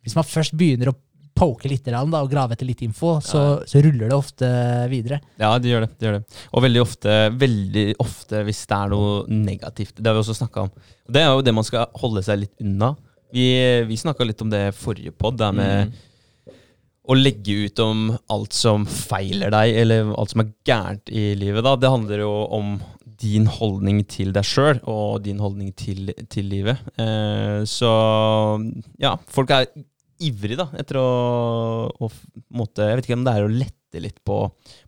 Hvis man først begynner å poke litt da, og grave etter litt info, så, så ruller det ofte videre. Ja, det gjør det. det gjør det. Og veldig ofte, veldig ofte hvis det er noe negativt. Det har vi også snakka om. Det er jo det man skal holde seg litt unna. Vi, vi snakka litt om det forrige pod, det med Mm. å legge ut om alt som feiler deg, eller alt som er gærent i livet. da. Det handler jo om din holdning til deg sjøl og din holdning til, til livet. Eh, så ja, folk er ivrige da, etter å, å måtte, Jeg vet ikke om det er å lette litt på,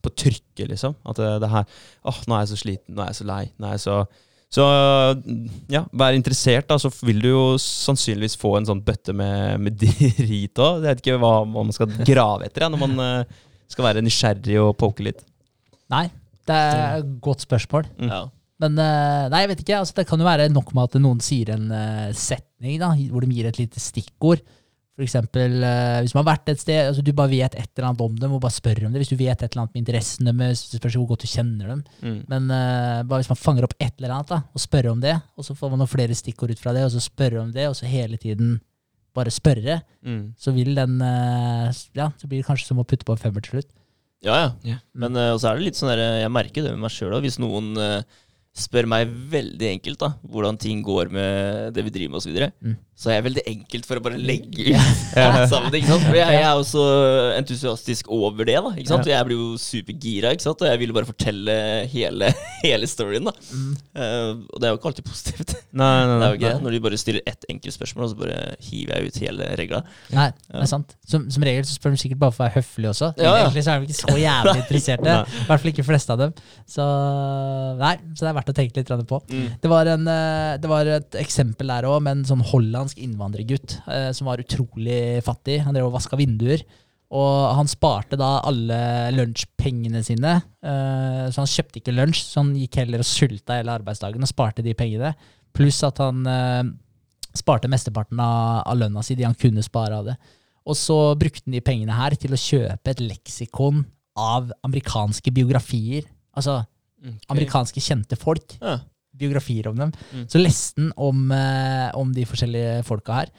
på trykket, liksom. At det, det her åh, nå er jeg så sliten, nå er jeg så lei. Nå er jeg så så ja, vær interessert, da, så vil du jo sannsynligvis få en sånn bøtte med, med [laughs] drit òg. Jeg vet ikke hva, man skal grave etter ja, når man eh, skal være nysgjerrig og poke litt. Nei, det er et godt spørsmål. Mm. Ja. Men eh, nei, jeg vet ikke. Altså, det kan jo være nok med at noen sier en eh, setning da, hvor de gir et lite stikkord. For eksempel eh, hvis man har vært et sted, altså du bare vet et eller annet om dem, og bare spør om det. Hvis du vet et eller annet med interessen deres, spørs hvor godt du kjenner dem. Mm. Men uh, bare hvis man fanger opp et eller annet da, og spør om det, og så får man noen flere stikkord ut fra det, og så spørre om det, og så hele tiden bare spørre, Mm. så vil den uh, Ja, så blir det kanskje som å putte på en femmer til slutt. Ja, ja. Yeah. Men uh, så er det litt sånn der, jeg merker det med meg sjøl òg. Hvis noen spør meg veldig enkelt da, hvordan ting går med det vi driver med osv., så, videre, Mm. Så jeg er veldig enkelt for å bare legge ut sammen. Ikke sant? For jeg, jeg er så entusiastisk over det. da ikke sant? Jeg blir jo supergira, ikke sant? og jeg vil jo bare fortelle hele, [laughs] hele storyen. da Mm. Uh, Og det er jo ikke alltid positivt. Nei, nei, Det er jo ikke det. Når de bare stiller ett enkelt spørsmål, og så bare hiver jeg ut hele regla. Nei, det er sant. Som, som regel så spør de sikkert bare for å være høflig også. Ja, ja. Egentlig så er de ikke så jævlig [laughs] interesserte. Nei. I hvert fall ikke fleste av dem. Så nei, så det er verdt å tenke litt på. Mm. Det var, en, eh, det var et eksempel der òg, med en sånn hollandsk innvandrergutt eh, som var utrolig fattig. Han drev og vaska vinduer. Og han sparte da alle lunsjpengene sine. eh, så han kjøpte ikke lunsj, så han gikk heller og sulta hele arbeidsdagen og sparte de pengene. Pluss at han eh, sparte mesteparten av, av lønna si, de han kunne spare av det. Og så brukte han de pengene her til å kjøpe et leksikon av amerikanske biografier. Altså okay. amerikanske kjente folk Ja. Biografier om dem. Mm. Så leste han om, eh, om de forskjellige folka her,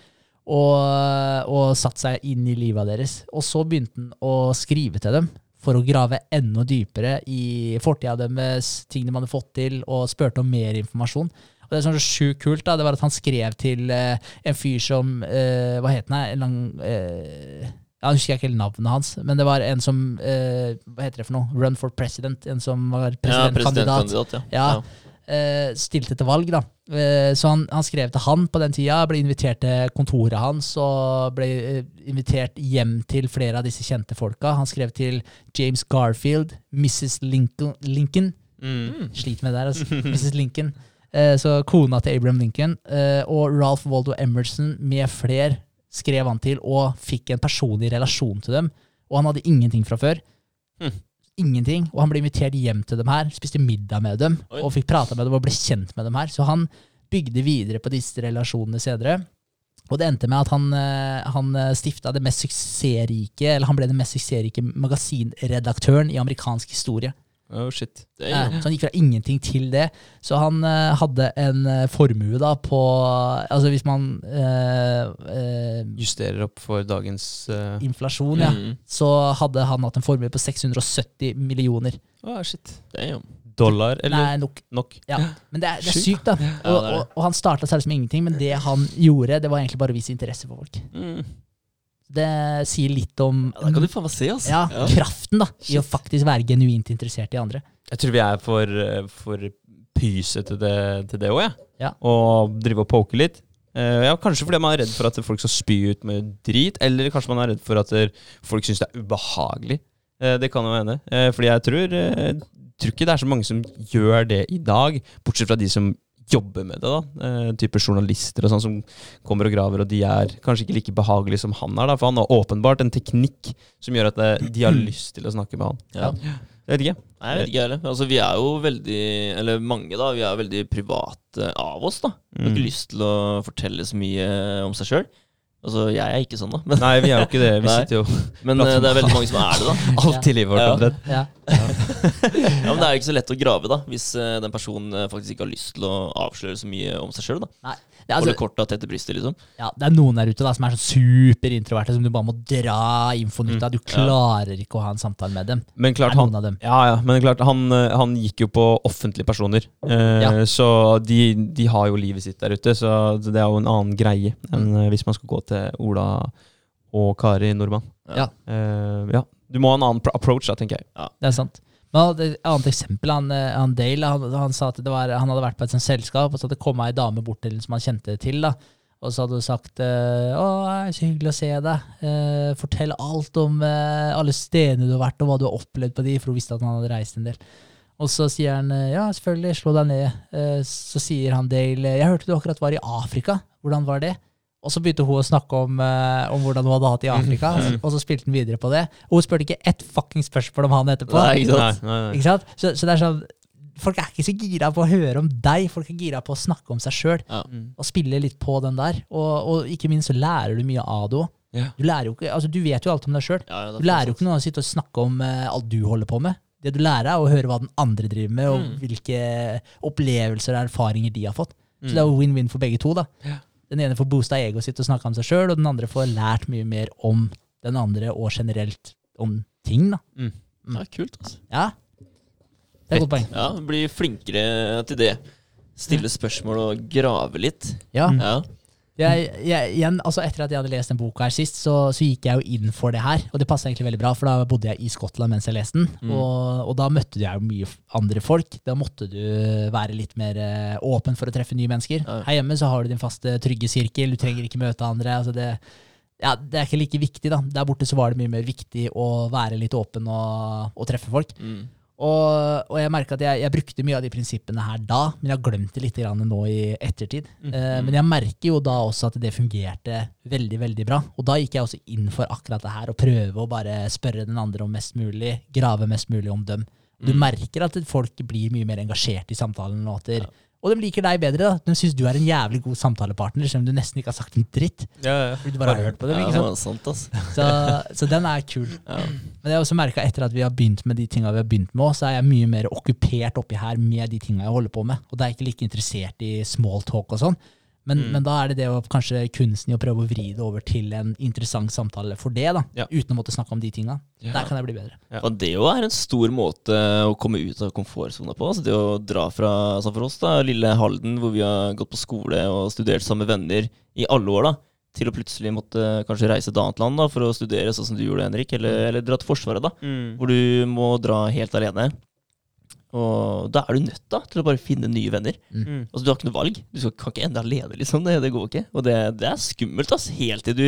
og, og satt seg inn i livet deres. Og så begynte han å skrive til dem for å grave enda dypere i fortida deres, ting de hadde fått til, og spurte om mer informasjon. Og det som var så sjukt kult, da, det var at han skrev til eh, en fyr som eh, Hva het han? En lang eh, Jeg husker ikke helt navnet hans, men det var en som eh, Hva heter det for noe? Run for president. En som var Ja, presidentkandidat. presidentkandidat, ja. Ja. Eh, stilte til valg. da. Eh, så han, han skrev til han på den tida, ble invitert til kontoret hans og ble eh, invitert hjem til flere av disse kjente folka. Han skrev til James Garfield, Mrs. Lincoln, Lincoln. Mm. Sliter med det der, altså. Mrs. Lincoln. Eh, så kona til Abraham Lincoln. Eh, og Ralph Waldo Emerson med fler skrev han til og fikk en personlig relasjon til dem. Og han hadde ingenting fra før. Hm. Ingenting. Og han ble invitert hjem til dem her, spiste middag med dem Oi. og fikk prata med dem og ble kjent med dem her. Så han bygde videre på disse relasjonene senere. Og det endte med at han, eh, han stifta det mest suksessrike, eller han ble den mest suksessrike magasinredaktøren i amerikansk historie. Oh, shit. Det Eh, Så han gikk fra ingenting til det. Så han eh, hadde en eh, formue da på Altså hvis man eh, eh, Justerer opp for dagens eh, Inflasjon, ja. Mm. Så hadde han hatt en formue på 670 millioner. oh, shit. Det er Dollar, eller Nei, nok. nok? Ja. Men det er, det er Sjukt, sykt, da. Ja, Og, er det. og, og han starta seg som ingenting, men det han gjorde, det var egentlig bare å vise interesse for folk. Mm. Det sier litt om ja, Da kan du faen meg se, altså. ja, kraften da, i å faktisk være genuint interessert i andre. Jeg tror vi er for, for pysete til det, til det òg, jeg. Ja. Og drive og poke litt. Eh, ja, kanskje fordi man er redd for at folk skal spy ut med drit, eller kanskje man er redd for at folk syns det er ubehagelig. Eh, det kan jo hende. Eh, fordi jeg tror, jeg tror ikke det er så mange som gjør det i dag, bortsett fra de som jobber med det. da, eh, Type journalister og sånn som kommer og graver, og de er kanskje ikke like behagelige som han er. da, For han har åpenbart en teknikk som gjør at eh, de har [clears throat] lyst til å snakke med han. Ja. Jeg vet ikke. Nei, jeg vet ikke heller. Altså, vi er jo veldig, eller mange da, vi er veldig private av oss. da. Vi har Mm. ikke lyst til å fortelle så mye om seg sjøl. Altså, jeg er ikke sånn, da. Men, Nei, vi er jo ikke det. Vi [laughs] sitter jo men eh, det er veldig mange som er det, da. [laughs] alt i livet vårt Ja. omtrent. Ja. [laughs] Ja, Men det er jo ikke så lett å grave, da, hvis eh, den personen eh, faktisk ikke har lyst til å avsløre så mye om seg sjøl. Nei. Det, er Holde altså, korta tett til brystet, liksom. ja, det er noen der ute da, som er sånn superintroverte, som du bare må dra infoen ut av. Du klarer ikke å ha en samtale med dem. Men klart, han, dem. ja, ja, men klart han, eh, han gikk jo på offentlige personer. Eh, Ja. Så de, de har jo livet sitt der ute, så det er jo en annen greie enn mm. hvis man skal gå til Ola og Kari Nordmann. Ja. Eh, ja. Du må ha en annen approach, da, tenker jeg. Ja. Det er sant. Men et annet eksempel, han, eh, han Dale, han, han sa at var, han hadde vært på et sånt selskap, og så hadde det kommet ei dame bort til som han kjente til. da. Og så hadde hun sagt eh, 'Å, så hyggelig å se deg. Eh, fortell alt om alle stedene du har vært, og hva du har opplevd på de', for hun visste at han hadde reist en del. Og så sier han 'Ja, selvfølgelig, slå deg ned'. Så sier han Dale 'Jeg hørte du akkurat var i Afrika. Hvordan var det?' Og så begynte hun å snakke om, uh, om hvordan hun hadde hatt det i Afrika, og så spilte hun videre på det. Og hun spurte ikke ett fucking spørsmål om han etterpå. Nei, ikke sant? Nei, nei, nei. Ikke sant? Så, så det er sånn Folk er ikke så gira på å høre om deg, folk er gira på å snakke om seg sjøl. Ja. Mm. Og spille litt på den der. Og, og ikke minst så lærer du mye av det òg. Ja. Du, lærer jo ikke- altså, du vet jo alt om deg sjøl. Ja, ja, Du lærer jo ikke noe av å sitte og snakke om uh, alt du holder på med. Det du lærer, er å høre hva den andre driver med, og Mm. hvilke opplevelser og erfaringer de har fått. Så Mm. det er jo win-win for begge to. da. Ja. Den ene får boosta egoet sitt og snakka om seg sjøl, og den andre får lært mye mer om den andre, og generelt om ting. da. er kult, altså. Ja, det er et godt poeng. Ja, bli flinkere til det. Stille spørsmål og grave litt. Ja. Ja. Jeg, jeg, igjen, altså etter at jeg hadde lest den boka her sist, så, så gikk jeg jo inn for det her. Og det passa egentlig veldig bra, for da bodde jeg i Skottland mens jeg leste den. Mm. Og, og da møtte jeg jo mye andre folk. Da måtte du være litt mer eh, åpen for å treffe nye mennesker. Ja. Her hjemme så har du din faste, trygge sirkel. Du trenger ikke møte andre. Altså det, ja, det er ikke like viktig, da. Der borte så var det mye mer viktig å være litt åpen og, og treffe folk. Mm. Og, og jeg merker at jeg, jeg brukte mye av de prinsippene her da, men jeg har glemt det litt grann nå i ettertid. Eh, men jeg merker jo da også at det fungerte veldig veldig bra. Og da gikk jeg også inn for akkurat det her, å prøve å bare spørre den andre om mest mulig, grave mest mulig om dem. Du merker at folk blir mye mer engasjert i samtalen, og, at der, og de liker deg bedre. da. De syns du er en jævlig god samtalepartner, selv om du nesten ikke har sagt en dritt. Ja, ja. Fordi du bare har hørt på dem, Ja, ikke det sant? var sant, altså. Så, så den er kul. Ja. Men jeg har også merka etter at vi har begynt med de tinga vi har begynt med, så er jeg mye mer okkupert oppi her med de tinga jeg holder på med. Og da er jeg ikke like interessert i small talk og sånn. Men, Mm. men da er det det å kanskje kunsten i å prøve å vri det over til en interessant samtale for det, da. Ja. Uten å måtte snakke om de tinga. Ja. Der kan jeg bli bedre. Ja. Og det jo er en stor måte å komme ut av komfortsona på. Altså det å dra fra, som for oss, da, lille Halden, hvor vi har gått på skole og studert sammen med venner i alle år, da, til å plutselig måtte kanskje reise til et annet land da, for å studere, sånn som du gjorde, Henrik, eller, eller dra til Forsvaret, da, Mm. hvor du må dra helt alene. Og da er du nødt da, til å bare finne nye venner. Mm. Altså, Du har ikke noe valg. Du skal, kan ikke ende alene, liksom. Det, det går ikke. Og det, det er skummelt, ass. Helt til du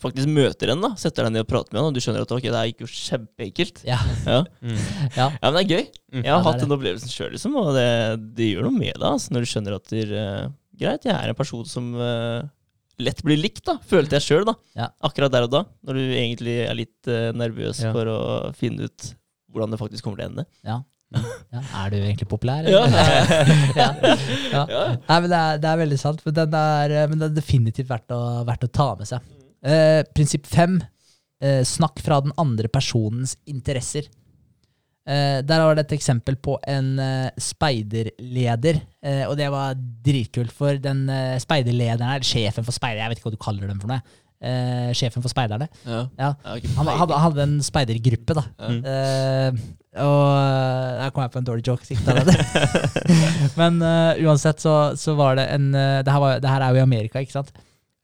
faktisk møter en, da. Setter deg ned og prater med en, og du skjønner at ok, det er gikk jo kjempeenkelt. Ja. Ja. Mm. ja. ja, men det er gøy. Mm. Jeg har Ja, er hatt den opplevelsen sjøl, liksom, og det, det gjør noe med deg altså, når du skjønner at det, er greit, jeg er en person som uh, lett blir likt, da, følte jeg sjøl. Ja. Akkurat der og da, når du egentlig er litt uh, nervøs Ja. for å finne ut hvordan det faktisk kommer til å ende. ja. Ja. Er du egentlig populær? [laughs] Ja. ja. Nei, men det er, det er veldig sant. Men, den er, eh, men det er definitivt verdt å, verdt å ta med seg. Eh, prinsipp fem. Eh, snakk fra den andre personens interesser. Eh, der var det et eksempel på en eh, speiderleder, eh, og det var dritkult. For den speiderlederen, eller sjefen for speider, jeg vet ikke hva du kaller dem for noe. Eh, sjefen for speiderne. Ja. Ja. Han hadde, hadde en speidergruppe, da. Ja. Eh, og eh, der kom jeg på en dårlig joke. [laughs] Men uh, uansett så, så var det en uh, det, her var, det her er jo i Amerika, ikke sant?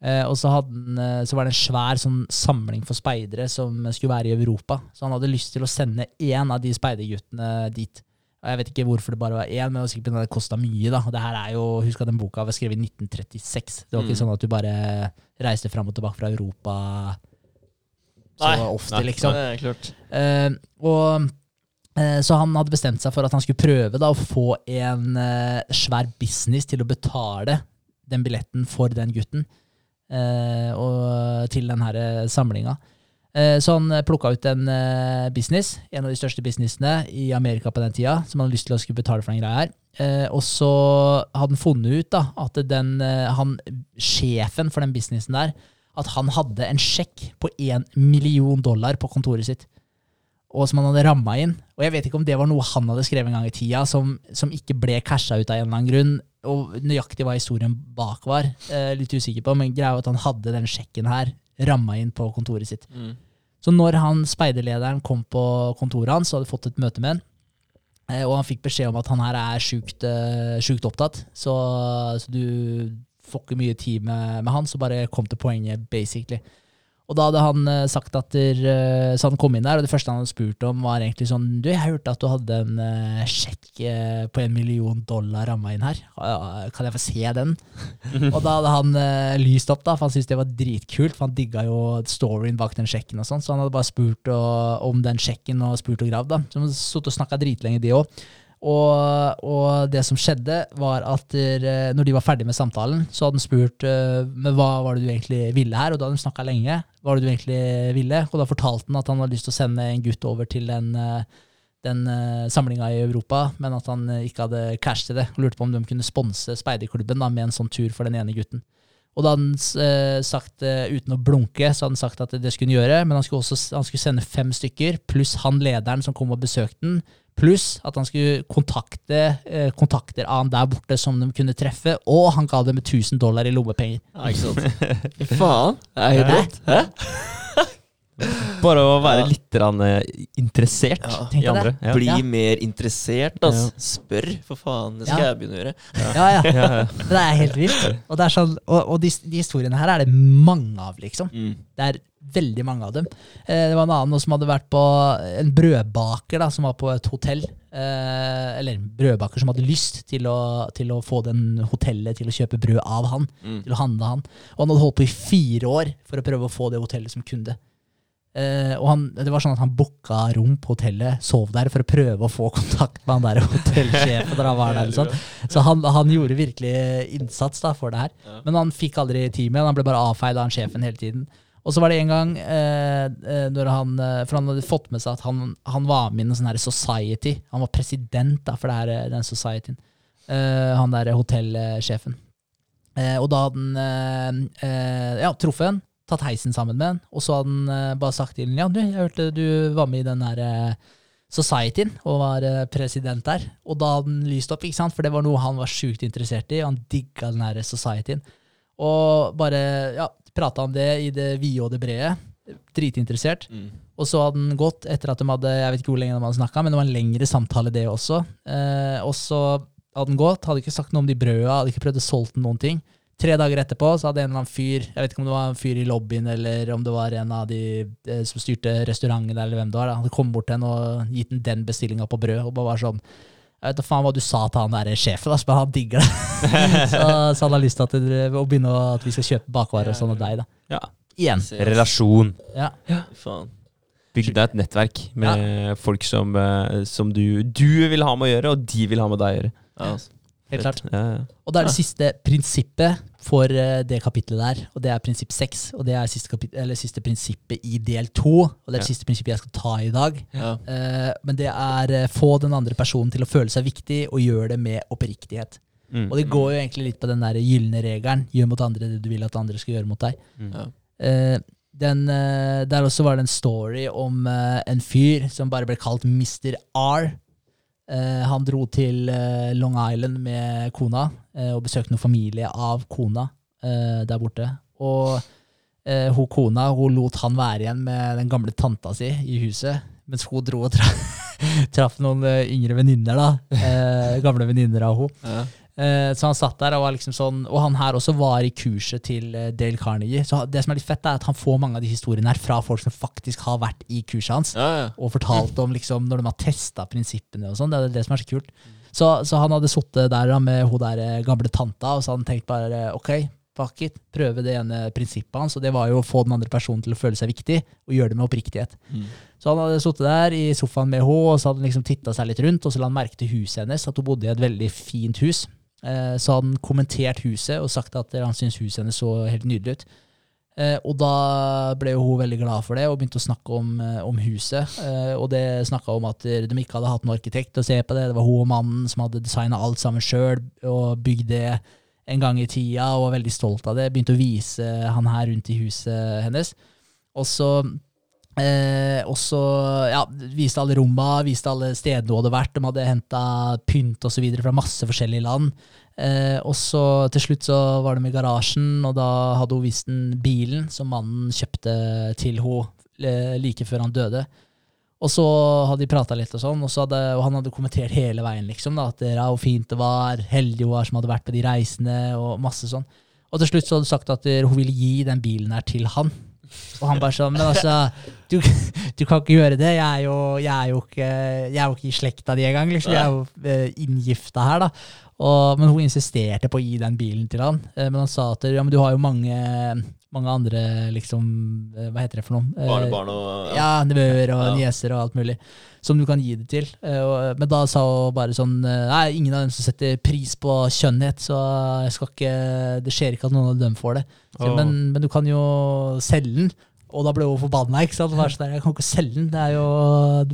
Eh, og så, hadde den, eh, så var det en svær sånn samling for speidere som skulle være i Europa. Så han hadde lyst til å sende én av de speiderguttene dit. Jeg vet ikke hvorfor det bare var én, men det var sikkert det kosta mye. da. Det her er jo, Husk at den boka var skrevet i 1936. Det var ikke Mm. sånn at du bare reiste fram og tilbake fra Europa så Nei, ofte, nei, liksom. Det er klart. Uh, og eh, Så han hadde bestemt seg for at han skulle prøve da, å få en uh, svær business til å betale den billetten for den gutten og til den her samlinga. Eh, så han plukka ut en eh, business, en av de største businessene i Amerika på den tida, som han hadde lyst til å skulle betale for den greia her. Eh, og så hadde han funnet ut da, at den, eh, han, sjefen for den businessen der, at han hadde en sjekk på én million dollar på kontoret sitt og som han hadde ramma inn. Og jeg vet ikke om det var noe han hadde skrevet en gang i tida, som, som ikke ble casha ut av en eller annen grunn. Og nøyaktig hva historien bak var, eh, litt usikker på, men greia var at han hadde den sjekken her ramma inn på kontoret sitt. Mm. Så når han speiderlederen kom på kontoret hans og hadde fått et møte med han, eh, og han fikk beskjed om at han her er sjukt, eh, sjukt opptatt, så, så du får ikke mye tid med, med han, så bare kom til poenget, basically. Og da hadde han eh, sagt at der, eh, Så han kom inn der, og det første han hadde spurt om, var egentlig sånn Du, jeg hørte at du hadde en uh, sjekk uh, på en million dollar ramma inn her. Kan jeg få se den? [laughs] og da hadde han lyst opp, da, for han syntes det var dritkult. For han digga jo storyen bak den sjekken, og sånn, så han hadde bare spurt og, om den sjekken og spurt og gravd. da. Så de satt og snakka dritlenge, de òg. Og, og det som skjedde, var at der, eh, når de var ferdig med samtalen, så hadde han spurt eh, men hva var det du egentlig ville her, og da hadde de snakka lenge. Hva var det du egentlig ville? Og da fortalte han at han hadde lyst til å sende en gutt over til den, eh, den samlinga i Europa, men at han ikke hadde cash til det. Og lurte på om de kunne sponse speiderklubben med en sånn tur for den ene gutten. Og da hadde han sagt, uten å blunke, så hadde han sagt at det skulle han gjøre, men han skulle også han skulle sende fem stykker, pluss han lederen som kom og besøkte den, pluss at han skulle kontakte eh, kontakter av han der borte som de kunne treffe, og han ga dem 1000 dollar i lommepenger. Ja, ikke sant? [laughs] Faen. Det er helt rått. Hæ? [laughs] Bare å være Ja. litt eh, interessert Ja. I andre. Ja. Bli Ja. mer interessert, altså. Spør, for faen. Det skal Ja. jeg begynne å gjøre. Ja, ja. Ja, ja. Det er helt vilt. Og, det er sånn, og, og de, de historiene her er det mange av, liksom. Mm. Det er veldig mange av dem. Eh, det var en annen som hadde vært på en brødbaker da, som var på et hotell. Eh, eller en brødbaker som hadde lyst til å, til å få den hotellet til å kjøpe brød av han. Mm. Til å handle han. Og han hadde holdt på i fire år for å prøve å få det hotellet som kunde. Uh, og han, det var sånn at han booka rom på hotellet, sov der for å prøve å få kontakt med han der [laughs] hotellsjefen. der han var der, liksom. Så han, han gjorde virkelig innsats da, for det her. Ja. Men han fikk aldri teamet. Han ble bare avfeid av han sjefen hele tiden. Og så var det en gang eh, eh, når han eh, For han hadde fått med seg at han, han var med i en sånn her society. Han var president da, for her, eh, den societyen. Eh, han der hotellsjefen. Eh, og da hadde han ja, truffet en, tatt heisen sammen med en, og så hadde han bare sagt til ham ja, du, jeg hørte du var med i den her societyen og var president der. Og da hadde han lyst opp, ikke sant? for det var noe han var sjukt interessert i. Han digga den her societyen. Og bare ja, prata om det i det vide og det brede. Dritinteressert. Mm. Og så hadde han gått etter at de hadde jeg vet ikke hvor lenge de hadde snakka, men det var en lengre samtale, det også. Eh, og så hadde han gått, hadde ikke sagt noe om de brøda, hadde ikke prøvd å solgte noen ting. Tre dager etterpå så hadde en eller annen fyr, jeg vet ikke om det var en fyr i lobbyen, eller om det var en av de eh, som styrte restauranten, eller hvem det var, da. hadde kommet bort til henne og gitt den den bestillinga på brød, og bare var sånn jeg vet da faen hva du sa til han der sjefen, da, men han digger det. [laughs] så, så han har lyst til at, å begynne å, at vi skal kjøpe bakvarer og sånn av deg, da. Ja. Igjen. Relasjon. Ja. ja. faen. Bygg deg et nettverk med folk som, eh, som du, du vil ha med å gjøre, og de vil ha med deg å gjøre. Ja, altså. Helt klart. Ja, ja. Og da er det siste prinsippet for eh, det kapitlet der, og det er prinsipp seks. Og det er siste, siste prinsippet i del to, og det er det Ja. siste prinsippet jeg skal ta i dag. Ja. Uh, men det er eh, få den andre personen til å føle seg viktig, og gjøre det med oppriktighet. Mm. Og det går jo egentlig litt på den der gylne regelen. Gjør mot andre det du vil at andre skal gjøre mot deg. Mm. Ja. Uh, den, uh, der også var det en story om en fyr som bare ble kalt Mr. R. Eh, han dro til eh, Long Island med kona eh, og besøkte noen familie av kona der borte. Og hun kona hun lot han være igjen med den gamle tanta si i huset, mens hun dro og tra [laughs] traff noen yngre venninner, da. Gamle venninner av henne. Ja. Eh, så han satt der og var liksom sånn Og han her også var i kurset til eh, Dale Carnegie. Så det som er litt fett, er at han får mange av de historiene her fra folk som faktisk har vært i kurset hans. Ja, ja. Og fortalt om liksom når de har testa prinsippene og sånn. Det er det som er så kult. Så, så han hadde sittet der da, med hun der eh, gamle tanta, og så hadde han tenkt bare ok, fuck it, prøve det ene prinsippet hans. Og det var jo å få den andre personen til å føle seg viktig, og gjøre det med oppriktighet. Mm. Så han hadde sittet der i sofaen med henne, og så hadde han liksom titta seg litt rundt, og så la han merke til huset hennes, at hun bodde i et veldig fint hus. Eh, Så hadde han kommentert huset og sagt at han syntes huset hennes så helt nydelig ut. Eh, og da ble hun veldig glad for det og begynte å snakke om, eh, om huset. Og det snakka om at de ikke hadde hatt noen arkitekt å se på det. Det var hun og mannen som hadde designa alt sammen sjøl og bygd det en gang i tida og var veldig stolt av det. Begynte å vise han her rundt i huset hennes. Og så Eh, og så ja, viste alle romma, viste alle stedene hun hadde vært. De hadde henta pynt og videre fra masse forskjellige land. Eh, og så til slutt så var de i garasjen, og da hadde hun vist den bilen som mannen kjøpte til henne eh, like før han døde. Og så hadde de prata litt, og sånn, og, så hadde, og han hadde kommentert hele veien, liksom, da, at det, hvor fint det var, heldig hun var som hadde vært på de reisene, og masse sånn. Og til slutt så hadde hun sagt at hun ville gi den bilen her til han. Og han bare sånn Men altså, du, du kan ikke gjøre det. Jeg er jo, jeg er ikke, jeg er jo ikke i slekta di engang. Liksom. Jeg er jo eh, inngifta her, da. Og, men hun insisterte på å gi den bilen til han. Eh, men han sa at ja, men du har jo mange, mange andre liksom eh, Hva heter det for noe? Eh, Barnebarn og ja, nevøer og Ja. nieser og alt mulig. Som du kan gi det til. Men da sa hun bare sånn Nei, ingen av dem som setter pris på kjønnhet, så jeg skal ikke, det skjer ikke at noen av dem får det. Så, oh. men, men du kan jo selge den. Og da ble hun forbanna. ikke sant? Sånn Jeg kan ikke selge den. Det er jo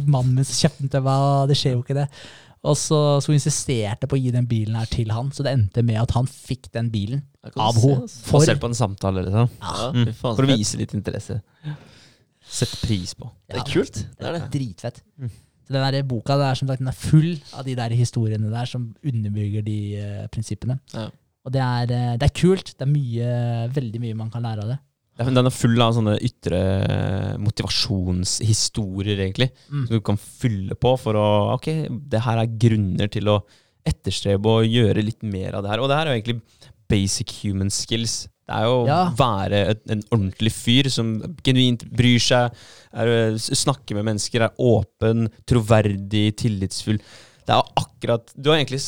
mannen min som kjøpte den til meg, og det skjer jo ikke det. Og så, så hun insisterte på å gi den bilen her til han, så det endte med at han fikk den bilen av henne. altså. For, Selv på en samtale, liksom. Ja, Mm. For å vise litt interesse. Sette pris på. Det er kult. Det er det. Dritfett. Mm. Så den der boka det er som sagt, den er full av de der historiene der som underbygger de uh, prinsippene. Ja. Og det er, eh, det er kult. Det er mye, veldig mye man kan lære av det. Den er full av sånne ytre motivasjonshistorier, egentlig. Mm. Som du kan fylle på for å Ok, det her er grunner til å etterstrebe og gjøre litt mer av det her. Og det her er jo egentlig basic human skills. Det er jo å Ja. være et, en ordentlig fyr som genuint bryr seg, er, snakker med mennesker, er åpen, troverdig, tillitsfull. Det er akkurat Du har egentlig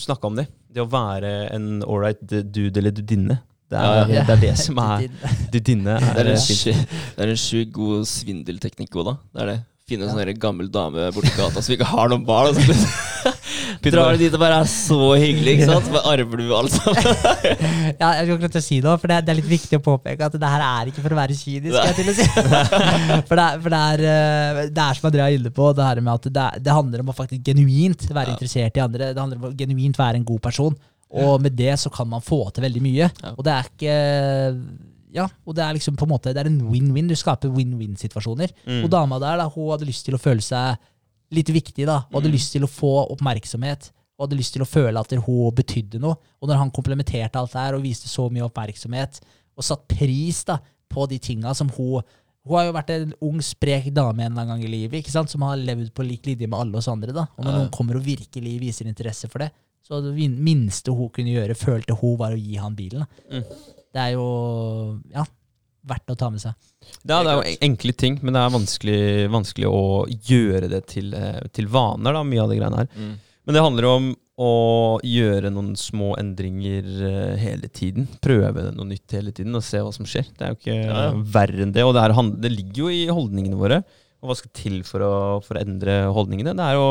snakka om det. Det å være en ålreit dude eller dudinne. Det er, Ja, det, er det som er de Det er [laughs] er en sju- det er en sjukt god svindelteknikk òg, da. Det er det. Finne en sånn gammel dame borti gata som ikke har noen barn. [laughs] Drar du dit og bare er så hyggelig, ikke sant? Så bare arver du alt sammen. [laughs] Ja, jeg skal akkurat å si noe, for det det er litt viktig å påpeke at det her er ikke for å være kynisk. jeg til å si. for det for det er, eh, det er som Andrea er inne på, det her med at det, er- det handler om å faktisk genuint være Ja. interessert i andre. Det handler om å genuint være en god person. Og med det så kan man få til veldig mye. Og det er ikke Ja, og det er liksom på en måte Det er en win-win. Du skaper win-win-situasjoner. Mm. Og dama der, da, hun hadde lyst til å føle seg litt viktig, da. Hun hadde lyst til å få oppmerksomhet. Og hadde lyst til å føle at hun betydde noe. Og når han komplementerte alt det her og viste så mye oppmerksomhet, og satt pris da, på de tinga som hun Hun har jo vært en ung, sprek dame en eller annen gang i livet, ikke sant? som har levd på lik linje med alle oss andre. da. Og når noen kommer og virkelig viser interesse for det, så det minste hun kunne gjøre, følte hun, var å gi han bilen. Mm. Det er jo ja, verdt å ta med seg. Ja, det er jo enkle ting, men det er vanskelig, vanskelig å gjøre det til, eh, til vaner, da, mye av det greiene her. Mm. Men det handler om å gjøre noen små endringer eh, hele tiden. Prøve noe nytt hele tiden og se hva som skjer. Det er jo ikke Ja, ja. verre enn det. Og det, er, det ligger jo i holdningene våre. Og hva skal til for å, for å endre holdningene? Det er å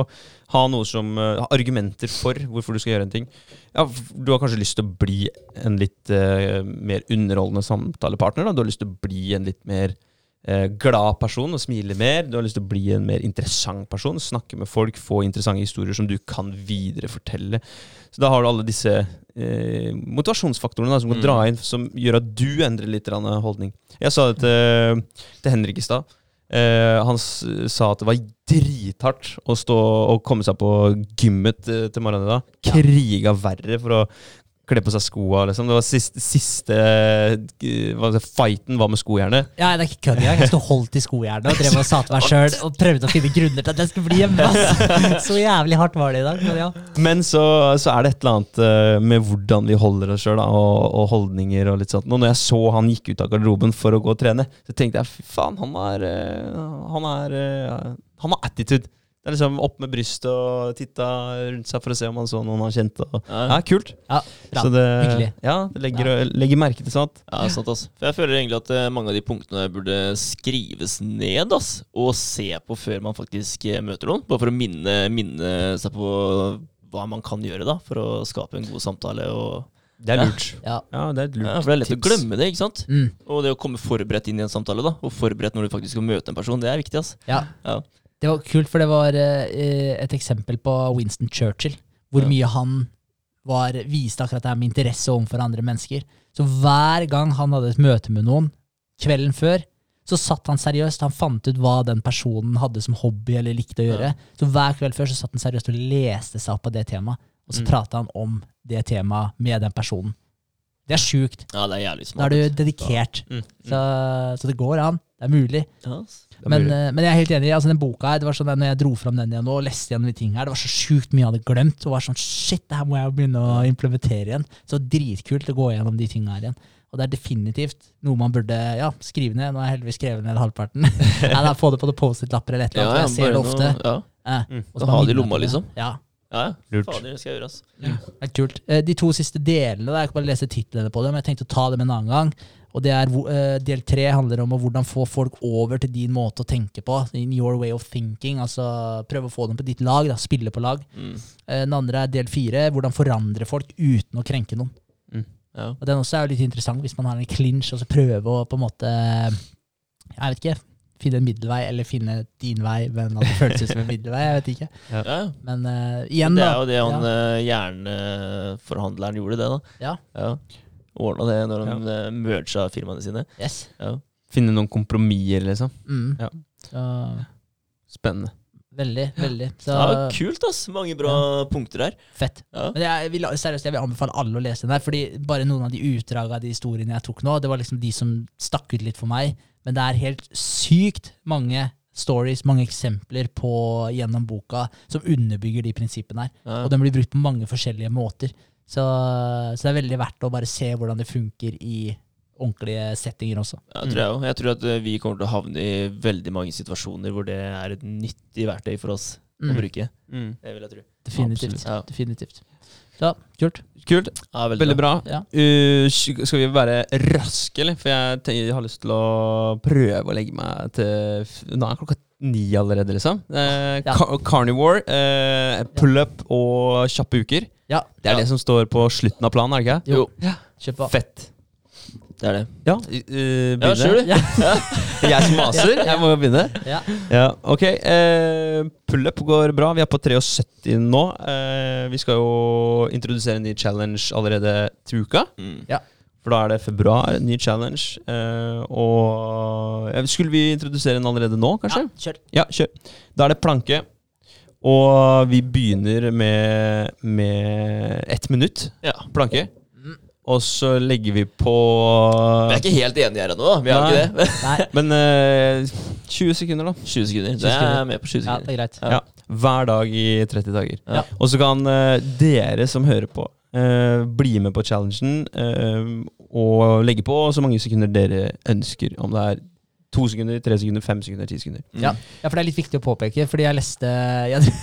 ha noe som uh, argumenter for hvorfor du skal gjøre en ting. Ja, du har kanskje lyst til å bli en litt uh, mer underholdende samtalepartner. Da. Du har lyst til å bli en litt mer uh, glad person og smile mer. Du har lyst til å bli en mer interessant person, snakke med folk, få interessante historier som du kan viderefortelle. Så da har du alle disse motivasjonsfaktorene da, som kan Mm. dra inn, som gjør at du endrer litt holdning. Jeg sa det til, til Henrik i stad. Eh, han sa at det var drithardt å stå og komme seg på gymmet eh, til morgenen i dag. Kriga verre for å kle på seg skoa, liksom. Det var siste, siste hva skal fighten var med skojernet. Ja, det er ikke kødd engang. Jeg sto holdt i skojernet og drev og sa til meg sjøl og prøvde å finne grunner til at jeg skulle bli hjemme. Altså. [laughs] Så jævlig hardt var det i dag. Men ja. Men så, så er det et eller annet eh, med hvordan vi holder oss sjøl, og, og holdninger og litt sånt. Og når jeg så han gikk ut av garderoben for å gå og trene, så tenkte jeg fy faen, han er eh, Han er eh, Han har attitude. Det er liksom opp med brystet og titta rundt seg for å se om han så noen han kjente. Og, Ja. ja, kult. ja bra. Så det, ja, det legger, legger merke til sånt. Ja, sant ass. For jeg føler egentlig at eh, mange av de punktene burde skrives ned ass, og se på før man faktisk eh, møter noen. Bare for å minne, minne seg på hva man kan gjøre da, for å skape en god samtale. Og, Det er lurt. Ja. Ja, det er et lurt ja, for det er lett å glemme det, ikke sant? Mm, Og det å komme forberedt inn i en samtale, da, og forberedt når du faktisk skal møte en person, det er viktig. ass. ja. Ja. Det var kult, for det var eh, et eksempel på Winston Churchill. Hvor Ja. mye han var, viste akkurat det her med interesse overfor andre mennesker. Så hver gang han hadde et møte med noen kvelden før, så satt han seriøst. Han fant ut hva den personen hadde som hobby eller likte å gjøre. Så hver kveld før så satt han seriøst og leste seg opp på det temaet. Og så Mm. prata han om det temaet med den personen. Det er sjukt. Ja, det er jævlig smart. Da er du dedikert. Mm. Så, så det går an. Det er mulig. Yes. Det er Men, mulig. eh, men jeg er helt enig. altså den boka her, det var sånn når jeg dro fram den igjen nå, og leste igjen de ting her, det var så sjukt mye jeg hadde glemt. Og var sånn, shit, det her må jeg jo begynne å implementere igjen. Så dritkult å gå gjennom de tinga her igjen. Og det er definitivt noe man burde ja, skrive ned. Nå har jeg heldigvis skrevet ned halvparten. [laughs] Nei, da, Få det på det Post-It-lapper eller et eller annet. ja, ja, jeg ser det ofte. noe- Ja, Eh, Mm. og så Ha det i lomma, liksom. Ja, ja. Lurt. Fader, det skal jeg gjøre, ass. det er kult. Eh, De to siste delene, jeg kan bare lese titlene på dem, jeg tenkte å ta dem en annen gang. Og det er, eh, Del tre handler om å hvordan få folk over til din måte å tenke på. In your way of thinking. altså Prøve å få dem på ditt lag. da, Spille på lag. Mm. Eh, Den andre er del fire. Hvordan forandre folk uten å krenke noen. Ja. Og Den også er jo litt interessant, hvis man har en clinch og så prøve å på en måte Jeg vet ikke. Finne en middelvei, eller finne din vei, men at det føles ut som en middelvei. Jeg vet ikke. Ja. Men uh, igjen, Det er jo det han ja. eh, jernforhandleren gjorde, det, da. Ja. Ja. Ordna det når han ja. merga firmaene sine. Yes. Ja. Finne noen kompromisser, liksom. Mm. Ja. Spennende. Veldig, veldig. Så ja, kult, ass. Mange bra punkter der. fett. Ja. Men jeg vil, seriøst, jeg vil anbefale alle å lese den der, fordi bare noen av de utdragene av de historiene jeg tok nå, det var liksom de som stakk ut litt for meg. Men det er helt sykt mange stories, mange eksempler på, gjennom boka som underbygger de prinsippene her. Ja. Og den blir brukt på mange forskjellige måter. Så, så det er veldig verdt å bare se hvordan det funker i ordentlige settinger også. Ja, tror jeg, også. jeg tror at eh, vi kommer til å havne i veldig mange situasjoner hvor det er et nyttig verktøy for oss å Mm. bruke. Mm. Det vil jeg tro. Definitivt. Ja. Definitivt. Så, kult. Kult. Ja, Veldig bra. Ja. Uh, skal vi være raske, eller? For jeg, tenker, jeg har lyst til å prøve å legge meg til Nå er klokka ni allerede, liksom. Uh, Ja. Car Carnivore, uh, pull-up og kjappe uker. Ja. Det er Ja. det som står på slutten av planen, er det ikke? Jo. Fett. Det er det. Ja, uh, Ja, du? Ja. [laughs] Jeg som maser. Jeg må jo begynne. Ja. Ja, ok. Uh, Pullup går bra. Vi er på 73 nå. Uh, vi skal jo introdusere en ny challenge allerede til uka. Mm. For da er det februar, ny challenge. Uh, og ja, Skulle vi introdusere den allerede nå, kanskje? Ja, kjør. Ja, kjør. Da er det planke. Og vi begynner med, med ett minutt Ja. planke. Og så legger vi på Vi er ikke helt enige her ennå. Vi har ikke det. [laughs] Men uh, 20 sekunder, da. 20 sekunder. 20 Det er sekunder. med på 20 sekunder. ja, det er greit. Ja. Ja. Hver dag i 30 dager. Ja. Og så kan uh, dere som hører på, uh, bli med på challengen eh, og legge på så mange sekunder dere ønsker. Om det er to sekunder, tre sekunder, fem sekunder, ti sekunder. Mm. Ja. ja, for det er litt viktig å påpeke, fordi jeg leste [laughs] jeg,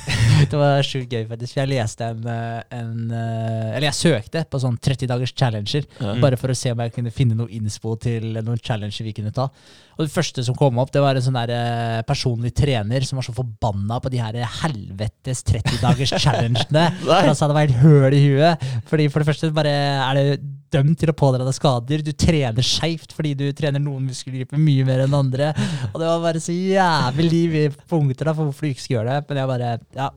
Det var sjukt gøy, faktisk. For jeg leste en, eh, en eh, Eller jeg søkte på sånn 30 dagers challenger, mm. bare for å se om jeg kunne finne noe innspo til noen challenger vi kunne ta. Og det første som kom opp, det var en sånn der eh, personlig trener som var så forbanna på de her helvetes 30 dagers [laughs] challengene. For han sa det var helt høl i huet. Fordi For det første bare er det dømt til å pådra deg skader. Du trener skeivt fordi du trener noen muskelgrupper mye mer enn andre. Og det var bare så jævlig mye punkter da for hvorfor du ikke skal gjøre det. Men jeg bare Ja,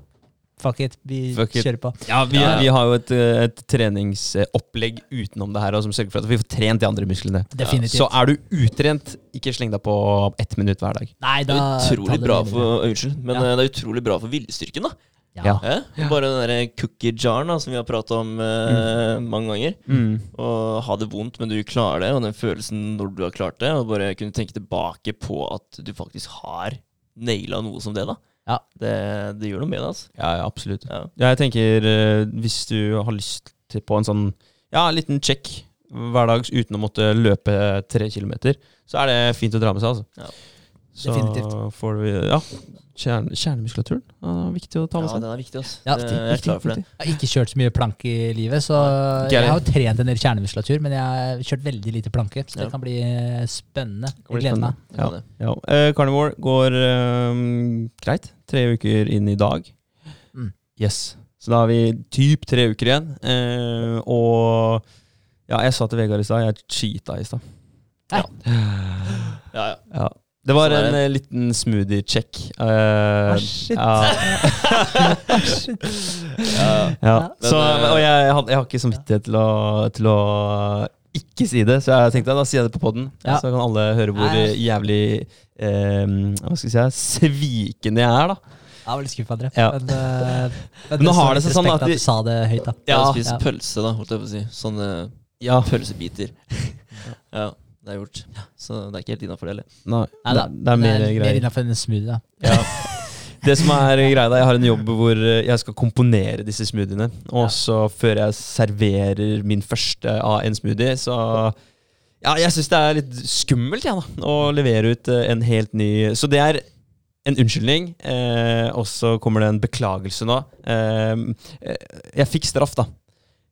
fuck it. Vi Fuck it. kjører på. Ja, vi, Ja. vi har jo et, eh, et treningsopplegg utenom det her og som sørger for at vi får trent de andre musklene. Definitivt. Så er du utrent, ikke sleng deg på ett minutt hver dag. Nei, Det er utrolig bra for Unnskyld, men Ja. eh, det er utrolig bra for viljestyrken, da. Ja. Ja. Bare den der cookie jaren da, som vi har prata om eh, mange ganger. Mm. Å ha det vondt, men du klarer det, og den følelsen når du har klart det, og bare kunne tenke tilbake på at du faktisk har naila noe som det, da. Ja. Det, det gjør noe med deg. altså. Ja, ja, absolutt. Ja. Jeg tenker eh, hvis du har lyst til på en sånn ja, liten check hver dag uten å måtte løpe tre kilometer, så er det fint å dra med seg, altså. Ja. Så Definitivt. får du Ja, kjerne, kjernemuskulaturen er viktig å ta med seg. Ja, den er viktig, Også. Ja, viktig, jeg er klar for det. Jeg har ikke kjørt så mye plank i livet, så jeg har jo trent en del kjernemuskulatur, men jeg har kjørt veldig lite planke, så det Ja. kan bli eh, spennende. Jeg gleder meg. Ja. det. Ja. Uh, Carnivore går eh, greit. Tre uker inn i dag. Mm. Yes. Så da har vi typ tre uker igjen. Uh, og ja, jeg sa til Vegard i stad, jeg cheata i stad. Ja. Ja, ja. Ja. Det var en eh, liten smoothie-check. Uh, Ah, [laughs] shit. ja. ja. ja. Så, eh, og jeg, had, jeg har ikke samvittighet til å, til å ikke si det, så jeg tenkte da sier jeg det på poden. Ja. Så kan alle høre hvor Nei. jævlig eh, Hva skal jeg si svikende jeg er, da. Jeg var litt skuffa, André. Ja. Men, eh, men Men nå har det seg sånn respekt at vi- du sa det høyt, da. Jeg Ja. har spist Ja. pølse, da, holdt jeg på å si. Sånn eh, Ja. Pølsebiter. [laughs] ja, det er gjort. Så det er ikke helt innafor det heller. Nei, Nei da, det, det er mer mer greier. innenfor en smoothie, da. Ja. [laughs] Det som er greia da, Jeg har en jobb hvor eh, jeg skal komponere disse smoothiene. Og Ja. så før jeg serverer min første av en smoothie, så Ja, jeg syns det er litt skummelt, ja, da. Å levere ut eh, en helt ny Så det er en unnskyldning, eh, og så kommer det en beklagelse nå. Eh, eh, jeg fikk straff, da.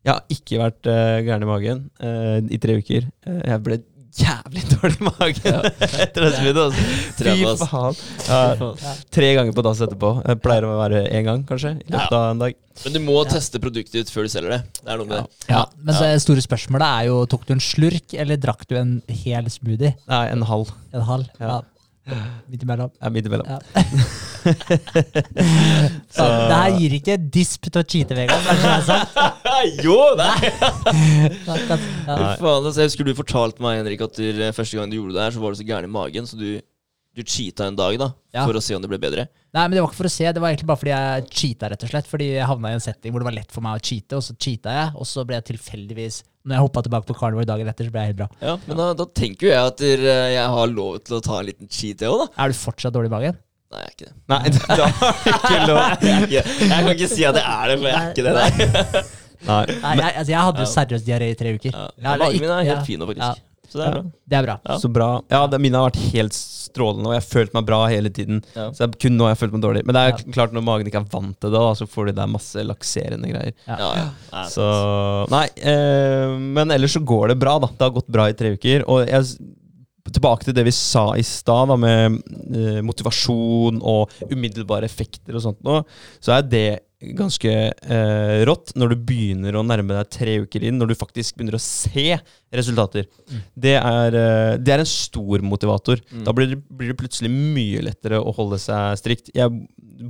Jeg har ikke vært eh, gæren i magen eh, i tre uker. Eh, jeg ble jævlig dårlig i magen etter den smoothien. Altså. Fy faen. Ja, tre ganger på dass etterpå. Jeg pleier å være én gang, kanskje. I løpet av en dag. Men du må teste produktet ditt før du selger det. Det er noe med det. Ja, men det store spørsmålet er jo tok du en slurk, eller drakk du en hel smoothie? Nei, en halv. En halv? Ja. Midt imellom. Ja, midt imellom. Ja. [laughs] Så, det her gir ikke disp til å cheate, Vegard. [laughs] det er sant? jo, nei! [laughs] Ja. Faen, altså, jeg husker du fortalte meg, Henrik, at du, eh, første gang du gjorde det her, så var du så gæren i magen, så du, du cheata en dag da, Ja. for å se om det ble bedre. Nei, men det var ikke for å se, det var egentlig bare fordi jeg cheata, rett og slett. Fordi jeg havna i en setting hvor det var lett for meg å cheate, og så cheata jeg, og så ble jeg tilfeldigvis Når jeg hoppa tilbake på Carnivore dagen etter, så ble jeg helt bra. Ja, Men da, da tenker jo jeg at jeg har lov til å ta en liten cheat, jeg òg, da. Er du fortsatt dårlig i magen? Nei, jeg er ikke det. Nei, [laughs] da har du ikke lov. [laughs] Jeg, ikke, jeg kan ikke si at jeg er det, for jeg er ikke det. Nei. Nei, jeg, altså, jeg hadde jo seriøst diaré i tre uker. Ja. Magen min er helt fin nå, faktisk. Ja. Så det er bra. Det er bra. Ja. Så bra. Ja, det, mine har vært helt strålende, og jeg har følt meg bra hele tiden. Ja. Så det er kun nå jeg har følt meg dårlig. Men det er Ja. klart når magen ikke er vant til det, da, så får du der masse lakserende greier. Ja. Ja, ja. Nei, Så Nei, eh, men ellers så går det bra, da. Det har gått bra i tre uker. Og jeg, tilbake til det vi sa i stad, med eh, motivasjon og umiddelbare effekter og sånt noe, så er det ganske eh, rått når du begynner å nærme deg tre uker inn, når du faktisk begynner å se resultater. Det, er, eh, det er en stor motivator. Mm. Da blir det, blir det plutselig mye lettere å holde seg strikt. Jeg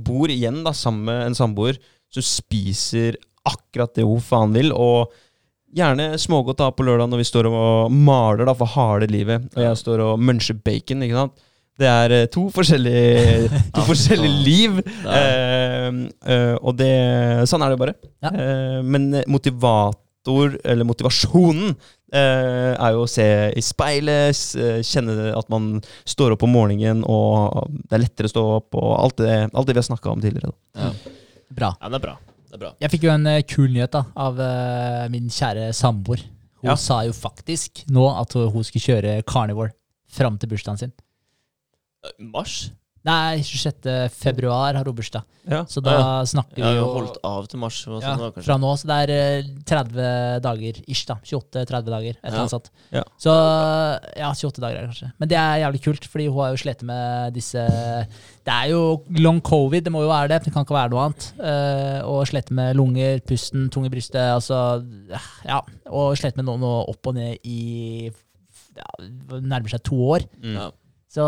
bor igjen da sammen med en samboer som spiser akkurat det hun faen vil, og gjerne smågodt da på lørdag når vi står og maler da for harde livet, og jeg står og muncher bacon, ikke sant? Det er eh, to forskjellige, [laughs] to forskjellige liv, eh, eh, og det, sånn er det bare. Ja. Eh, men motivator, eller motivasjonen, eh, er jo å se i speilet, eh, kjenne at man står opp om morgenen, og det er lettere å stå opp, og alt det, alt det vi har snakka om tidligere. Da. Ja. Bra. Ja, det er bra. Det er bra. Jeg fikk jo en eh, kul nyhet da, av uh, min kjære samboer. Hun Ja. sa jo faktisk nå at hun skulle kjøre carnivore fram til bursdagen sin. Mars? Nei, 26. februar har hun bursdag. Ja. Så da Ja. snakker Jeg vi har jo jo holdt av til mars. og ja, sånn, da, fra nå, så det er eh, 30 dager ish, da. 28-30 dager, et eller annet sånt. Ja. Så ja, 28 dager er det kanskje. Men det er jævlig kult, fordi hun har jo slitt med disse Det er jo long covid, det må jo være det. Det kan ikke være noe annet. Uh, og slitt med lunger, pusten, tung i brystet, altså Ja. Og slitt med noe, noe opp og ned i ja, nærmer seg to år. Mm. Ja. Så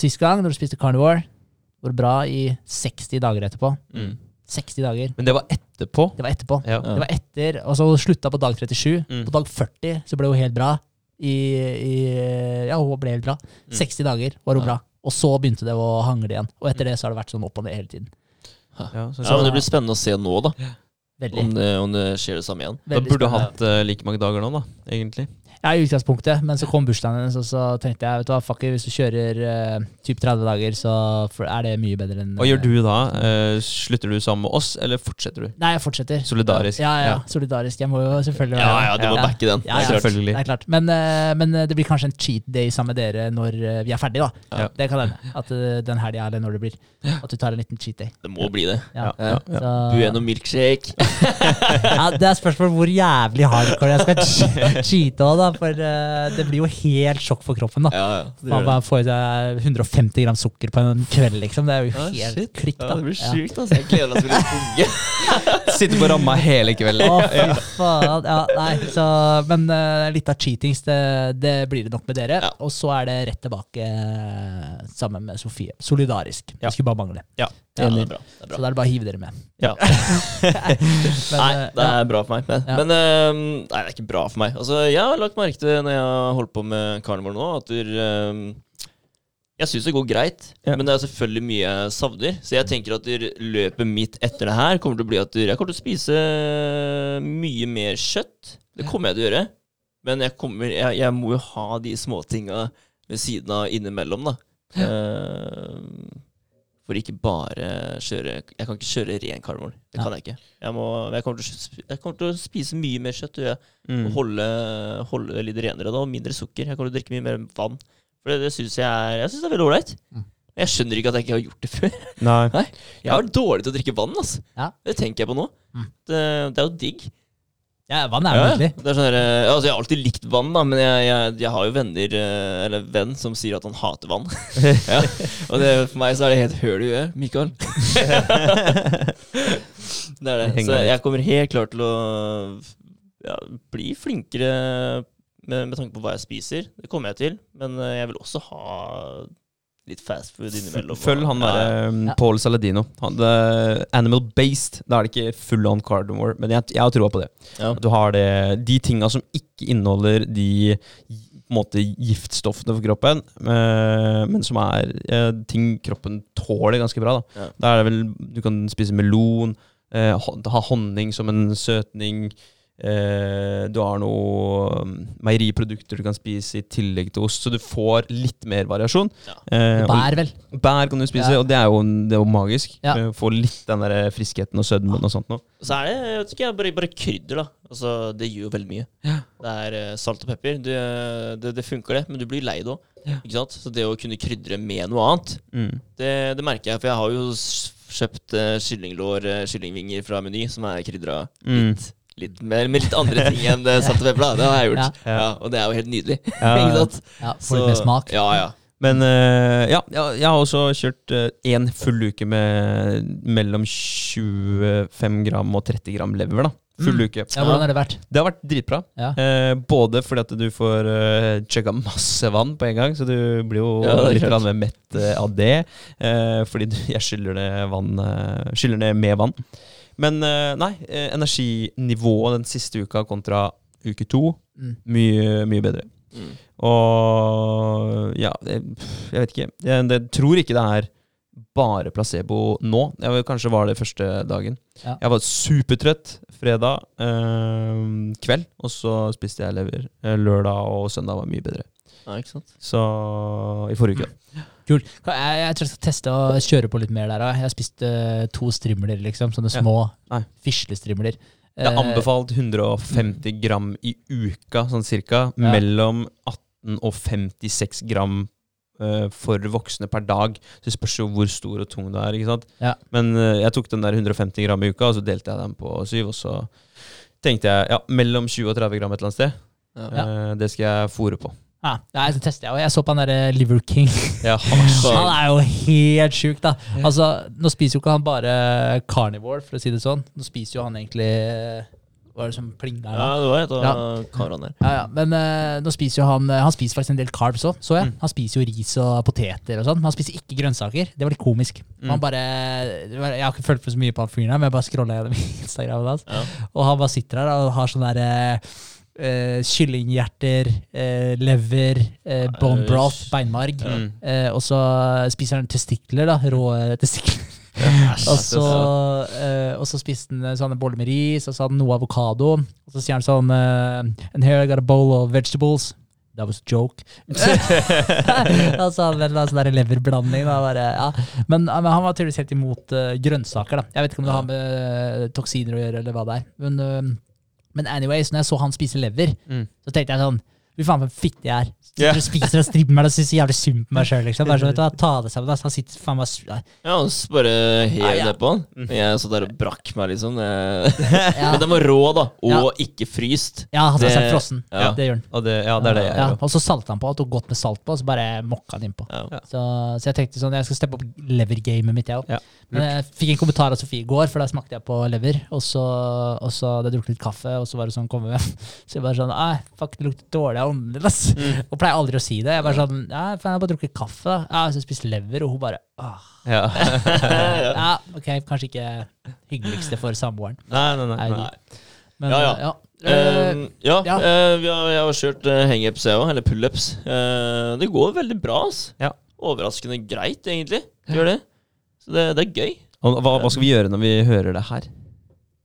sist gang, når du spiste carnivore, var det bra i 60 dager etterpå. Mm. 60 dager. Men det var etterpå. Det var etterpå. Ja. Det var etter, og så slutta på dag 37. Mm. På dag 40 så ble hun helt bra. I, i, ja, hun ble helt bra. 60 dager var hun Ja. bra. Og så begynte det å hangle igjen. Og etter det så har det vært sånn opp og ned hele tiden. Ja, så Ja, men Det blir spennende å se nå, da. Veldig. Om det, om det skjer det samme igjen. Da burde du hatt uh, like mange dager nå, da, egentlig. Ja, i utgangspunktet, men så kom bursdagen hennes, og så tenkte jeg vet du hva, fuck it, hvis du kjører uh, typ 30 dager, så er det mye bedre enn Hva gjør du da? Uh, slutter du sammen med oss, eller fortsetter du? Nei, jeg fortsetter. Solidarisk? Ja, ja, ja. Solidarisk. Jeg må jo selvfølgelig Ja, ja, du må Ja. backe den. Ja, ja. Selvfølgelig. Det er klart. Men, uh, men det blir kanskje en cheat day sammen med dere når eh, vi er ferdige, da. Ja. Det kan hende. At eh, den helga eller når det blir. At du tar en liten cheat day. Det må bli det. Ja. Ja, ja. Bueno milkshake. [laughs] ja, det er spørsmål hvor jævlig hardcore jeg skal [laughs] cheate òg, da. For uh, det blir jo helt sjokk for kroppen, da. Ja, ja. Det Man bare får i seg 150 gram sukker på en kveld, liksom. Det er jo Ja, helt shit. klikk, da. Ja, det blir Ja. sjukt, altså. Jeg gleder meg til å bli unge. [laughs] Sitter på ramma hele kvelden. Å, fy faen. Ja, nei, så, men uh, litt av cheatings, det, det blir det nok med dere. Ja. Og så er det rett tilbake eh, sammen med Sofie. Solidarisk. Ja. Det skulle bare mangle. Ja. Ja, det er bra. Det er Så da er det bare å hive dere med. Ja. [laughs] Men, Nei, det det ja. er bra for meg. Men, Ja. men eh, nei, det er ikke bra for meg. Altså, jeg har lagt merke til når jeg har holdt på med karneval nå, at du, eh, jeg syns det går greit, Ja. men det er selvfølgelig mye jeg savner. Så jeg tenker at løpet mitt etter det her kommer til å bli at jeg kommer til å spise mye mer kjøtt. Det kommer jeg til å gjøre. Men jeg, kommer, jeg, jeg må jo ha de småtinga ved siden av innimellom, da. Eh, for ikke bare kjøre Jeg kan ikke kjøre ren karneval. Det kan jeg ikke. Jeg, må, jeg, kommer til, jeg kommer til å spise mye mer kjøtt. Jeg, Mm. og holde, holde litt renere da, og mindre sukker. Jeg kommer til å drikke mye mer vann. For det, det syns jeg er Jeg synes det er veldig ålreit. Mm. Jeg skjønner ikke at jeg ikke har gjort det [laughs] før. Nei. Jeg har vært dårlig til å drikke vann. Altså. Ja. Det tenker jeg på nå. Mm. Det, det er jo digg. Ja, vann er Ja, egentlig. det er sånn her, eh, altså, jeg har alltid likt vann, da, men jeg, jeg, jeg har jo venner eh, Eller venn som sier at han hater vann. [laughs] ja. Og det, for meg så er det helt høl i huet, Mikael. [laughs] det er det. Så jeg kommer helt klart til å ja, bli flinkere med, med tanke på hva jeg spiser. Det kommer jeg til. Men eh, jeg vil også ha litt fast food innimellom. Følg han derre um, Ja. Paul Saladino. Han, animal based. Da er det ikke full on carnivore. Men jeg, jeg har troa på det. Ja. At du har det, de tinga som ikke inneholder de måte, giftstoffene for kroppen, eh, men som er eh, ting kroppen tåler ganske bra. Da, Ja. da er det vel Du kan spise melon, eh, ha honning som en søtning. Eh, du har noe um, meieriprodukter du kan spise i tillegg til ost, så du får litt mer variasjon. Ja. Eh, Bær, vel. Bær kan du spise, Ja. og det er jo, det er jo magisk. Ja. Eh, Få litt den der friskheten og sødmen og sånt noe. Så er det jeg vet ikke, bare, bare krydder, da. Altså, det gjør jo veldig mye. Det er salt og pepper. Det, det, det funker, det, men du blir lei det òg. Så det å kunne krydre med noe annet, Mm. det, det merker jeg. For jeg har jo kjøpt uh, kyllinglår, eh, kyllingvinger fra Meny, som er krydra Mm. Litt. Mer, med litt andre ting enn eh, salt og pepper. da Det har jeg gjort. Ja. Ja. og det er jo helt nydelig. Ja, [laughs] ikke sant? Ja, Får litt mer smak. Ja, ja. Men uh, ja, ja, jeg har også kjørt én full uke med mellom 25 gram og 30 gram lever. da Full Mm. uke. Ja, Hvordan har det vært? Det har vært dritbra. Ja. Eh, både fordi at du får uh, chugga masse vann på en gang, så du blir jo Ja, litt mer mett uh, av det. eh, fordi du, jeg skyller ned, vann, uh, skyller ned med vann. Men eh, nei, eh, energinivået den siste uka kontra uke to, Mm. mye, mye bedre. Mm. Og ja, jeg, jeg vet ikke. Jeg, jeg tror ikke det er bare placebo nå. Jeg kanskje var det første dagen. Ja. Jeg var supertrøtt fredag eh, kveld, og så spiste jeg lever. Eh, Lørdag og søndag var mye bedre. ja, ikke sant? Så i forrige uke. Kult. Jeg, jeg tror jeg skal teste å kjøre på litt mer der òg. Jeg har spist uh, to strimler, liksom. Sånne små ja. fislestrimler. Det er Eh, anbefalt 150 gram i uka, sånn cirka. Ja. Mellom 18 og 56 gram uh, for voksne per dag. Så det spørs jo hvor stor og tung du er. ikke sant? Ja. Men uh, jeg tok den der 150 gram i uka, og så delte jeg den på syv. Og så tenkte jeg ja, mellom 20 og 30 gram et eller annet sted. Ja. Uh, det skal jeg fòre på. Ja, det jeg skal teste. Jeg, og jeg så på han derre Liver King. Ja, har [laughs] Han er jo helt sjuk, da. Altså, Nå spiser jo ikke han bare carnivore, for å si det sånn. Nå spiser jo han egentlig Hva er det som plinga her? Ja, det var et av Ja. karene der. Ja, ja, Men uh, nå spiser jo han eh, Han spiser faktisk en del carbs òg, så jeg. Mm. Han spiser jo ris og poteter og sånn. Men han spiser ikke grønnsaker. Det var litt komisk. Mm. Han bare, jeg har ikke følt for så mye på han fyren her, men jeg bare scrolla gjennom [laughs] Instagramen hans. Ja. Og han bare sitter her og har sånn derre eh, kyllinghjerter, eh, lever, eh, bone broth, beinmarg. Mm. Eh, og så spiser han testikler, da. Rå testikler. [laughs] og, så, eh, og så spiste han sånne boller med ris, og så hadde han noe avokado. Og så sier han sånn eh, And here I got a bowl of vegetables. That was a joke. [laughs] og så hadde han en sånn der leverblanding. Da, bare, ja. men, men han var tydeligvis helt imot uh, grønnsaker. da. Jeg vet ikke om det har med uh, toksiner å gjøre, eller hva det er. Men, eh, men anyways, når jeg så han spise lever, Mm. så tenkte jeg sånn Fy faen, for fitte jeg er. Yeah. Du spiser og stripper meg og syns jævlig synd på meg sjøl. Liksom. Bare så, vet du hva, Ta det sammen. Han sitter faen meg ja. Så bare hev Ja, ja. ned på han. Jeg satt der og brakk meg, liksom. [laughs] Ja. Men den var rå, da. Og Ja. ikke fryst. Ja, han tar Det- seg frossen. ja. Det gjør han. Og det, ja, det er det jeg Ja, gjør. og så salta han på, og tok godt med salt på, og så bare mokka han innpå. Så, så jeg tenkte sånn, jeg skal steppe opp levergamet mitt, jeg òg. Ja, Men jeg fikk en kommentar av Sofie i går, for da smakte jeg på lever. Og så, og så hadde jeg drukket litt kaffe, og så var det sånn komme hjem. [laughs] Så jeg bare sånn fuck, det lukter dårlig ass. Mm. Og pleier aldri å si det. Jeg bare sånn Ja, jeg har bare drukket kaffe. da. Ja, så spist lever, og hun bare Åh. Ja. [laughs] Ja, ok, kanskje ikke hyggeligste for samboeren. Nei, nei, nei. Nei. Men Ja, ja. ja. Eh, Eh, ja, ja. Uh, vi har, jeg har kjørt uh, hangups, jeg òg. Eller pullups. Uh, det går veldig bra. ass. Ja. Overraskende greit, egentlig. Gjør det. Så det, det er gøy. Og hva, hva skal vi gjøre når vi hører det her?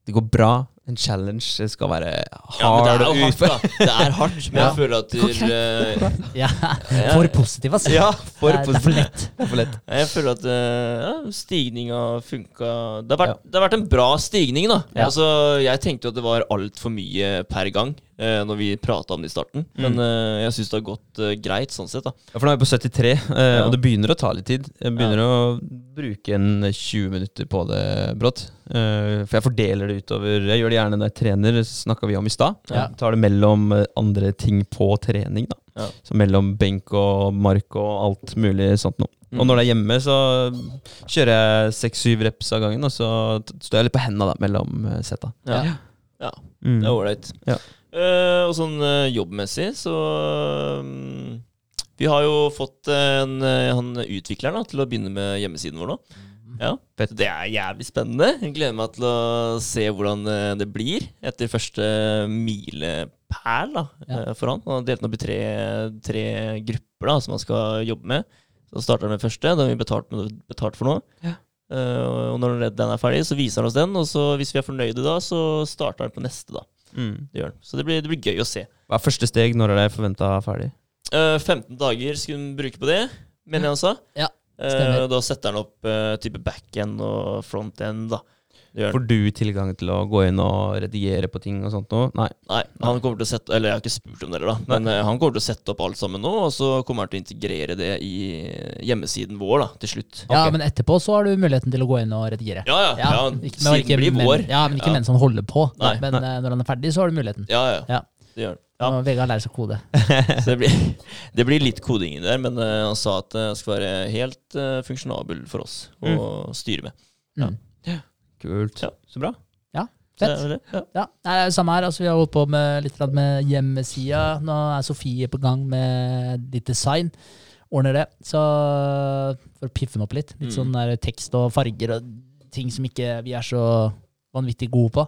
Det går bra. En challenge skal være Ja, hard og hardt, da. Det er hardt, men Ja. jeg føler at du, eh, Ja, For positiv, altså. Ja, for det, er, lett. Det er for lett. Jeg føler at eh, ja, stigninga funka det har, vært, Ja. det har vært en bra stigning, da. Ja. Altså, jeg tenkte jo at det var altfor mye per gang eh, når vi prata om det i starten. Mm. Men eh, jeg syns det har gått eh, greit sånn sett, da. Ja, for nå er vi på 73, eh, Ja. og det begynner å ta litt tid. Jeg begynner å bruke en 20 minutter på det brått. Eh, for jeg fordeler det utover Jeg gjør det gjerne når jeg trener, snakka vi om i stad. Ja. Tar det mellom eh, andre ting på trening. da Ja. Så mellom benk og mark og alt mulig sånt noe. Mm. Og når det er hjemme, så kjører jeg seks-syv reps av gangen, og så t- står jeg litt på hendene da, mellom eh, setta. Ja. Ja. Mm. Det er ålreit. Ja. Eh, og sånn uh, jobbmessig så um, Vi har jo fått en, han utvikleren da, til å begynne med hjemmesiden vår nå. Ja, Det er jævlig spennende. Jeg gleder meg til å se hvordan det blir etter første milepæl da, Ja. for han. Han har delt den opp i tre, tre grupper da, som han skal jobbe med. Så starter han med første, den har vi betalt, betalt for nå. Ja. Uh, og når den er ferdig, så viser han oss den, og så hvis vi er fornøyde da, så starter han på neste. da. Mm. Det gjør den. Så det blir, det blir gøy å se. Hva er første steg? Når er det forventa ferdig? Uh, 15 dager skulle hun bruke på det, mener jeg sa. Ja, uh, da setter han opp uh, type backend og front-end, da. Får du tilgang til å gå inn og redigere på ting og sånt nå? Nei. Nei, han kommer til å sette Eller jeg har ikke spurt om det, heller, da. Men eh, han kommer til å sette opp alt sammen nå, og så kommer han til å integrere det i hjemmesiden vår da, til slutt. Ja, okay. men etterpå så har du muligheten til å gå inn og redigere. Ja, ja. ja, ikke, men siden ikke, blir vår. men, ja, men ikke Ja. mens han holder på. Nei, men Nei. når han er ferdig, så har du muligheten. Ja, ja. Ja. Det gjør han. Ja. Nå Vegard lærer seg å kode. [laughs] Så det blir, det blir litt koding der, men uh, han sa at det skal være helt uh, funksjonabel for oss å styre med. Ja. Mm. Kult. Ja. Så bra. Det Fett. er vel det. Ja. Ja, nei, det er samme her. Altså, vi har holdt på med litt med hjemmesida. Nå er Sofie på gang med litt design. Ordner det. Så for å piffe den opp litt. Litt Mm. sånn der tekst og farger og ting som ikke vi er så vanvittig gode på.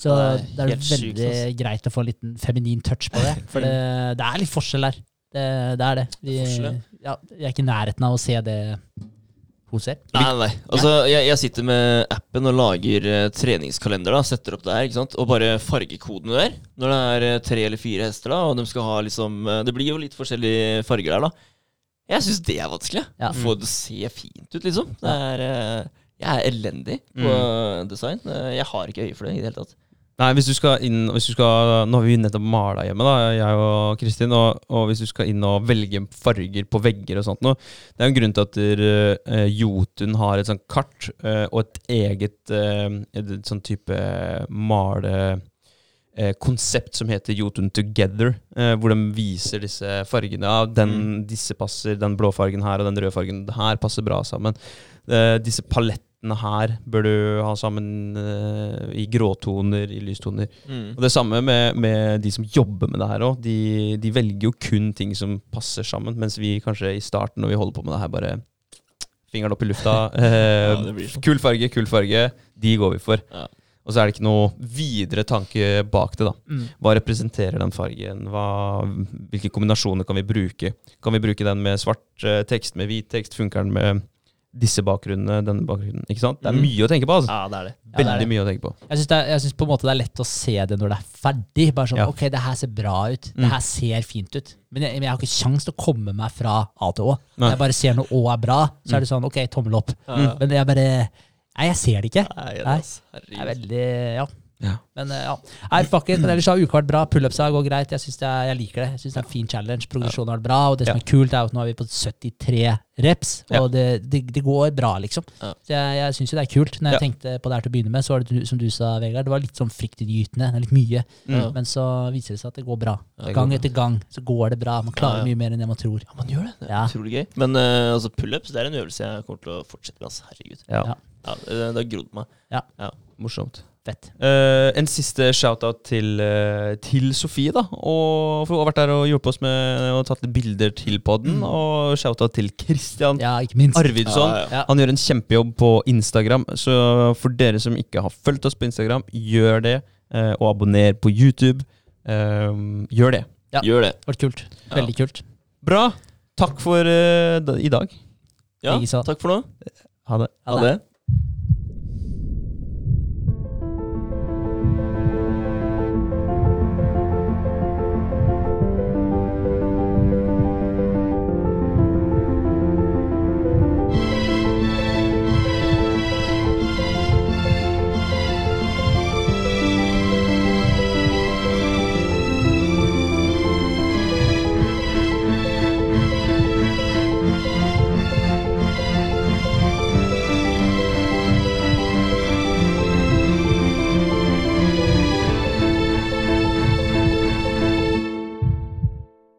Så Nei, det er veldig altså. greit å få en liten feminin touch på det. [laughs] For det, det er litt forskjell her. Det, det er det. Vi, ja, vi, er ikke i nærheten av å se det. Nei, nei. Altså, jeg, jeg sitter med appen og lager uh, treningskalender. da, Setter opp der, ikke sant? Og bare fargekodene der. Når det er uh, tre eller fire hester, da, og de skal ha liksom uh, Det blir jo litt forskjellige farger der, da. Jeg syns det er vanskelig. Ja. Få det se fint ut, liksom. Det er, jeg er elendig på design. Eh, Jeg har ikke øye for det i det hele tatt. Nei, hvis du skal inn hvis du skal, Nå har vi nettopp mala hjemme, da, jeg og Kristin. Og, og hvis du skal inn og velge farger på vegger og sånt noe Det er jo en grunn til at uh, Jotun har et sånt kart uh, og et eget uh, et, et sånn type male konsept som heter Jotun Together, hvor de viser disse fargene. Ja, den, Disse passer, den blå fargen her og den røde fargen her passer bra sammen. Disse palettene her bør du ha sammen uh, i gråtoner, i lystoner. Mm. Og det samme med, med de som jobber med det her òg. De, de velger jo kun ting som passer sammen, mens vi kanskje i starten, når vi holder på med det her, bare fingeren opp i lufta. [laughs] Eh, Ja, sånn. Kul farge, kul farge. De går vi for. Ja. Og så er det ikke noe videre tanke bak det. da. Mm. Hva representerer den fargen? Hva, hvilke kombinasjoner kan vi bruke? Kan vi bruke den med svart eh, tekst, med hvit tekst? Funker den med disse bakgrunnene, denne bakgrunnen? Ikke sant? Det er Mm. mye å tenke på. altså. Ja, det er det. Ja, det er Veldig det. mye å tenke på. Jeg syns, det er, jeg på en måte det er lett å se det når det er ferdig. Bare sånn, Ja. ok, det her ser bra ut. Mm. Det her ser fint ut. Men jeg, men jeg har ikke sjans til å komme meg fra A til Å. Nei. Når jeg bare ser når Å er bra, så er det sånn, ok, tommel opp. Ja. Men jeg bare Nei, jeg ser det ikke. Nei, Nei. ass. Det er Herregud. veldig Ja. Ja. Men eh, ja. Nei, fuck it. Men ellers har uka vært bra. Pullupsa går greit. Jeg, synes det er, jeg liker det. Jeg synes det er en fin challenge. Progresjonen har vært bra. Og det som er kult, er at nå er vi på 73 reps, og det, det, det går bra, liksom. Så jeg, jeg syns jo det er kult. Når jeg tenkte på det her til å begynne med, så var det som du sa, Vegard, det var litt sånn fryktinngytende. Det litt mye. Men så viser det seg at det går bra. gang etter gang så går det bra. Man klarer Ja, ja. mye mer enn det man tror. Ja, man gjør det. Det er utrolig gøy. Men uh, altså pullups er en øvelse jeg kommer til å fortsette med. Altså. Herregud. Ja. Ja. Ja, det, har grodd meg. Morsomt. Fett. Uh, en siste shout-out til, uh, til Sofie, da. Og for hun har vært der og hjulpet oss med og tatt bilder til podden. Og shout-out til Christian Ja, ikke minst. Arvidsson. Ja, ja. Ja. Han gjør en kjempejobb på Instagram, så for dere som ikke har fulgt oss på Instagram, gjør det. Uh, og abonner på YouTube. Gjør det. Ja. Gjør det. Vært kult. Ja. Veldig kult. Bra. Takk for da, i dag. Ja, takk for nå. Ha det. Ha det.